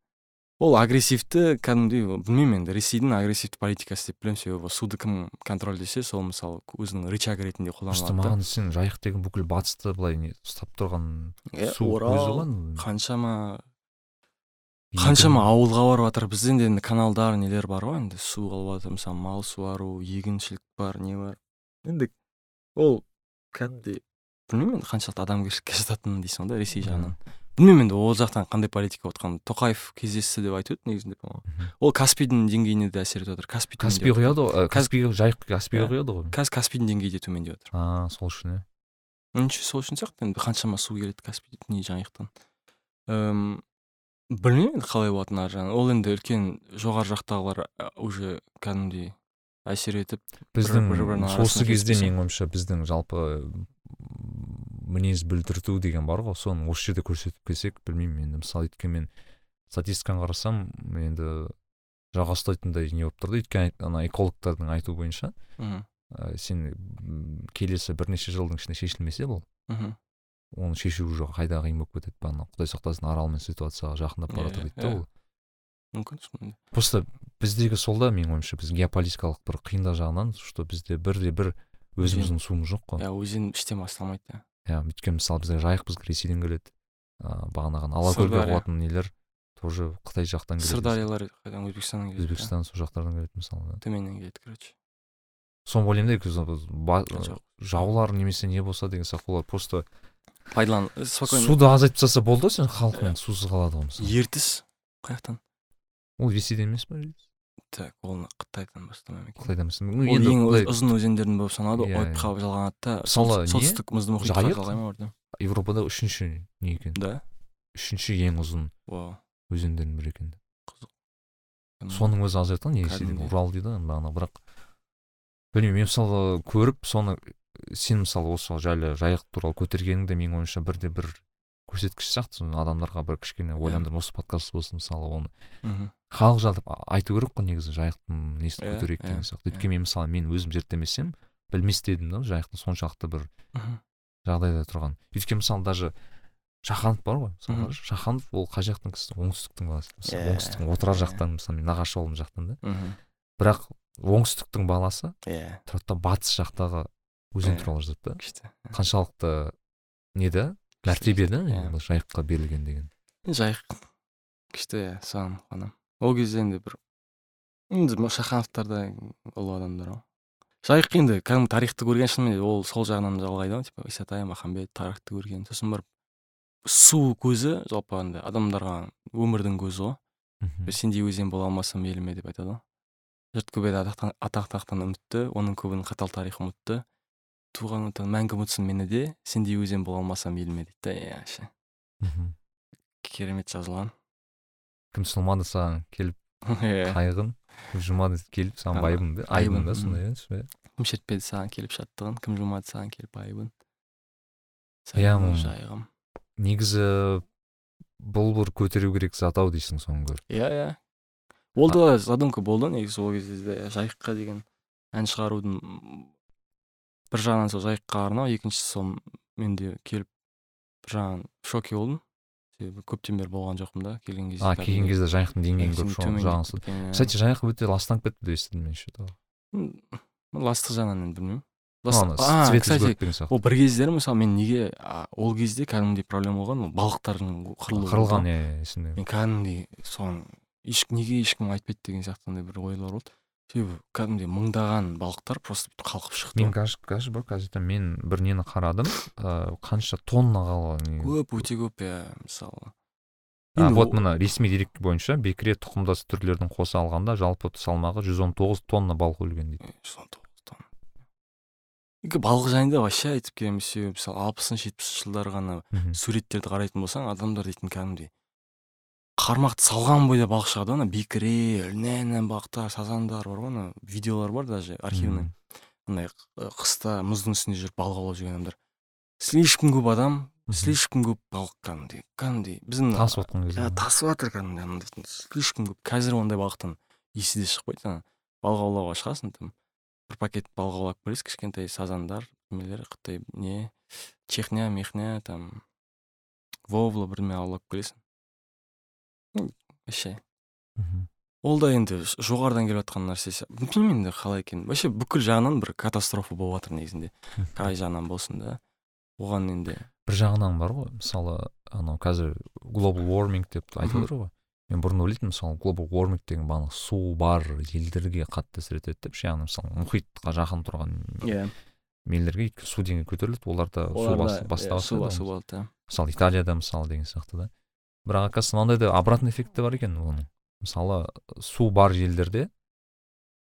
ол агрессивті кәдімгідей білмеймін енді ресейдің агрессивті политикасы деп білемін себебі суды кім контрольдесе сол мысалы өзінің рычаг ретінде қолданылады да. Маған сен жайық деген бүкіл батысты былай не ұстап тұрған Иә, су ғой қаншама. Қаншама ауылға барып жатыр бізде де енді каналдар нелер бар ғой. Енді су алып жатыр мысалы мал суару егіншілік бар не бар. Енді ол кәдімгідей білмеймін енді қаншалықты адамгершілікке жататынын дейсің ғой да ресей жағынан. Білмеймін енді ол жақтан қандай политика болып жатқанын тоқаев кездесті деп айтып еді негізінде Мгм. ол каспийдің деңгейіне де әсер етіп жатыр каспий каспий құяды ғой каспийге жайық каспийге құяды ғой қазір каспийдің деңгейі де төмендеп жатыр аа сол үшін иә. Ничего сол үшін сияқты енді қаншама су келеді каспий не жайықтан білмеймін енді қалай болатынын ар жағынан ол енді үлкен жоғары жақтағылар уже кәдімгідей әсер етіп біздің бір-бірінің осы арасына кезде менің ойымша біздің жалпы мінез білдірту деген бар ғой. Соны осы жерде көрсетіп келсек білмеймін енді. Мысалы өйткені мен статистиканы қарасам енді жаға ұстайтындай не болып тұр да. Өйткені ана экологтардың айтуы бойынша мхм, ә, сен келесі бірнеше жылдың ішінде шешілмесе бұл мхм. Оны шешу уже қайда қиын болып кетеді бағана құдай сақтасын арал мен ситуацияға жақындап бара жатыр Иә, дейді да иә. ол. Мүмкін шынымен просто біздегі сол да менің ойымша біз геополитикалық бір қиындық жағынан что бізде бірде бір өзіміздің суымыз жоқ қой. Иә өзен іштен басталмайды иә. Иә өйткені мысалы бізде жайық бізге ресейден келеді. Ыыы бағанағы алакөлге құятын нелер тоже қытай жақтан келеді. Сырдариялар қайдан? Өзбекстаннан келеді өзбекстан сол жақтардан келеді мысалы да. иә. төменнен келеді короче. Соны ойлаймын да жаулар немесе не болса деген сияқты олар просто пайдалан спокойно суды азайтып тастаса болды ғой сен халқың сусыз қалады ғой мысалы ертіс қай жақтан ол ресейден емес па так ол қытайдан бастамай екен қытайдан ол енді ең ұзын өзендердің болып саналады ғой ойпқа жалғанады да Мысалы, солтүстік мұзды ма орда европада үшінші не екен да үшінші ең ұзын вау өзендердің бірі екен Кәдімгі. соның өзі аз айтқан ресейден урал дейді ғой бағана бірақ білмеймін мен мысалға көріп соны сен мысалы осы жайлы жайық туралы көтергенің де менің ойымша бірде бір көрсеткіш сияқты соны адамдарға бір кішкене ойландырып осы подкаст болсын мысалы оны мхм. халық жалпы а- айту керек қой негізі жайықтың несін Иә, көтерейік иә, деген сияқты. иә. өйткені мен мысалы мен өзім зерттемесем білмес едім да жайықтың соншалықты бір жағдайда тұрған өйткені мысалы даже шаханов бар ғой мысалы шаханов ол қай жақтың кісісі оңтүстіктің баласы. Мысалы Иә, оңтүстіктің отырар иә. жақтан мысалы мен нағашы ауылым жақтан да. Мхм. бірақ оңтүстіктің баласы иә. тұрады да батыс жақтағы өзен туралы жазады да. күшті. Қаншалықты не да мәртебе да жайыққа берілген деген. Жайық? Күшті иә соған қуанамын. Ол кезде енді бір енді шахановтар да ұлы адамдар ғой. Жайық енді кәдімгі тарихты көрген шынымен де ол сол жағынан жалғайды ғой типа исатай махамбет тарихты көрген. Сосын барып су көзі жалпы андай адамдарға өмірдің көзі ғой. Мхм. сендей өзен бола алмасам мейлі деп айтады ғой. Жұрт көп еді атақтан атақ тақтан үмітті оның көбін қатал тарих ұмытты. Туған отан мәңгі ұмытсын мені де сендей өзен бола алмасам еліме дейді да иә мхм. керемет жазылған. Кім сұлмады саған? Келіп иә. қайғын кім жумады келіп саған байыбын ба айыбын, мхм. сондай иә кім шертпеді саған келіп шаттығын? Кім жумады саған келіп айыбын Иә, жайығым. Негізі бұл бір көтеру керек зат ау дейсің соны көріп иә иә. Ол да задумка болды негізі ол кезде де жайыққа деген ән шығарудың бір жағынан сол жайыққа арнау. Екіншісі сол менде келіп бір жағынан в шоке болдым. Себебі көптен бері болған жоқпын да. Келген кезде а келген кезде жайықтың деңгейін көріп шоң жағын кстати жайық өте ластанып кетті деп естідім мен то ластық жағынан енді білмеймін. Кстати ол бір кездері мысалы мен неге ол кезде кәдімгідей проблема болған ол балықтардың қырылуы қырылған иә иә, есімде. Мен кәдімгідей соған еш неге ешкім айтпайды деген сияқты андай бір ойлар болды. Себебі кәдімгідей мыңдаған балықтар просто қалқып шықты мен қазір қазір бар мен бір нені қарадым ыыы қанша тонна қалған көп өте көп иә мысалы. А, вот мына ресми дерек бойынша бекіре тұқымдас түрлердің қоса алғанда жалпы салмағы 119 тонна балық өлген дейді. Е, сон тоғыз тонна. Балық жайында вообще айтып келеміз себебі мысалы алпысыншы жетпісінші жылдары ғана суреттерді қарайтын болсаң адамдар дейтін кәдімгідей қармақты салған бойда балық шығады ғой ана бекіре льняный балықтар сазандар бар ғой ана видеолар бар даже архивный. Андай қыста мұздың үстінде жүріп балық аулап жүрген адамдар. Слишком көп адам слишком көп балық кәдімгідей кәдімгідей біздің тасып отқан кезде тасып жатыр кәдімгідей слишком көп қазір ондай балықтан иісі де шықпайды ана балық аулауға шығасың там бір пакет балық аулап келесің кішкентай сазандар немелер қытай не чехня мехня там вовла бірдеме аулап келесің вообще. Мгм. ол да енді жоғарыдан келіп жатқан нәрсе білмеймін енді қалай екенін. Вообще бүкіл жағынан бір катастрофа болып жатыр негізінде. Қай жағынан болсын да. Оған енді бір жағынан бар ғой. Мысалы анау қазір global warming деп айтып отыр ғой. Мен бұрын ойлайтынмын мысалы global warming деген бағана су бар елдерге қатты әсер етеді деп ше. Яғни мысалы мұхитқа жақын тұрған иә. елдерге өйткені су деңгейі көтеріледі. Оларда су бас, баста су бастайды басу ғой. болады иә мысалы италияда мысалы деген сияқты да. Бірақ оказывается мынандай да обратный эффект те бар екен оның. Мысалы су бар елдерде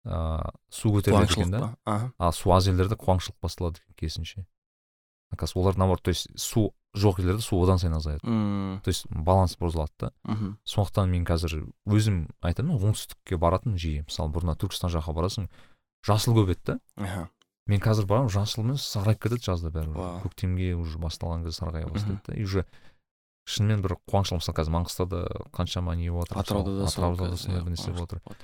ыыы су көтеріледі екен да. а су аз елдерде қуаңшылық басталады екен керісінше. Оказывается олар наоборот то есть су жоқ елдерде су одан сайын азаяды. М, то есть баланс бұзылады да. Мхм. сондықтан мен қазір өзім айтамын ғой оңтүстікке баратын жиі. Мысалы бұрын түркістан жаққа барасың жасыл көп еді да. Мен қазір барамын жасыл емес сарғайып кетеді жазда бәрібір. Көктемге уже басталған кезде сарғая бастайды да. И уже шынымен бір қуаңшылық мысалы қазір маңғыстауда қаншама не болып жатыр атырауда да атырауда да сондай бір нәрсе болып жатыр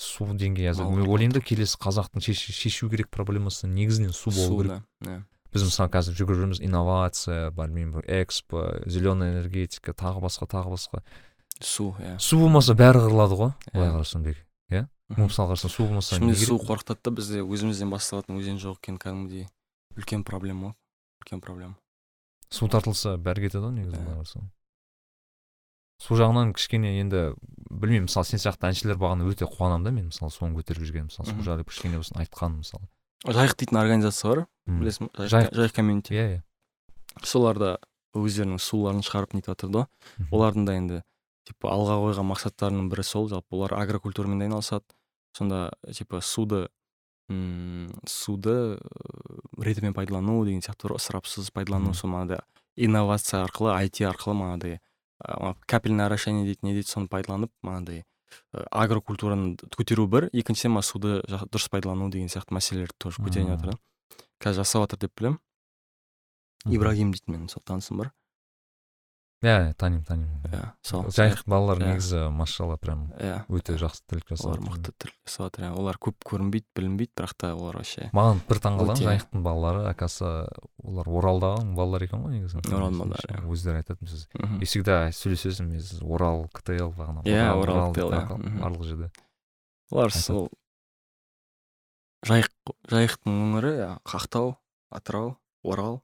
су деңгейі әзір мен ойлаймын да келесі қазақтың шешу керек проблемасы негізінен су болу керек. иә. біз мысалы қазір жүгіріп жүрміз инновация білмеймін бір экспо зеленая энергетика тағы басқа тағы басқа. Су иә. Су болмаса бәрі қырылады ғой былай Иә. қарасаң бек иә? Мысалы қарасаң су болмаса шынымен су қорқытады да бізде өзімізден басталатын өзен жоқ екен кәдімгідей. Үлкен проблема ғой үлкен проблема. Су тартылса бәрі кетеді ғой негізі Иә. былай қарасаң су жағынан кішкене енді білмеймін мысалы сен сияқты әншілер бағана өте қуанамын да мен мысалы соны көтеріп жүрген мысалы су жайлы кішкене болсын айтқан мысалы. жайық дейтін организация бар білесің ба Жайық. комьюнити. Иә иә. Солар да өздерінің суларын шығарып нетіп жатыр да. Олардың да енді типа алға қойған мақсаттарының бірі сол жалпы олар агрокультурамен де айналысады. Сонда типа суды м суды э, ретімен пайдалану деген сияқты ысырапсыз пайдалану сол манағыдай инновация арқылы IT арқылы манағыдай капельное орошение дейді не дейді соны пайдаланып манағыдай ы, агрокультураны көтеру бір екіншіден мына суды дұрыс пайдалану деген сияқты мәселелерді тоже көтеріп жатыр да. Қазір жасап жатыр деп білемін ибрагим дейтін менің сол танысым бар иә иә танимын танимын. Иә сол жайық балалар Иә. негізі машалла прям иә. өте жақсы тірлік жасап олар мықты тірлік жасап жатыр иә. олар көп көрінбейді білінбейді бірақ та олар вообще маған бір таңқалған Өте. жайықтың балалары оказывается олар оралдағы балалар екен ғой негізі. Орал балалары, иә. өздері айтатын сіз и всегда сөйлесесің мен сіз орал ктл бағана Иә, Орал, КТЛ, барлық жерде. Олар сол жайық жайықтың өңірі ақтау атырау орал.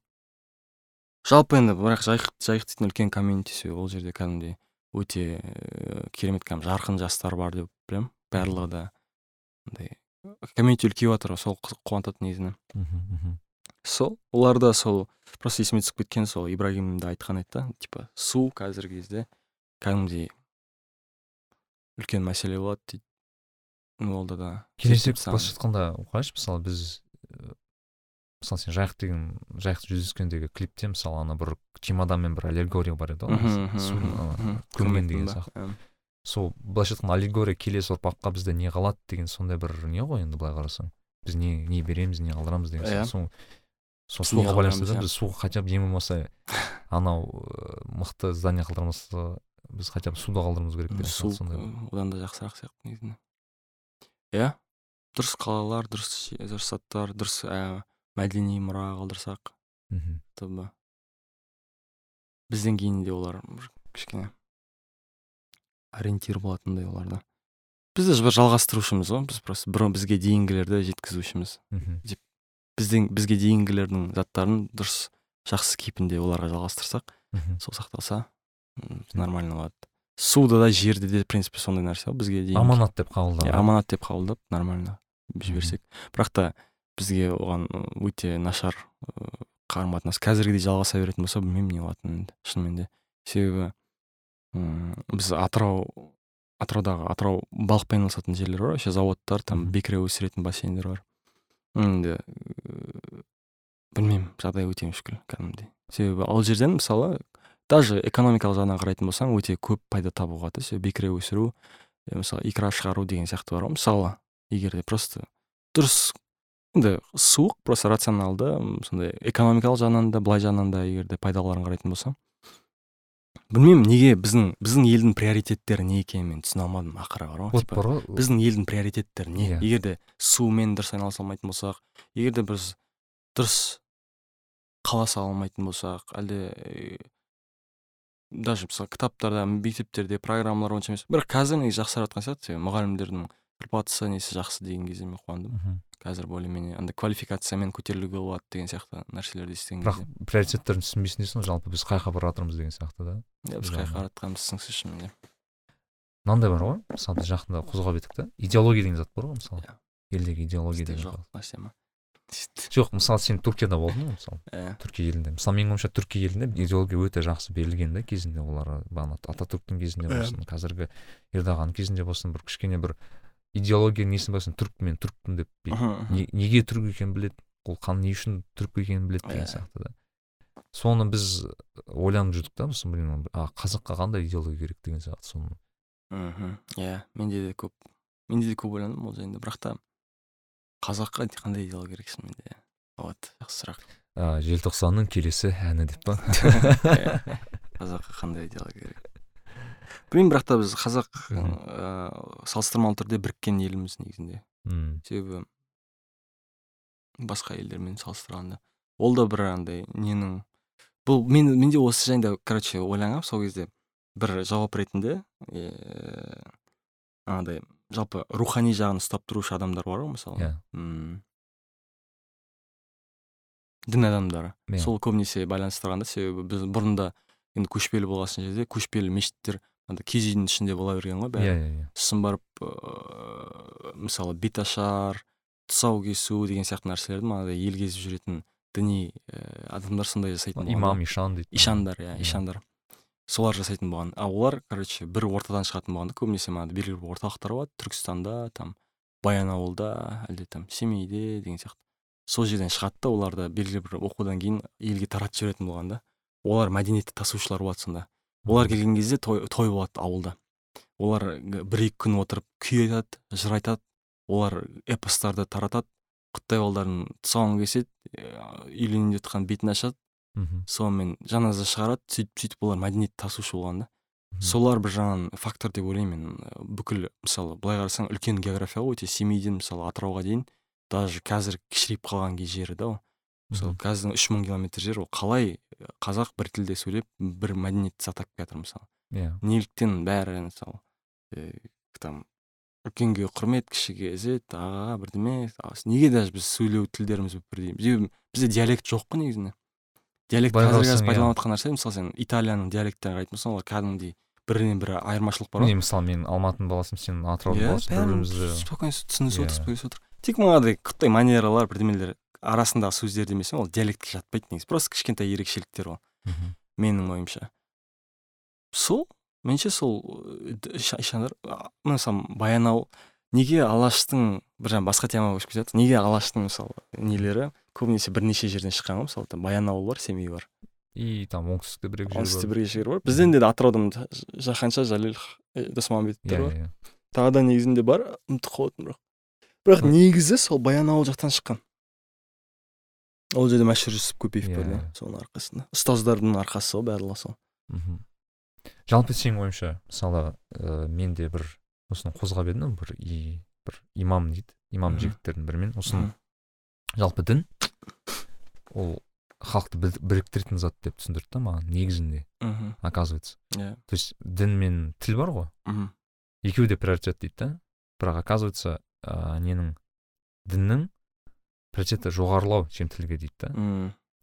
Жалпы енді бірақ жайық жайық дейтін үлкен комьюнитиси ол жерде кәдімгідей өте э, керемет кәдімгі жарқын жастар бар деп білемін. Барлығы да андай комьюнити үлкейіп жатыр ғой, сол қуантады негізінен. Сол оларда сол просто есіме түсіп кеткен сол ибрагимде айтқан еді да типа су қазіргі кезде кәдімгідей үлкен мәселе болады дейді ол да да келешек тастаған. жатқанда қарашы мысалы біз мысалы сен жайық деген жайықты жүзіскендегі клипте мысалы ана бір чемоданмен бір аллегория бар еді ғой судың көмген деген сияқты. сол былайша айтқанда аллегория келесі ұрпаққа бізде не қалады деген сондай бір не ғой енді былай қарасаң. Біз не не береміз не қалдырамыз деген Иә. сияқты. Сол суға байланысты да иә. біз суға хотя бы ең болмаса анау мықты здание қалдырмаса біз хотя бы суда қалдыруымыз керек деген су одан да жақсырақ сияқты негізінде. Иә дұрыс қалалар дұрыс заттар дұрыс ә, мәдени мұра қалдырсақ мхм. бізден кейін де олар кішкене ориентир болатындай оларда біз де бір жалғастырушымыз ғой біз просто бұрын бізге дейінгілерді жеткізушіміз. Мхм. Біздің бізге дейінгілердің заттарын дұрыс жақсы кейпінде оларға жалғастырсақ мхм. сол сақталса нормально болады. Суда да жерде де в принципе сондай нәрсе ғой бізге дейін. Аманат деп қабылдаған аманат деп қабылдап нормально жіберсек. Бірақ та бізге оған өте нашар қарым қатынас қазіргідей жалғаса беретін болса білмеймін не болатынын енді шынымен де. Себебі біз атырау атыраудағы атырау балықпен айналысатын жерлер бар еще заводтар там бекіре өсіретін бассейндер бар. Енді білмеймін жағдай өте мүшкіл кәдімгідей. Себебі ал жерден мысалы даже экономикалық жағынан қарайтын болсаң өте көп пайда табуға болады да себебі бекіре өсіру мысалы икра шығару деген сияқты бар ғой. Мысалы егер де просто дұрыс енді суық просто рационалды сондай экономикалық жағынан да былай жағынан да егер де пайдаларын қарайтын болсам білмеймін неге біздің біздің елдің приоритеттері не екенін мен түсіне алмадым ақыры бар ғой типа, бар ғой біздің елдің приоритеттері не Иә. егер де сумен дұрыс айналыса алмайтын болсақ егер де біз дұрыс қала сала алмайтын болсақ әлде даже мысалы кітаптарда мектептерде программалар онша емес бірақ қазір негізі жақсарып жатқан сияқты себебі мұғалімдердің зарплатасы несі жақсы деген кезде мен қуандым. Қазір более менее андай квалификациямен көтерілуге болады деген сияқты нәрселерді естіген бірақ кезде. приоритеттерін түсінбейсің дейсің ғой жалпы біз қай жаққа бара жатырмыз деген сияқты да? Иә біз қай жаққа қарап жатқанымыз түсініксіз шынымен де. Мынандай бар ғой мысалы біз жақында қозғап едік та. Идеология деген зат бар ғой мысалы. Иә. елдегі идеология деген жоқ ма? Жоқ мысалы сен түркияда болдың ғой мысалы. Иә түркия елінде. Мысалы менің ойымша түркия елінде идеология өте жақсы берілген да кезінде. Олар бағана ататүріктің кезінде болсын қазіргі ердоған кезінде болсын бір кішкене бір идеология несін болсын түрік мен түрікпін деп не- неге түрік екенін біледі? Ол қан не үшін түрік екенін біледі деген Иә. сияқты да. Соны біз ойланып жүрдік та сосын блин а қазаққа қандай идеология керек деген сияқты соны. Мхм. Иә менде де көп менде де көп ойландым ол жайында. Бірақ та қазаққа қандай идеология керек шынымен де вот жақсы сұрақ. Желтоқсанның келесі әні деп па? Иә. қазаққа қандай идеология керек? Білмеймін бірақ та біз қазақ ыыы салыстырмалы түрде біріккен елміз негізінде. М, себебі басқа елдермен салыстырғанда ол да бір андай ненің бұл мен менде осы жайында короче ойланғанмын сол кезде бір жауап ретінде ііі андай жалпы рухани жағын ұстап тұрушы адамдар бар ғой мысалы. Иә. М, дін адамдары. Иә. сол көбінесе байланыстырған да себебі біз бұрында енді көшпелі болған жерде көшпелі мешіттер андай киіз үйдің ішінде бола берген ғой бәрі. Иә иә иә. Сосын барып ыыы мысалы беташар тұсау кесу деген сияқты нәрселерді манағыдай ел кезіп жүретін діни ііі адамдар сондай жасайтын болған имам ишан дейді ишандар иә Иә. ишандар. Солар жасайтын болған. А олар короче бір ортадан шығатын болған да көбінесе манағыдай белгілі бір орталықтар болады. Түркістанда там баянауылда әлде там семейде деген сияқты. Сол жерден шығады да оларды белгілі бір оқудан кейін елге таратып жіберетін болған да. Олар мәдениетті тасушылар болады сонда. Олар келген кезде той, той болады ауылда. Олар бір екі күн отырып күй айтады жыр айтады. Олар эпостарды таратады құттай балдардың тұсауын кеседі үйленейін деп жатқан бетін ашады. Мхм. Сонымен жаназа шығарады сөйтіп сөйтіп олар мәдениетті тасушы болған да. Солар бір жағынан фактор деп ойлаймын мен. Ә, бүкіл мысалы былай қарасаң үлкен география ғой өте семейден мысалы атырауға дейін даже қазір кішірейіп қалған кей жері да ол. Мысалы қазір үш мың километр жер ол қалай ә, қазақ бір тілде сөйлеп бір мәдениетті сақтап келе жатыр мысалы. Иә. Неліктен бәрі мысалы ә, там үлкенге құрмет кішіге ізет ағаға бірдеме неге даже біз сөйлеу тілдеріміз бірдей себебі бізде диалект жоқ қой негізінде. Диалект қазір қазір иә. пайдаланып жатқан нәрсе мысалы сен италияның диалекттерін қарайтын болсаң олар кәдімгідей бірінен бірі айырмашылық бар ғой. Мысалы мен алматының баласымын сен атыраудың иә баласысың бір бірімізді спокойно түсінісіп Иә. отыр сөйлесіп отыр. Тек мынандай қытай манералар бірдемелер арасындағы сөздер демесең ол диалектке жатпайды негізі. Просто кішкентай ерекшеліктер ол менің ойымша. Сол меніңше сол э, ишандар мысалы баянауыл неге алаштың бір жаңағы басқа темаға көшіп кетіп неге алаштың мысалы нелері көбінесе бірнеше жерден шыққан ғой мысалы там баянауыл бар семей бар. И там оңтүстікте бір екі оңтүстікте жер жер бар. Бізден де атыраудан Жа- жаһанша жалел э, досмағамбетовтер иә бар. иә. Тағы да негізінде бар ұмытып қалыппын бірақ. Бірақ негізі сол баянауыл жақтан шыққан. Ол жерде мәшһүр жүсіп көпеев бар Иә, соның арқасында. Ұстаздардың арқасы ғой барлығы сол мхм. Жалпы сенің ойыңша мысалы ә, мен де бір осыны қозғап едім бір и бір имам дейді имам жігіттердің бірімен. Осыны жалпы дін ол халықты бір- біріктіретін зат деп түсіндірді да маған негізінде мхм. оказывается. Иә. То есть дін мен тіл бар ғой. Мхм. Екеуі де приоритет дейді да. Бірақ оказывается ә, ненің діннің приоритеті жоғарылау тілге дейді да.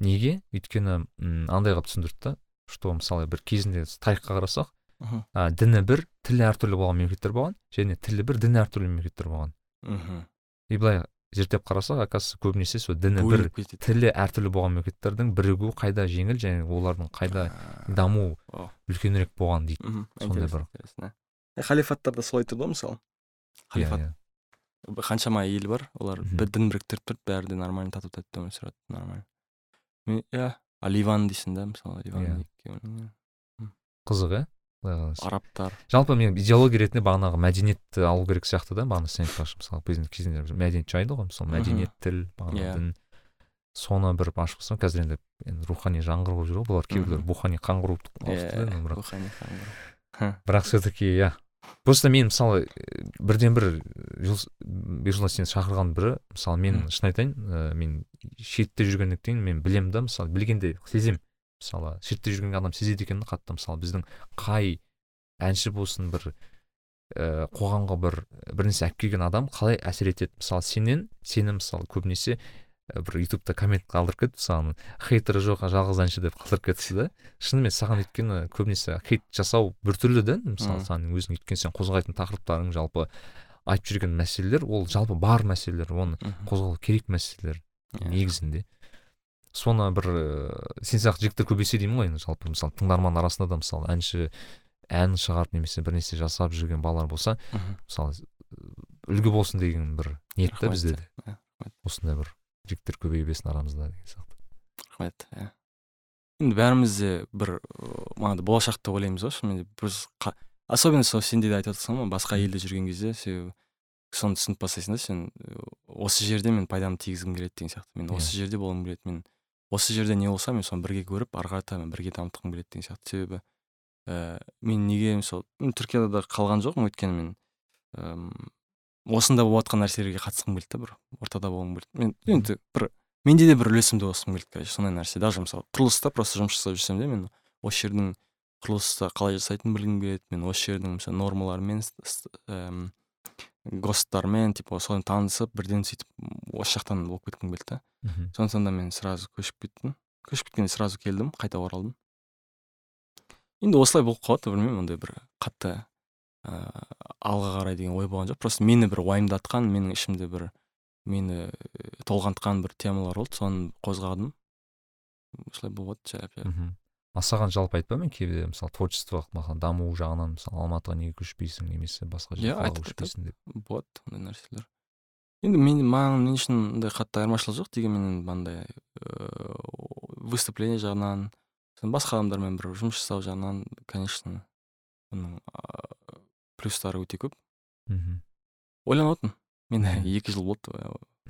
Неге? Өйткені м, андай қылып түсіндірді да что мысалы бір кезінде тарихқа қарасақ мхм. ә, діні бір тілі әртүрлі болған мемлекеттер болған және тілі бір діні әртүрлі мемлекеттер болған. Мхм. И былай зерттеп қарасақ оказывается көбінесе сол діні бір тілі әртүрлі болған мемлекеттердің бірігу қайда жеңіл және олардың қайда даму О. үлкенірек болған дейді сондай бір-. Э, халифаттарда солай тұрды ғой мысалы. Иә халифат. иә. Қаншама ел бар олар бір дін біріктіріп тұрды бәрі де нормально тату тәтті өмір сүреді нормально. Мен иә а ливан дейсің да мысалы ливан Иә. екеуінің, қызық иә былай арабтар. Жалпы мен идеология ретінде бағанағы мәдениетті алу керек сияқты да бағана сен айтпақшы мысалы біздің кезінде мәдениет жайды ғой мысалы мәдениет тіл бағана Иә. дін соны бір ашып қойсам қазір енді енді рухани жаңғыру болып жүр ғой бұлар кейбіреулер рухани қаңғыру иә бірақ все таки иә. Просто мен мысалы э, бірден бір бекжолдас сені шақырған бірі мысалы мен шын айтайын ә, мен шетте жүргендіктен мен білемін да мысалы білгенде сеземін. Мысалы шетте жүрген адам сезеді екен қатты мысалы біздің қай әнші болсын бір ә, қоғамға бір бірнәрсе алып келген адам қалай әсер етеді. Мысалы сенен сені мысалы көбінесе бір ютубта коммент қалдырып кетті саған хейтері жоқ жалғыз әнші деп қалдырып кетті да. Шынымен саған өйткені көбінесе хейт жасау біртүрлі да мысалы саған өзің өйткені сен қозғайтын тақырыптарың жалпы айтып жүрген мәселелер ол жалпы бар мәселелер оны Мхм. қозғалу керек мәселелер Иә. негізінде. Соны бір ыыы сен сияқты жігіттер көбейсе деймін ғой енді жалпы мысалы тыңдарман арасында да мысалы әнші ән шығарып немесе бір нәрсе жасап жүрген балалар болса мысалы үлгі болсын деген бір ниет та бізде де. Осындай бір жігіттер көбейе берсін арамызда деген сияқты. Рахмет иә. Енді бәріміз де бір манағыдай болашақты ойлаймыз ғой. Шынымен де біз особенно сол сенде де айтып отырсың ғой басқа елде жүрген кезде себебі соны түсініп бастайсың да сен осы жерде мен пайдамды тигізгім келеді деген сияқты. Мен Иә. осы жерде болғым келеді мен осы жерде не болса мен соны бірге көріп ары қарата мен бірге дамытқым келеді деген сияқты. Себебі ііі мен неге мысалы м, түркияда да қалған жоқпын өйткені мен осында болып жатқан нәрселерге қатысқым келді да бір ортада болғым келді. мен енді бір менде де бір үлесімді қосқым келді короче сондай нәрсе даже мысалы құрылыста просто жұмыс жасап жүрсем де мен осы жердің құрылыста қалай жасайтынын білгім келеді мен осы жердің мысалы нормаларымен эм, гостармен типа соны танысып бірден сөйтіп осы жақтан болып кеткім келді да. Мхм сондықтан да мен сразу көшіп кеттім. Көшіп кеткенде сразу келдім қайта оралдым. Енді осылай болып қалады білмеймін ондай бір қатты ыыы алға қарай деген ой болған жоқ. Просто мені бір уайымдатқан менің ішімде бір мені э, толғантқан бір темалар болды. Соны қозғадым. Осылай болады жайлап жайлап мхм. А саған жалпы айтпаймын кейде мысалы творчестволық маған даму жағынан мысалы алматыға неге көшпейсің немесе басқа айтып- көшпейсің деп? болады ондай нәрселер. Енді мен маған мен үшін ондай қатты айырмашылық жоқ. Дегенмен мынандай ыыы выступление жағынан басқа адамдармен бір жұмыс жасау жағынан конечно оның плюстары өте көп. Мхм. Ойланып мен екі жыл болды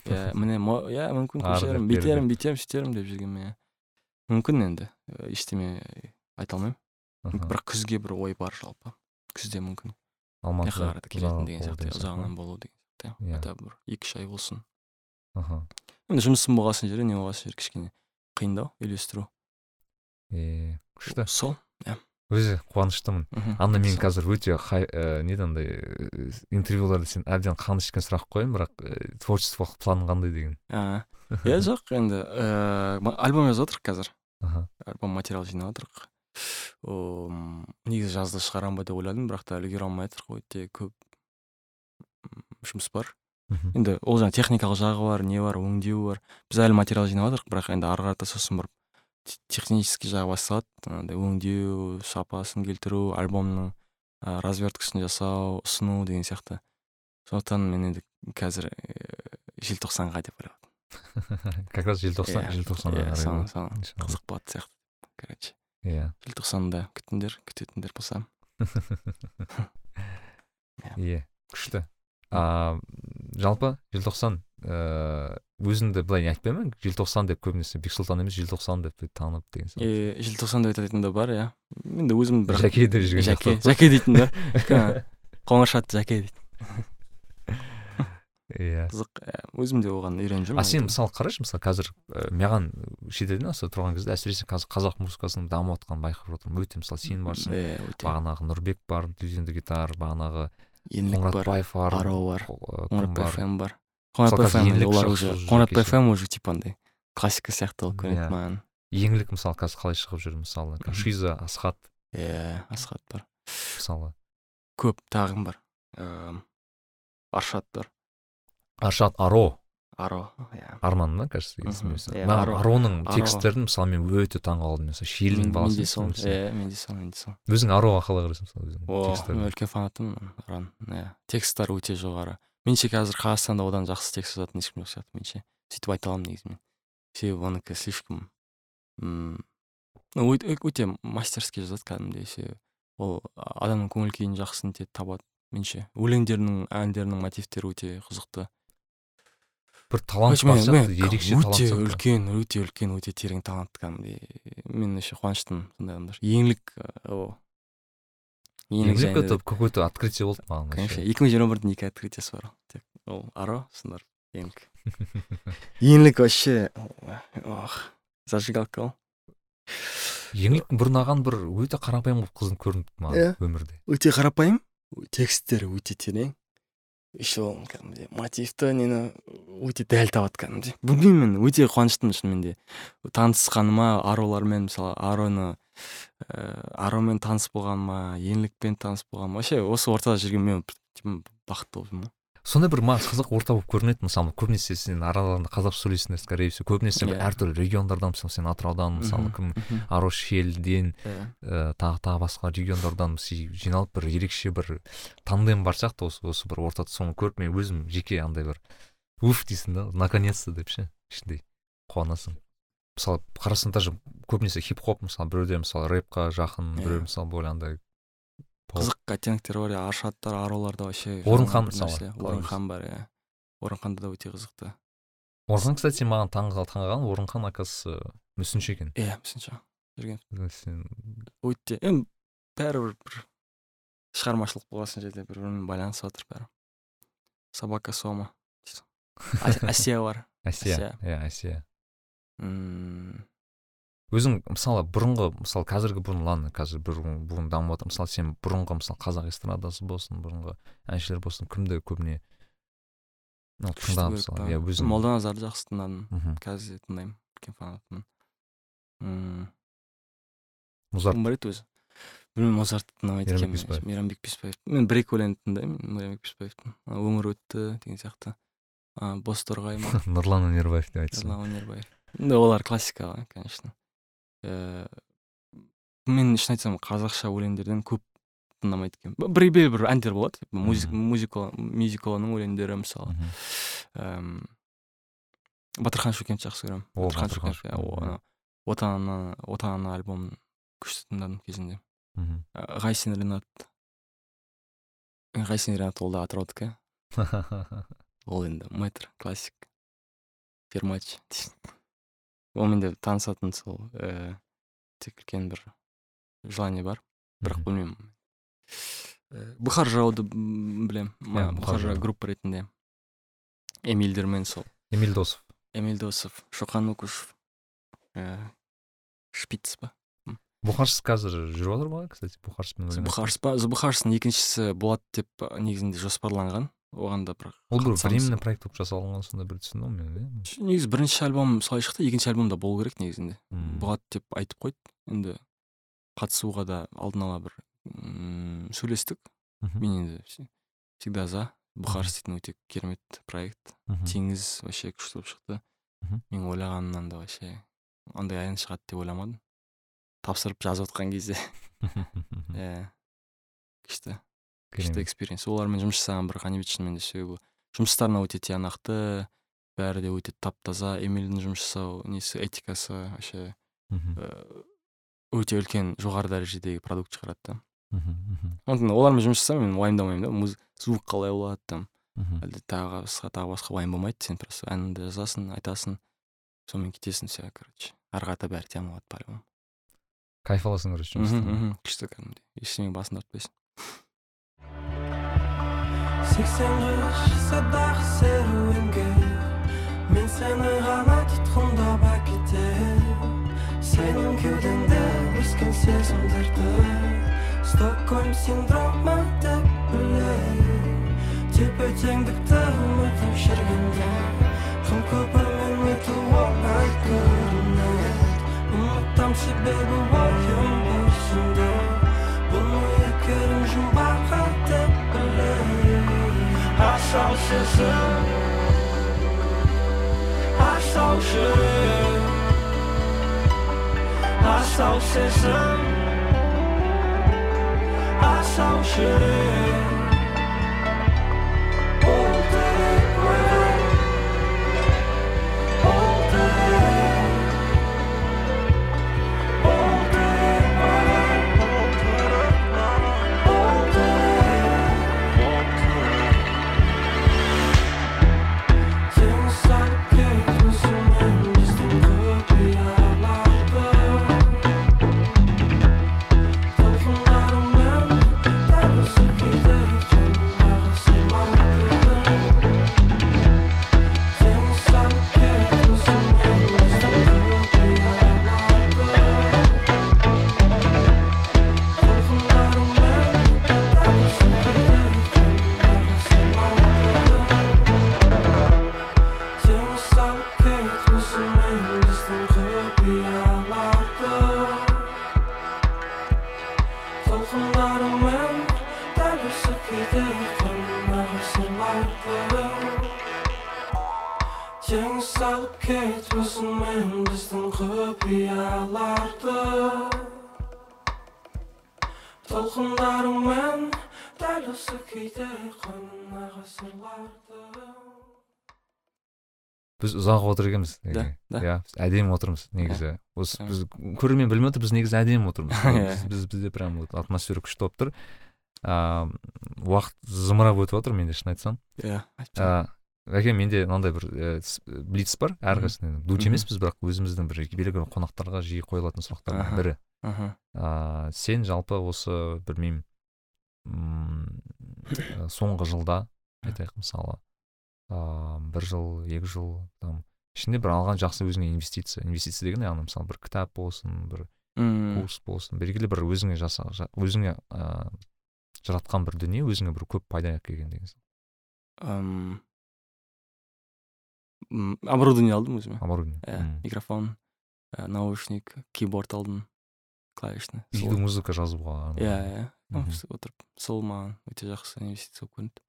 иә міне иә мүмкін көшермін бері бүйтермін бүйтемін сөйтермін деп жүргенмін иә мүмкін енді і, ештеме айта алмаймын. Бірақ күзге бір ой бар жалпы. Күзде мүмкін. Қарата келетін ұзақ деген сияқты сияқты ұзағынан болу деген сияқты Иә. иә. Хотя бы бір екі үш ай болсын. Аха енді жұмысым болғасын жері не болғасын жері кішкене қиындау үйлестіру. Е күшті. Сол өзі қуаныштымын. Мхм. анда мен қазір өте хай ә, неден андай ә, интервьюларда сен әбден қан ішкен сұрақ қоямын бірақ ә, творчестволық планың қандай деген. Иә жоқ енді ііі альбом жазып жатырмық қазір. Аха. Альбом материал жинап жатырмық негізі жазда шығарамын ба деп ойладым бірақ та үлгере алмай жатырмық өте көп жұмыс бар. Мхм. енді ол жаңағы техникалық жағы бар не бар өңдеу бар. Біз әлі материал жинап жатырмық бірақ енді ары қарата сосын барып технический жағы басталады андай өңдеу сапасын келтіру альбомның ә, разверткасын жасау ұсыну деген сияқты. Сондықтан мен енді қазір э, желтоқсанға деп ойлап как раз желтоқсан Иә, желтоқсанға иә, қызық болатын сияқты короче. Иә. Желтоқсанда күтіңдер күтетіндер болса. Иә. Күшті. А жалпы желтоқсан ыыы өзіңді былай не айтпаймын желтоқсан деп көбінесе бексұлтан емес желтоқсан деп танып деген сияқты. е желтоқсан деп айтатын да бар иә. Енді өзім бірақ жаке деп жүрген сияқты жаке дейтін да. Өйткені қоңыршат жаке дейді иә. Қызық иә, өзім де оған үйреніп жүрмін а сен мысалы қарашы мысалы қазір маған шетелден осы тұрған кезде әсіресе қазір қазақ музыкасының дамып жатқанын байқап жатырмын. Өте мысалы сен барсың иә өте. бағанағы нұрбек бар дюзенді гитар бағанағы қоңыратбаев бар аро бар бар. Еңлік олар уже уже типа андай классика сияқты болып көрінеді маған. Еңлік мысалы қазір қалай шығып жүр мысалы? Шиза асхат. Иә асхат бар. Мысалы? Көп тағы кім бар аршат бар. Аршат аро. Аро иә. Арман ба кажется есімі Иә, ароның Аро. тексттерін мысалы мен өте таң қалдым. Мысалы шиелдің Мен- баласы менде сол иә менде сол менде сол өзің ароға қалай қарайсың мысалы өзің мен үлкен фанатымын араның иә тексттары өте жоғары. Меніңше қазір қазақстанда одан жақсы текст жазатын ешкім жоқ сияқты. Меніңше сөйтіп айта аламын негізі мен себебі оныкі слишком ну, өте, мастерски жазады кәдімгідей. Себебі ол адамның көңіл күйін жақсы нетеді табады. Меніңше өлеңдерінің әндерінің мотивтері өте қызықты. Бір талант бар сияқты ерекше талант өте үлкен өте үлкен өте терең талант кәдімгідей. Мен еще қуаныштымын сондай адамдар. Еңлік еңлік еңлік жайында это какое то открытие болды маған конечно екі мың жиырма бірдің екі открытиесі бар тек ол аро сосын барып еңлік еңлік вообще ох зажигалка ғой еңліктің бұрын аған бір өте қарапайым болып қызын көрінді маған өмірде өте қарапайым тексттері өте терең еще кәдімгідей мотивті нені өте дәл табады кәдімгідей білмеймін мен өте қуаныштымын шынымен де танысқаныма аролармен мысалы ароны ә, аромен таныс болғаныма еңлікпен таныс болғаныма вообще осы ортада жүрген мен типа бақытты болып жүрмін сондай бір маған қызық орта болып көрінеді мысалы көбінесе сен араларында қазақша сөйлейсіңдер скорее всего көбінесе бір Иә. әртүрлі региондардан мысалы сен атыраудан мысалы кім Мгм. арошельден Иә. ә, тағы тағы басқа региондардан жиналып бір ерекше бір тандем бар сияқты осы осы бір ортада соны көріп мен өзім жеке андай бір уф дейсің да наконец то деп ше ішіндей қуанасың мысалы қарасаң даже көбінесе хип хоп мысалы біреуде мысалы рэпқа жақын Иә. біреу мысалы более андай қызық оттенктер бар иә аршаттар ароларда вообще Орынхан мысалы, орынхан бар иә. Орынханда да өте қызықты. Орынхан кстати маған таң қал- таң қалған. Орынхан оказывается мүсінші екен. Иә мүсінші. Жүрген. Сен өте енді бәрібір бір шығармашылық болған жерде бір бірімен байланысып жатыр бәрі. Собака сома. Әсия бар. Әсия иә әсия өзің мысалы бұрынғы мысалы қазіргі бұрын ладно қазір бұрын бұрын дамып жатыр мысалы сен бұрынғы мысалы қазақ эстрадасы болсын бұрынғы әншілер болсын кімді көбіне мысалы иә өзің. молданазарды жақсы тыңдадым. Мхм. Қазір де тыңдаймын үлкен фанатымын. Музарт. Кім бар еді өзі? Білмеймін мозартты тыңдамайды екенмін. Мейрамбек беспаев. Мен бір екі өлеңін тыңдаймын мейрамбек беспаевтың. Өмір өтті деген сияқты. Бозторғай ма? Нұрлан өнербаев деп айтсың Ерлан өнербаев. Енді олар классика ғой конечно. Э, мен шын айтсам қазақша өлеңдерден көп тыңдамайды екенмін. Бір бір бір әндер болады. Мюзикланың өлеңдері мысалы. Эм, батырхан шөкенді жақсы көремін. Батырхан шөкенов иә Шөкенов, о, ана отан ана отан ана альбомын күшті тыңдадым кезінде. Мгм. Э, ғайсен ринат ғайсен ринат ол да атыраудікі ол енді мэтр классик. Фермач. Онымен де танысатын сол ііі тек үлкен бір желание бар бірақ білмеймін. Ііі, бұхар жырауды м, білем Иә, Бұхар жырау группа ретінде. Эмильдермен сол. Эмиль досов. Эмиль досов шоқан укушев ііі шпиц па? Бұхарс қазір жүріп жатыр ма кстати бұхарспен өлең зубухарс па? Зубухарстың екіншісі болады деп негізінде жоспарланған. Оған да бір ол бір временный проект болып жасалынған сондай бір түсіндім мен иә негізі бірінші альбом солай шықты екінші альбом да болу керек негізінде. Мм. болады деп айтып қойды. Енді қатысуға да алдын ала бір м, сөйлестік. Мен енді вс- всегда за. Бұхар істейтін өте керемет проект. Теңіз вообще күшті болып шықты. Мен ойлағанымнан да вообще андай ән шығады деп ойламадым. Тапсырып жазып отқан кезде. Иә. Күшті. Күшті экспириенс олармен жұмыс жасаған бір ғанибет шынымен де себебі жұмыстарына өте тиянақты бәрі де өте тап таза эмильдің жұмыс жасау несі этикасы вообще э, өте үлкен жоғары дәрежедегі продукт шығарады да. Мхм, сондықтан олармен жұмыс жасасам мен уайымдамаймын да. Звук қалай болады там. Әлде тағы басқа тағы басқа уайым болмайды сен просто әніңді жазасың айтасың сонымен кетесің все короче. Ары қарата бәрі тияна алады по любому кайф аласың короче жұмыстан күшті кәдімгідей. Ештеңе басын тартпайсың сексен үш жасадағы серуенге мен сені ғана тұтқындап әкетем сенің кеудеңде өскен сезімдерді стокгольм синдромы деп білем тепе теңдікті ұмытып жүргенде құм көпірмен өту оңай көрінеді ұмытам себебі ойым өзіңде асау сезім асау жүрек асау сезім асау салып кетмесіңмен біздің құпияларды. Толқындарымен дәл осы күйде қойныңдағы сырларды біз ұзақ отыр екенбіз Да, иә біз әдемі отырмыз негізі. Осы біз көрермен білмей отыр біз негізі әдемі отырмыз. Иә. біз, біз бізде прям вот атмосфера күшті болып тұр. Ыыы уақыт зымырап өтіп жатыр менде шын айтсам. Иә әке менде мынандай бір ә, блиц бар Мгм. әрқайсысында дуть емеспіз бірақ өзіміздің бір белгілі қонақтарға жиі қойылатын сұрақтардың бірі. Аха ыыы сен жалпы осы білмеймін м, ә, соңғы жылда айтайық мысалы ыыы бір жыл екі жыл там ішінде бір алған жақсы өзіңе инвестиция инвестиция деген яғни мысалы бір кітап болсын бір курс болсын белгілі бір өзіңе жаса жа- өзіңе ыыы жаратқан бір дүние өзіңе бір көп пайда әкелген деген оборудование алдым өзіме оборудование. Иә микрофон ә, наушник кейборд алдым клавишный үйде музыка жазуға иә иә отырып сол маған өте жақсы инвестиция болып көрінді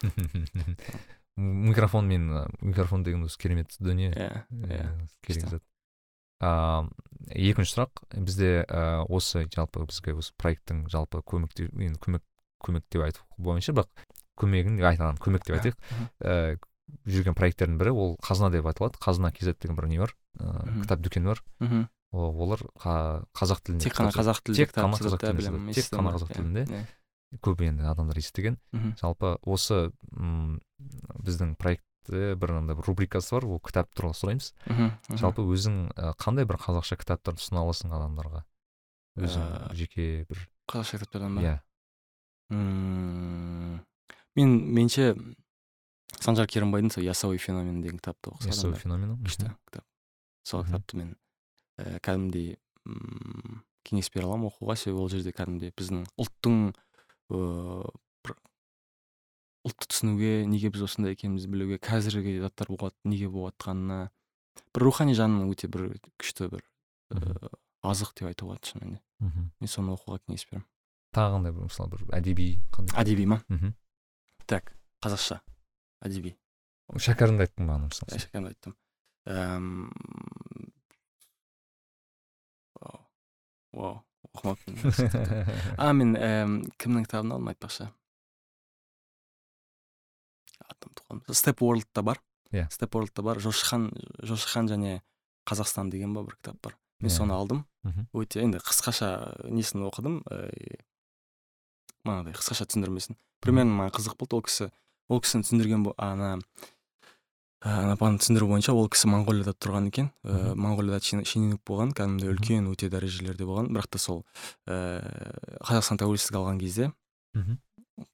микрофон мен микрофон деген өзі керемет дүние иә Э, иә керек зат ыыы екінші сұрақ бізде ә, осы жалпы бізге осы проекттің жалпы көмекте енді көмек көмек деп айту бойынша бірақ көмегін айта аламын көмек деп Иә, айтайық жүрген проекттердің бірі ол қазына деп аталады. Қазына kz деген бір не бар? Ыыы Мгм. кітап дүкені бар. Мхм О- олар қа- қазақ тілінде тек қана қазақ тілінде тек қана қазақ иә, тілінде тек қана қазақ тілінде көп енді адамдар естіген. Жалпы осы м, біздің проектте бір андай бір рубрикасы бар. Ол кітап туралы сұраймыз. Жалпы өзің ә, қандай бір қазақша кітаптарды ұсына аласың адамдарға? Өзің Ә, жеке бір қазақша кітаптардан ба? Иә. Мен менше санжар керімбайдың сол ясауи феномен деген кітапты оқыса ясауи феномены күшті. Кітап. Сол кітапты мен ііі кәдімгідей кеңес бере аламын оқуға. Себебі ол жерде кәдімгідей біздің ұлттың ыыы бір ұлтты түсінуге неге біз осындай екенімізді білуге қазіргі заттар болады неге болып жатқанына бір рухани жағынан өте бір күшті бір ыыы азық деп айтуға болады шынымен де. Мен соны оқуға кеңес беремін. Тағы қандай бір мысалы бір әдеби қандай? Әдеби ма? Мхм. так қазақша. Әдеби шәкәрімді айттың бағана мысалы шәкәрімді айттым вау оқымаппын а мен кімнің кітабын алдым айтпақшы атым қалды степ ворлдта бар Иә. степ ворлдта бар жошыхан жошыхан және қазақстан деген ба бір кітап бар. Мен соны алдым. Өте енді қысқаша несін оқыдым? Ыыы манағыдай қысқаша түсіндірмесін. Примерно маған қызық болды. Ол кісі ол кісіні түсіндірген ана апаның түсіндіру бойынша ол кісі моңғолияда тұрған екен. Ыыы моңғолияда чин- шенеунік болған кәдімгідей үлкен өте дәрежелерде болған. Бірақ та сол ыыы қазақстан тәуелсіздік алған кезде Мгм.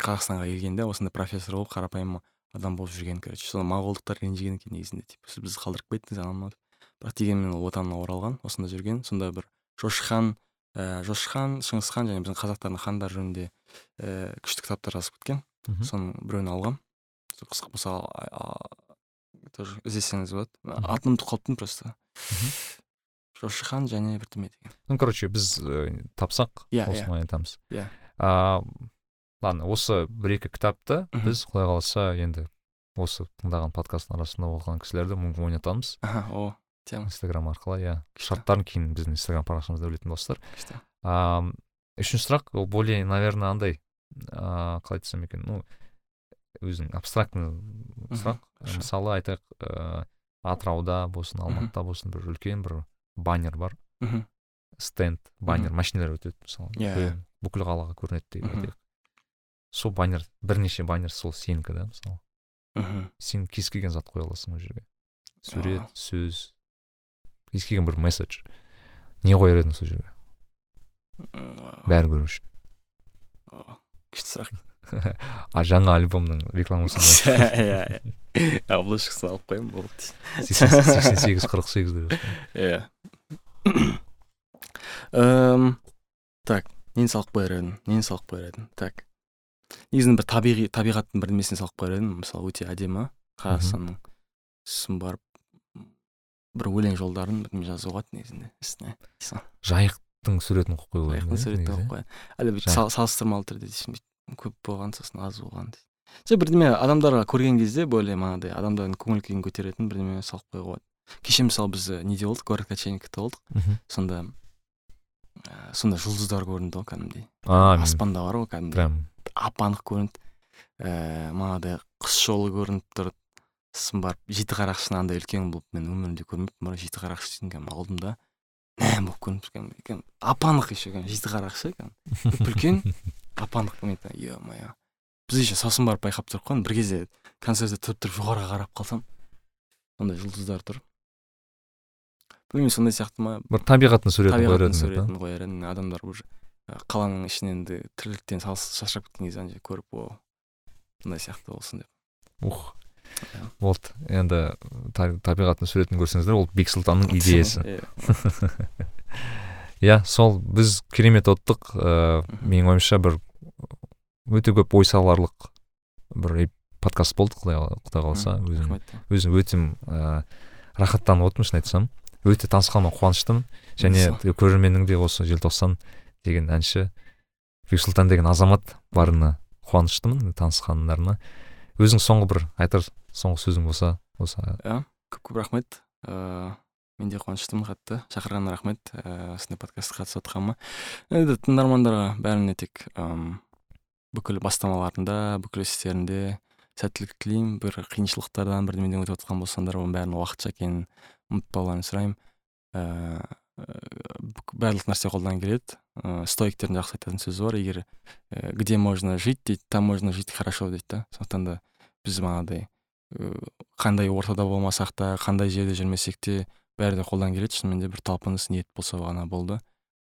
қазақстанға келгенде осындай профессор болып қарапайым адам болып жүрген короче соны моңғолдықтар ренжіген екен негізінде. Типа сіз бізді қалдырып кеттіңіз анау мынау. Деп бірақ дегенмен ол отанына оралған осында жүрген. Сонда бір жошыхан ііі жошыхан шыңғысхан және біздің қазақтардың хандары жөнінде ііі күшті кітаптар жазып кеткен соның біреуін алғам қызық а- тоже іздесеңіз болады атын ұмытып қалыппын просто. Жошыхан және бірдеме деген ну короче біз э, тапсақ Иә, осыны айтамыз Иә. ладно осы бір екі кітапты біз құдай қаласа енді осы тыңдаған подкасттың арасында оқыған кісілерді мүмкін ойнатамыз. О тема. Инстаграм арқылы иә. Шарттарын кейін біздің инстаграм парақшамызда білетін болсыздар күшті үшінші сұрақ ол более наверное андай а, қалай айтсам екен ну өзің абстрактный сұрақ. Хорошо. мысалы айтайық ыыы атырауда болсын алматыда болсын бір үлкен бір баннер бар. Мхм стенд баннер машиналар өтеді мысалы Иә, үлкен, бүкіл қалаға көрінеді деп айтайық. Сол баннер бірнеше баннер сол сенікі да мысалы. Мхм сен кез келген зат қоя аласың ол жерге. Сурет сөз кез келген бір месседж. Не қояр едің сол жерге? Бәрі көру үшін. Күшті сұрақ. А жаңа альбомның рекламасын иә иә обложкасын алып қоямын болды. Сексен сегіз қырық сегіз деп иә. Так нені салып қояр едім? Нені салып қояр едім? Так. Негізінен бір табиғи табиғаттың бір немесіне салып қояр едім мысалы өте әдемі қазақстанның сосын барып бір өлең жолдарын бірдеме жазуға болады негізінде үстіне жайықтың суретін қойып қоюға аяқтың суретін қойып қояды әлі салыстырмалы түрде көп болған сосын аз болған жоқ бірдеме адамдарға көрген кезде более манағыдай адамдардың көңіл күйін көтеретін бірдеме салып қоюға болады кеше мысалы біз і неде болдық? Город качельникта болдық сонда ә, сонда жұлдыздар көрінді ғой кәдімгідей. Аспанда бар ғой кәдімгідей. Прям. Ап анық көрінді. Ііі манағыдай құс жолы көрініп тұр сосын барып жеті қарақшыны андай үлкен болып мен өмірімде көрмеппін бар жеті қарақшы кәдімгі алдым да мәм болып көрініп тұр кәдімгі ап анық еще жеті қарақшы кәдімгі. Үп үлкен ап анық мен айтамын е мое біз еще сосын барып байқап тұрып қалдым бір кезде концертте тұрып тұрып жоғарыға қарап қалсам сондай жұлдыздар тұр. Білмеймін сондай сияқты ма? Бір табиғаттың суретін қояр едің суретін қояр едім. Адамдар уже қаланың ішінен де тірліктен шаршап кеткен кезде ана көріп о сондай сияқты болсын деп. Ух. Иә. болды енді та- табиғаттың суретін көрсеңіздер ол бексұлтанның идеясы. Иә. иә сол біз керемет оттық ыыы Мгм. менің ойымша бір өте көп ой саларлық бір подкаст болды құдай қала- құдай қаласа. Өзім өзім өте ыыы рахаттанып отырмын шын айтсам. Өте танысқаныма қуаныштымын. Және көрерменнің де осы желтоқсан деген әнші бексұлтан деген азамат барына қуаныштымын танысқандарына. Өзің соңғы бір айтар соңғы сөзің болса осы иә көп көп рахмет. Ыыы мен де қуаныштымын қатты. Шақырғаныңа рахмет. Ііі осындай подкастқа қатысып жатқаныма енді тыңдармандарға бәріне тек ым, бүкіл бастамаларында бүкіл істерінде сәттілік тілеймін. Бір қиыншылықтардан бірдемеден өтіп жатқан болсаңдар оның бәрінің уақытша екенін ұмытпауларыңды сұраймын. Ііі барлық нәрсе қолдан келеді. Ыыы стоиктердің жақсы айтатын сөзі бар. Егер где можно жить дейді там можно жить хорошо дейді да. Сондықтан да біз манағыдай ыыы қандай ортада болмасақ та қандай жерде жүрмесек те бәрі де қолдан келеді. Шынымен де бір талпыныс ниет болса ғана болды.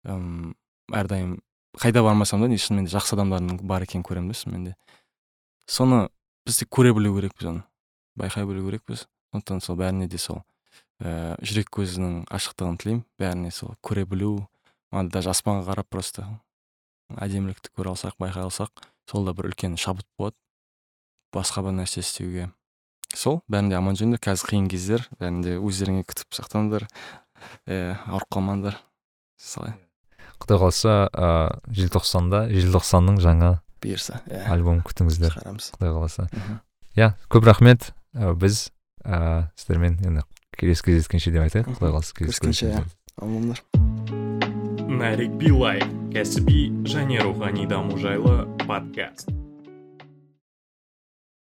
Ым әрдайым қайда бармасам да шынымен де жақсы адамдардың бар екенін көремін да шынымен де. Соны біз тек көре білу керекпіз оны. Байқай білу керекпіз. Сондықтан сол бәріне де сол ііі жүрек көзінің ашықтығын тілеймін. Бәріне сол көре білу ана даже аспанға қарап просто әдемілікті көре алсақ байқай алсақ сол да бір үлкен шабыт болады. Басқа бір нәрсе істеуге. Сол бәрінде аман жүріңдер қазір қиын кездер бәрінде өздеріңе күтіп сақтаңдар иә ауырып қалмаңдар. Солай. Құдай қаласа ыыы желтоқсанда желтоқсанның жаңа бұйырса иә. альбом күтіңіздер. Шығарамыз. Құдай қаласа. Иә көп рахмет. Біз ыыы сіздермен енді келесі кездескенше деп айтайық. Құдай қаласа келесі Көріскенше, кездескенше. амандар. Нарик Билай. кәсіби және рухани даму жайлы подкаст.